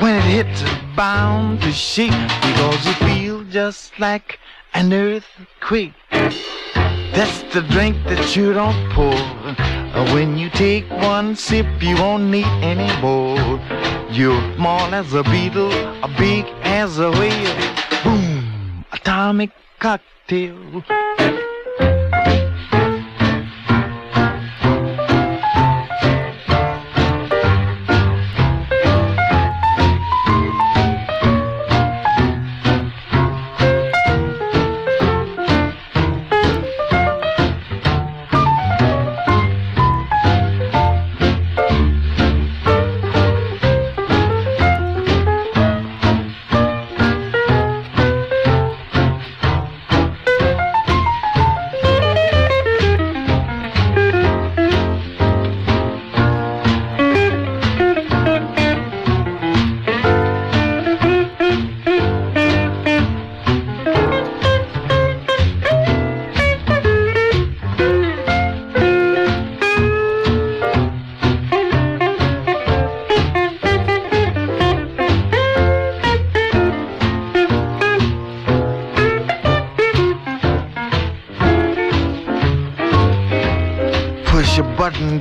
When it hits, it's bound to shake because you feel just like an earthquake. That's the drink that you don't pour. Uh, when you take one sip, you won't need any more. You're small as a beetle, a big as a whale. Boom, atomic cocktail.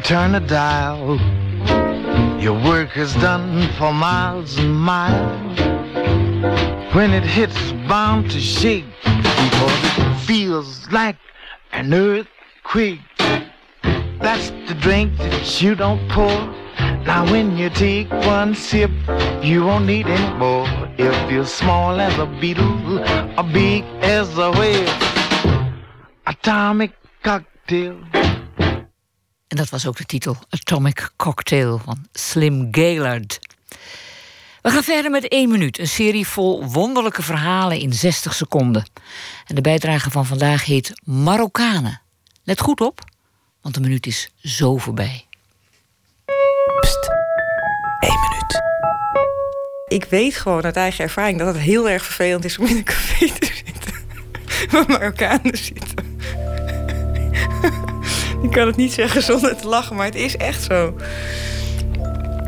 Turn a dial. Your work is done for miles and miles. When it hits, bound to shake because it feels like an earthquake. That's the drink that you don't pour. Now when you take one sip, you won't need any more. If you're small as a beetle or big as a whale, atomic cocktail. En dat was ook de titel Atomic Cocktail van Slim Gaillard. We gaan verder met één minuut. Een serie vol wonderlijke verhalen in 60 seconden. En de bijdrage van vandaag heet Marokkanen. Let goed op, want de minuut is zo voorbij. Pst, één minuut. Ik weet gewoon uit eigen ervaring dat het heel erg vervelend is om in een café te zitten. Waar Marokkanen zitten. Ik kan het niet zeggen zonder te lachen, maar het is echt zo.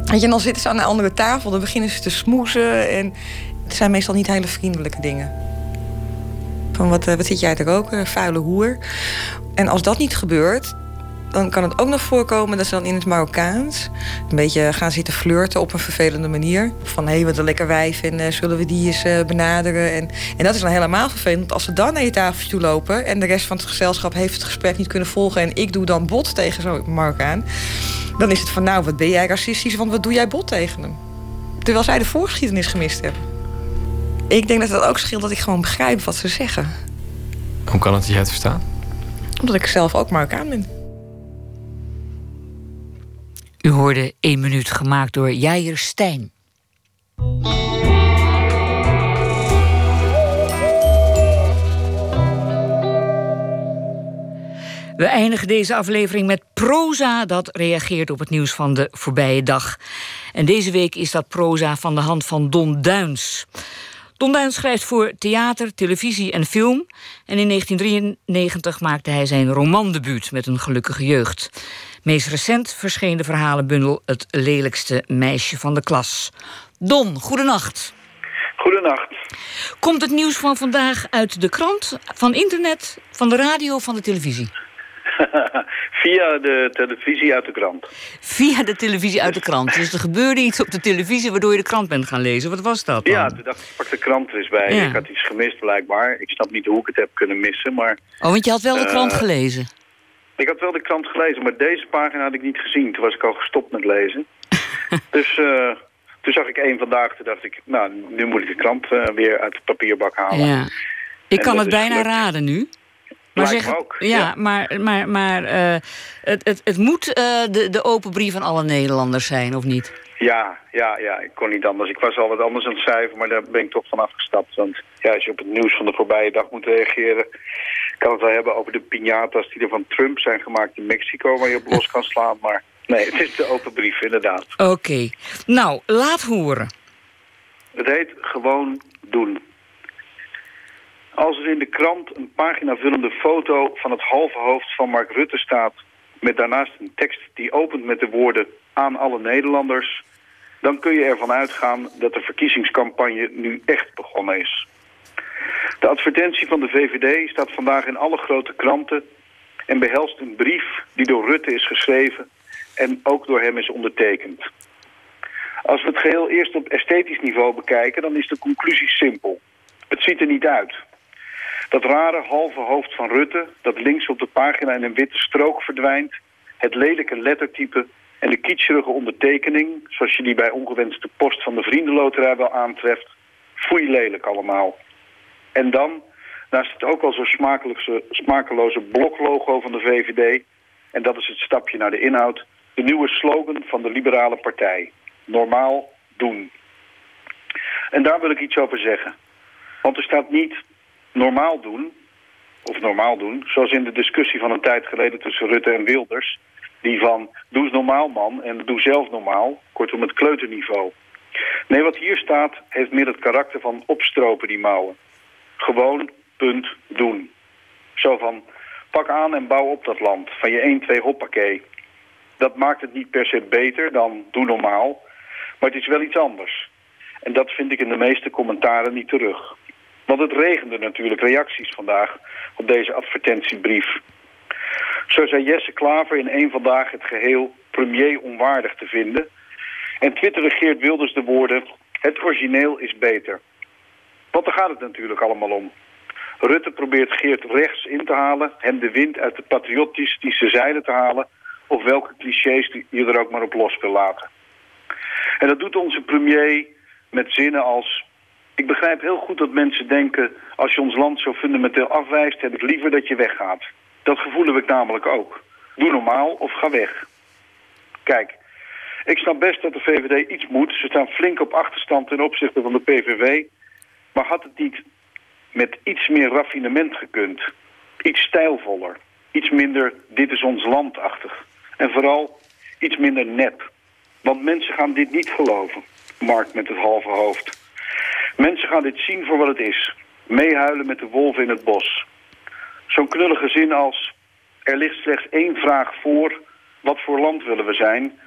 Weet je, en dan zitten ze aan een andere tafel, dan beginnen ze te smoezen. En het zijn meestal niet hele vriendelijke dingen. Van wat, eh, wat zit jij te roken, vuile hoer. En als dat niet gebeurt, dan kan het ook nog voorkomen dat ze dan in het Marokkaans een beetje gaan zitten flirten op een vervelende manier. Van hé, hey, wat een lekker wijf en uh, zullen we die eens uh, benaderen. En, en dat is dan helemaal vervelend. Als ze dan naar je tafeltje toe lopen en de rest van het gezelschap heeft het gesprek niet kunnen volgen en ik doe dan bot tegen zo'n Marokkaan, dan is het van nou, wat ben jij racistisch, want wat doe jij bot tegen hem? Terwijl zij de voorgeschiedenis gemist hebben. Ik denk dat het ook scheelt dat ik gewoon begrijp wat ze zeggen. Hoe kan het dat jij het verstaan? Omdat ik zelf ook Marokkaan ben. U hoorde 1 minuut gemaakt door Jair Stijn. We eindigen deze aflevering met proza dat reageert op het nieuws van de voorbije dag. En deze week is dat proza van de hand van Don Duins. Don Duins schrijft voor theater, televisie en film. En in 1993 maakte hij zijn romandebuut met een gelukkige jeugd. Meest recent verscheen de verhalenbundel Het lelijkste meisje van de klas. Don, goedenacht. Goedenacht. Komt het nieuws van vandaag uit de krant, van internet, van de radio van de televisie? Via de televisie uit de krant. Via de televisie uit de krant. Dus er gebeurde iets op de televisie waardoor je de krant bent gaan lezen. Wat was dat dan? Ja, toen dacht ik, pak de krant er eens bij. Ja. Ik had iets gemist blijkbaar. Ik snap niet hoe ik het heb kunnen missen, maar... Oh, want je had wel de krant Eh, gelezen. Ik had wel de krant gelezen, maar deze pagina had ik niet gezien. Toen was ik al gestopt met lezen. dus eh, toen zag ik één vandaag, toen dacht ik... Nou, nu moet ik de krant eh, weer uit de papierbak halen. Ja. Ik En kan het bijna gelukt. raden nu. Maar Lijkt zeg, ook, ja, ja. maar, maar, maar eh, het, het, het moet de, de open brief van alle Nederlanders zijn, of niet? Ja, ja, ja, ik kon niet anders. Ik was al wat anders aan het cijfer, maar daar ben ik toch van afgestapt. Want ja, als je op het nieuws van de voorbije dag moet reageren... kan het wel hebben over de piñatas die er van Trump zijn gemaakt in Mexico... waar je op los kan slaan, maar nee, het is de open brief, inderdaad. Oké. Nou, laat horen. Het heet gewoon doen. Als er in de krant een paginavullende foto van het halve hoofd van Mark Rutte staat... met daarnaast een tekst die opent met de woorden aan alle Nederlanders... dan kun je ervan uitgaan dat de verkiezingscampagne nu echt begonnen is. De advertentie van de VVD staat vandaag in alle grote kranten... en behelst een brief die door Rutte is geschreven en ook door hem is ondertekend. Als we het geheel eerst op esthetisch niveau bekijken, dan is de conclusie simpel. Het ziet er niet uit. Dat rare halve hoofd van Rutte, dat links op de pagina in een witte strook verdwijnt, het lelijke lettertype en de kitscherige ondertekening, zoals je die bij ongewenste post van de vriendenloterij wel aantreft, foei lelijk allemaal. En dan, naast het ook al zo smakeloze bloklogo van de VVD, en dat is het stapje naar de inhoud, de nieuwe slogan van de Liberale Partij. Normaal doen. En daar wil ik iets over zeggen. Want er staat niet normaal doen, of normaal doen, zoals in de discussie van een tijd geleden tussen Rutte en Wilders. Die van doe eens normaal man en doe zelf normaal, kortom het kleuterniveau. Nee, wat hier staat heeft meer het karakter van opstropen die mouwen. Gewoon, punt, doen. Zo van, pak aan en bouw op dat land, van je 1-2 hoppakee. Dat maakt het niet per se beter dan doe normaal, maar het is wel iets anders. En dat vind ik in de meeste commentaren niet terug. Want het regende natuurlijk reacties vandaag op deze advertentiebrief. Zo zei Jesse Klaver in één vandaag het geheel premier onwaardig te vinden. En Twitter regeert Wilders de woorden, het origineel is beter. Want daar gaat het natuurlijk allemaal om. Rutte probeert Geert rechts in te halen, hem de wind uit de patriotistische zijde te halen, of welke clichés je er ook maar op los wil laten. En dat doet onze premier met zinnen als... Ik begrijp heel goed dat mensen denken... als je ons land zo fundamenteel afwijst... heb ik liever dat je weggaat. Dat gevoel heb ik namelijk ook. Doe normaal of ga weg. Kijk, ik snap best dat de VVD iets moet. Ze staan flink op achterstand ten opzichte van de PVV. Maar had het niet met iets meer raffinement gekund? Iets stijlvoller. Iets minder dit is ons landachtig. En vooral iets minder nep. Want mensen gaan dit niet geloven. Mark met het halve hoofd. Mensen gaan dit zien voor wat het is. Meehuilen met de wolven in het bos. Zo'n knullige zin als... Er ligt slechts één vraag voor. Wat voor land willen we zijn?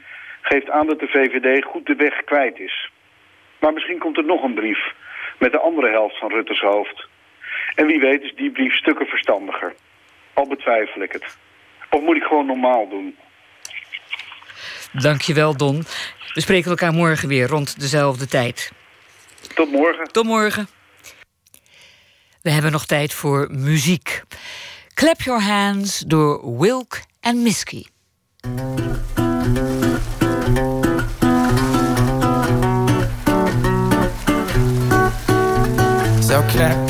Geeft aan dat de VVD goed de weg kwijt is. Maar misschien komt er nog een brief met de andere helft van Rutte's hoofd. En wie weet is die brief stukken verstandiger. Al betwijfel ik het. Of moet ik gewoon normaal doen? Dankjewel, Don. We spreken elkaar morgen weer rond dezelfde tijd. Tot morgen. Tot morgen. We hebben nog tijd voor muziek. Clap Your Hands door Wilk en Misky.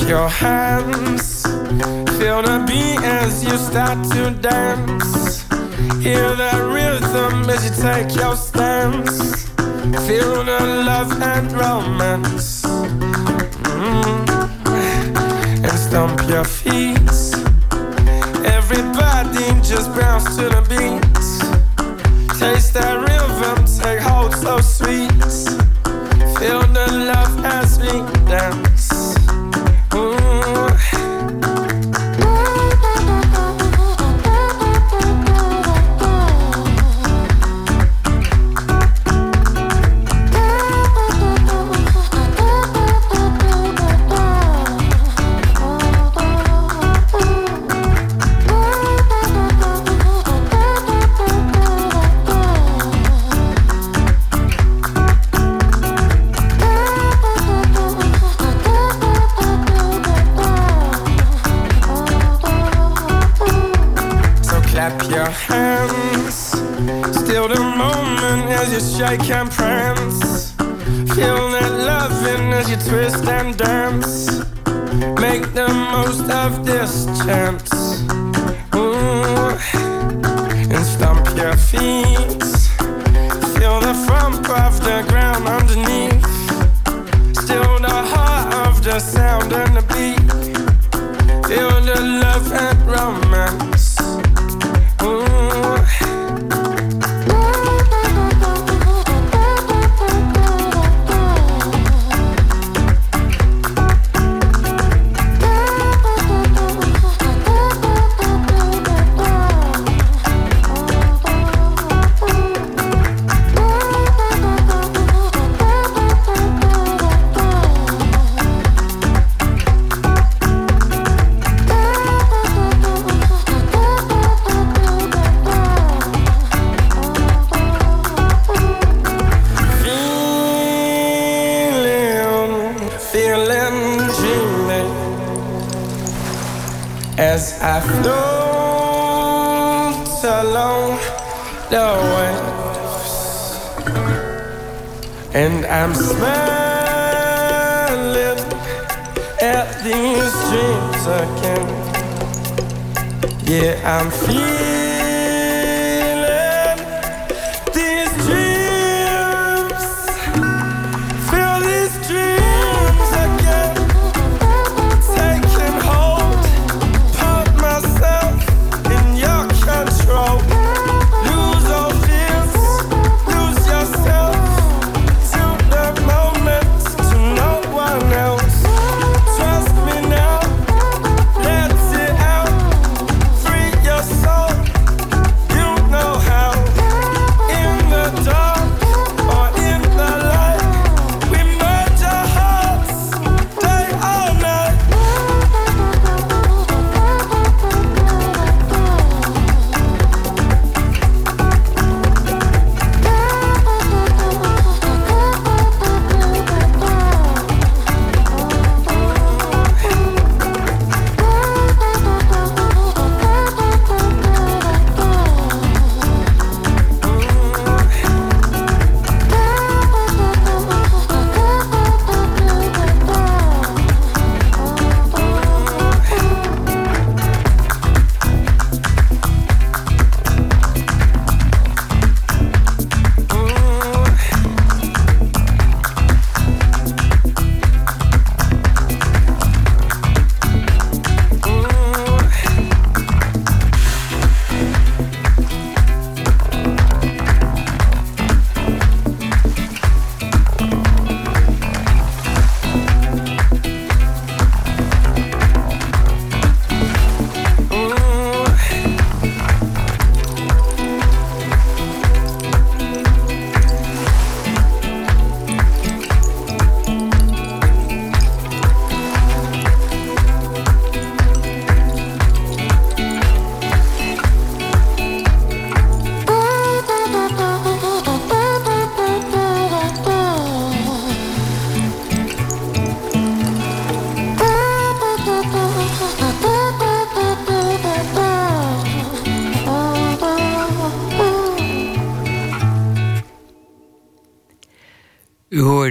Your hands, feel the beat as you start to dance. Hear that rhythm as you take your stance. Feel the love and romance. Mm. And stomp your feet. Everybody just bounce to the beat. Taste that rhythm, take hold so sweet. Shake and prance. Feel that loving as you twist and dance. Make the most of this chance. Ooh. And stomp your feet. Feel the front of the ground underneath. Still the heart of the sound and the beat. Feel the love and romance. I'm feeling.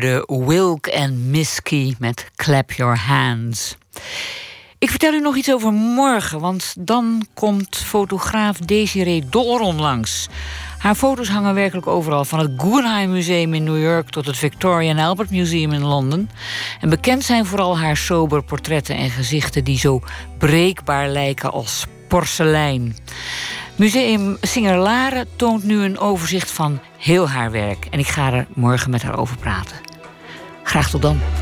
Hoorde Wilk en Misky met Clap Your Hands. Ik vertel u nog iets over morgen, want dan komt fotograaf Desiree Doron langs. Haar foto's hangen werkelijk overal, van het Guggenheim Museum in New York tot het Victoria and Albert Museum in Londen. En bekend zijn vooral haar sober portretten en gezichten die zo breekbaar lijken als porselein. Museum Singer toont nu een overzicht van heel haar werk. En ik ga er morgen met haar over praten. Graag tot dan.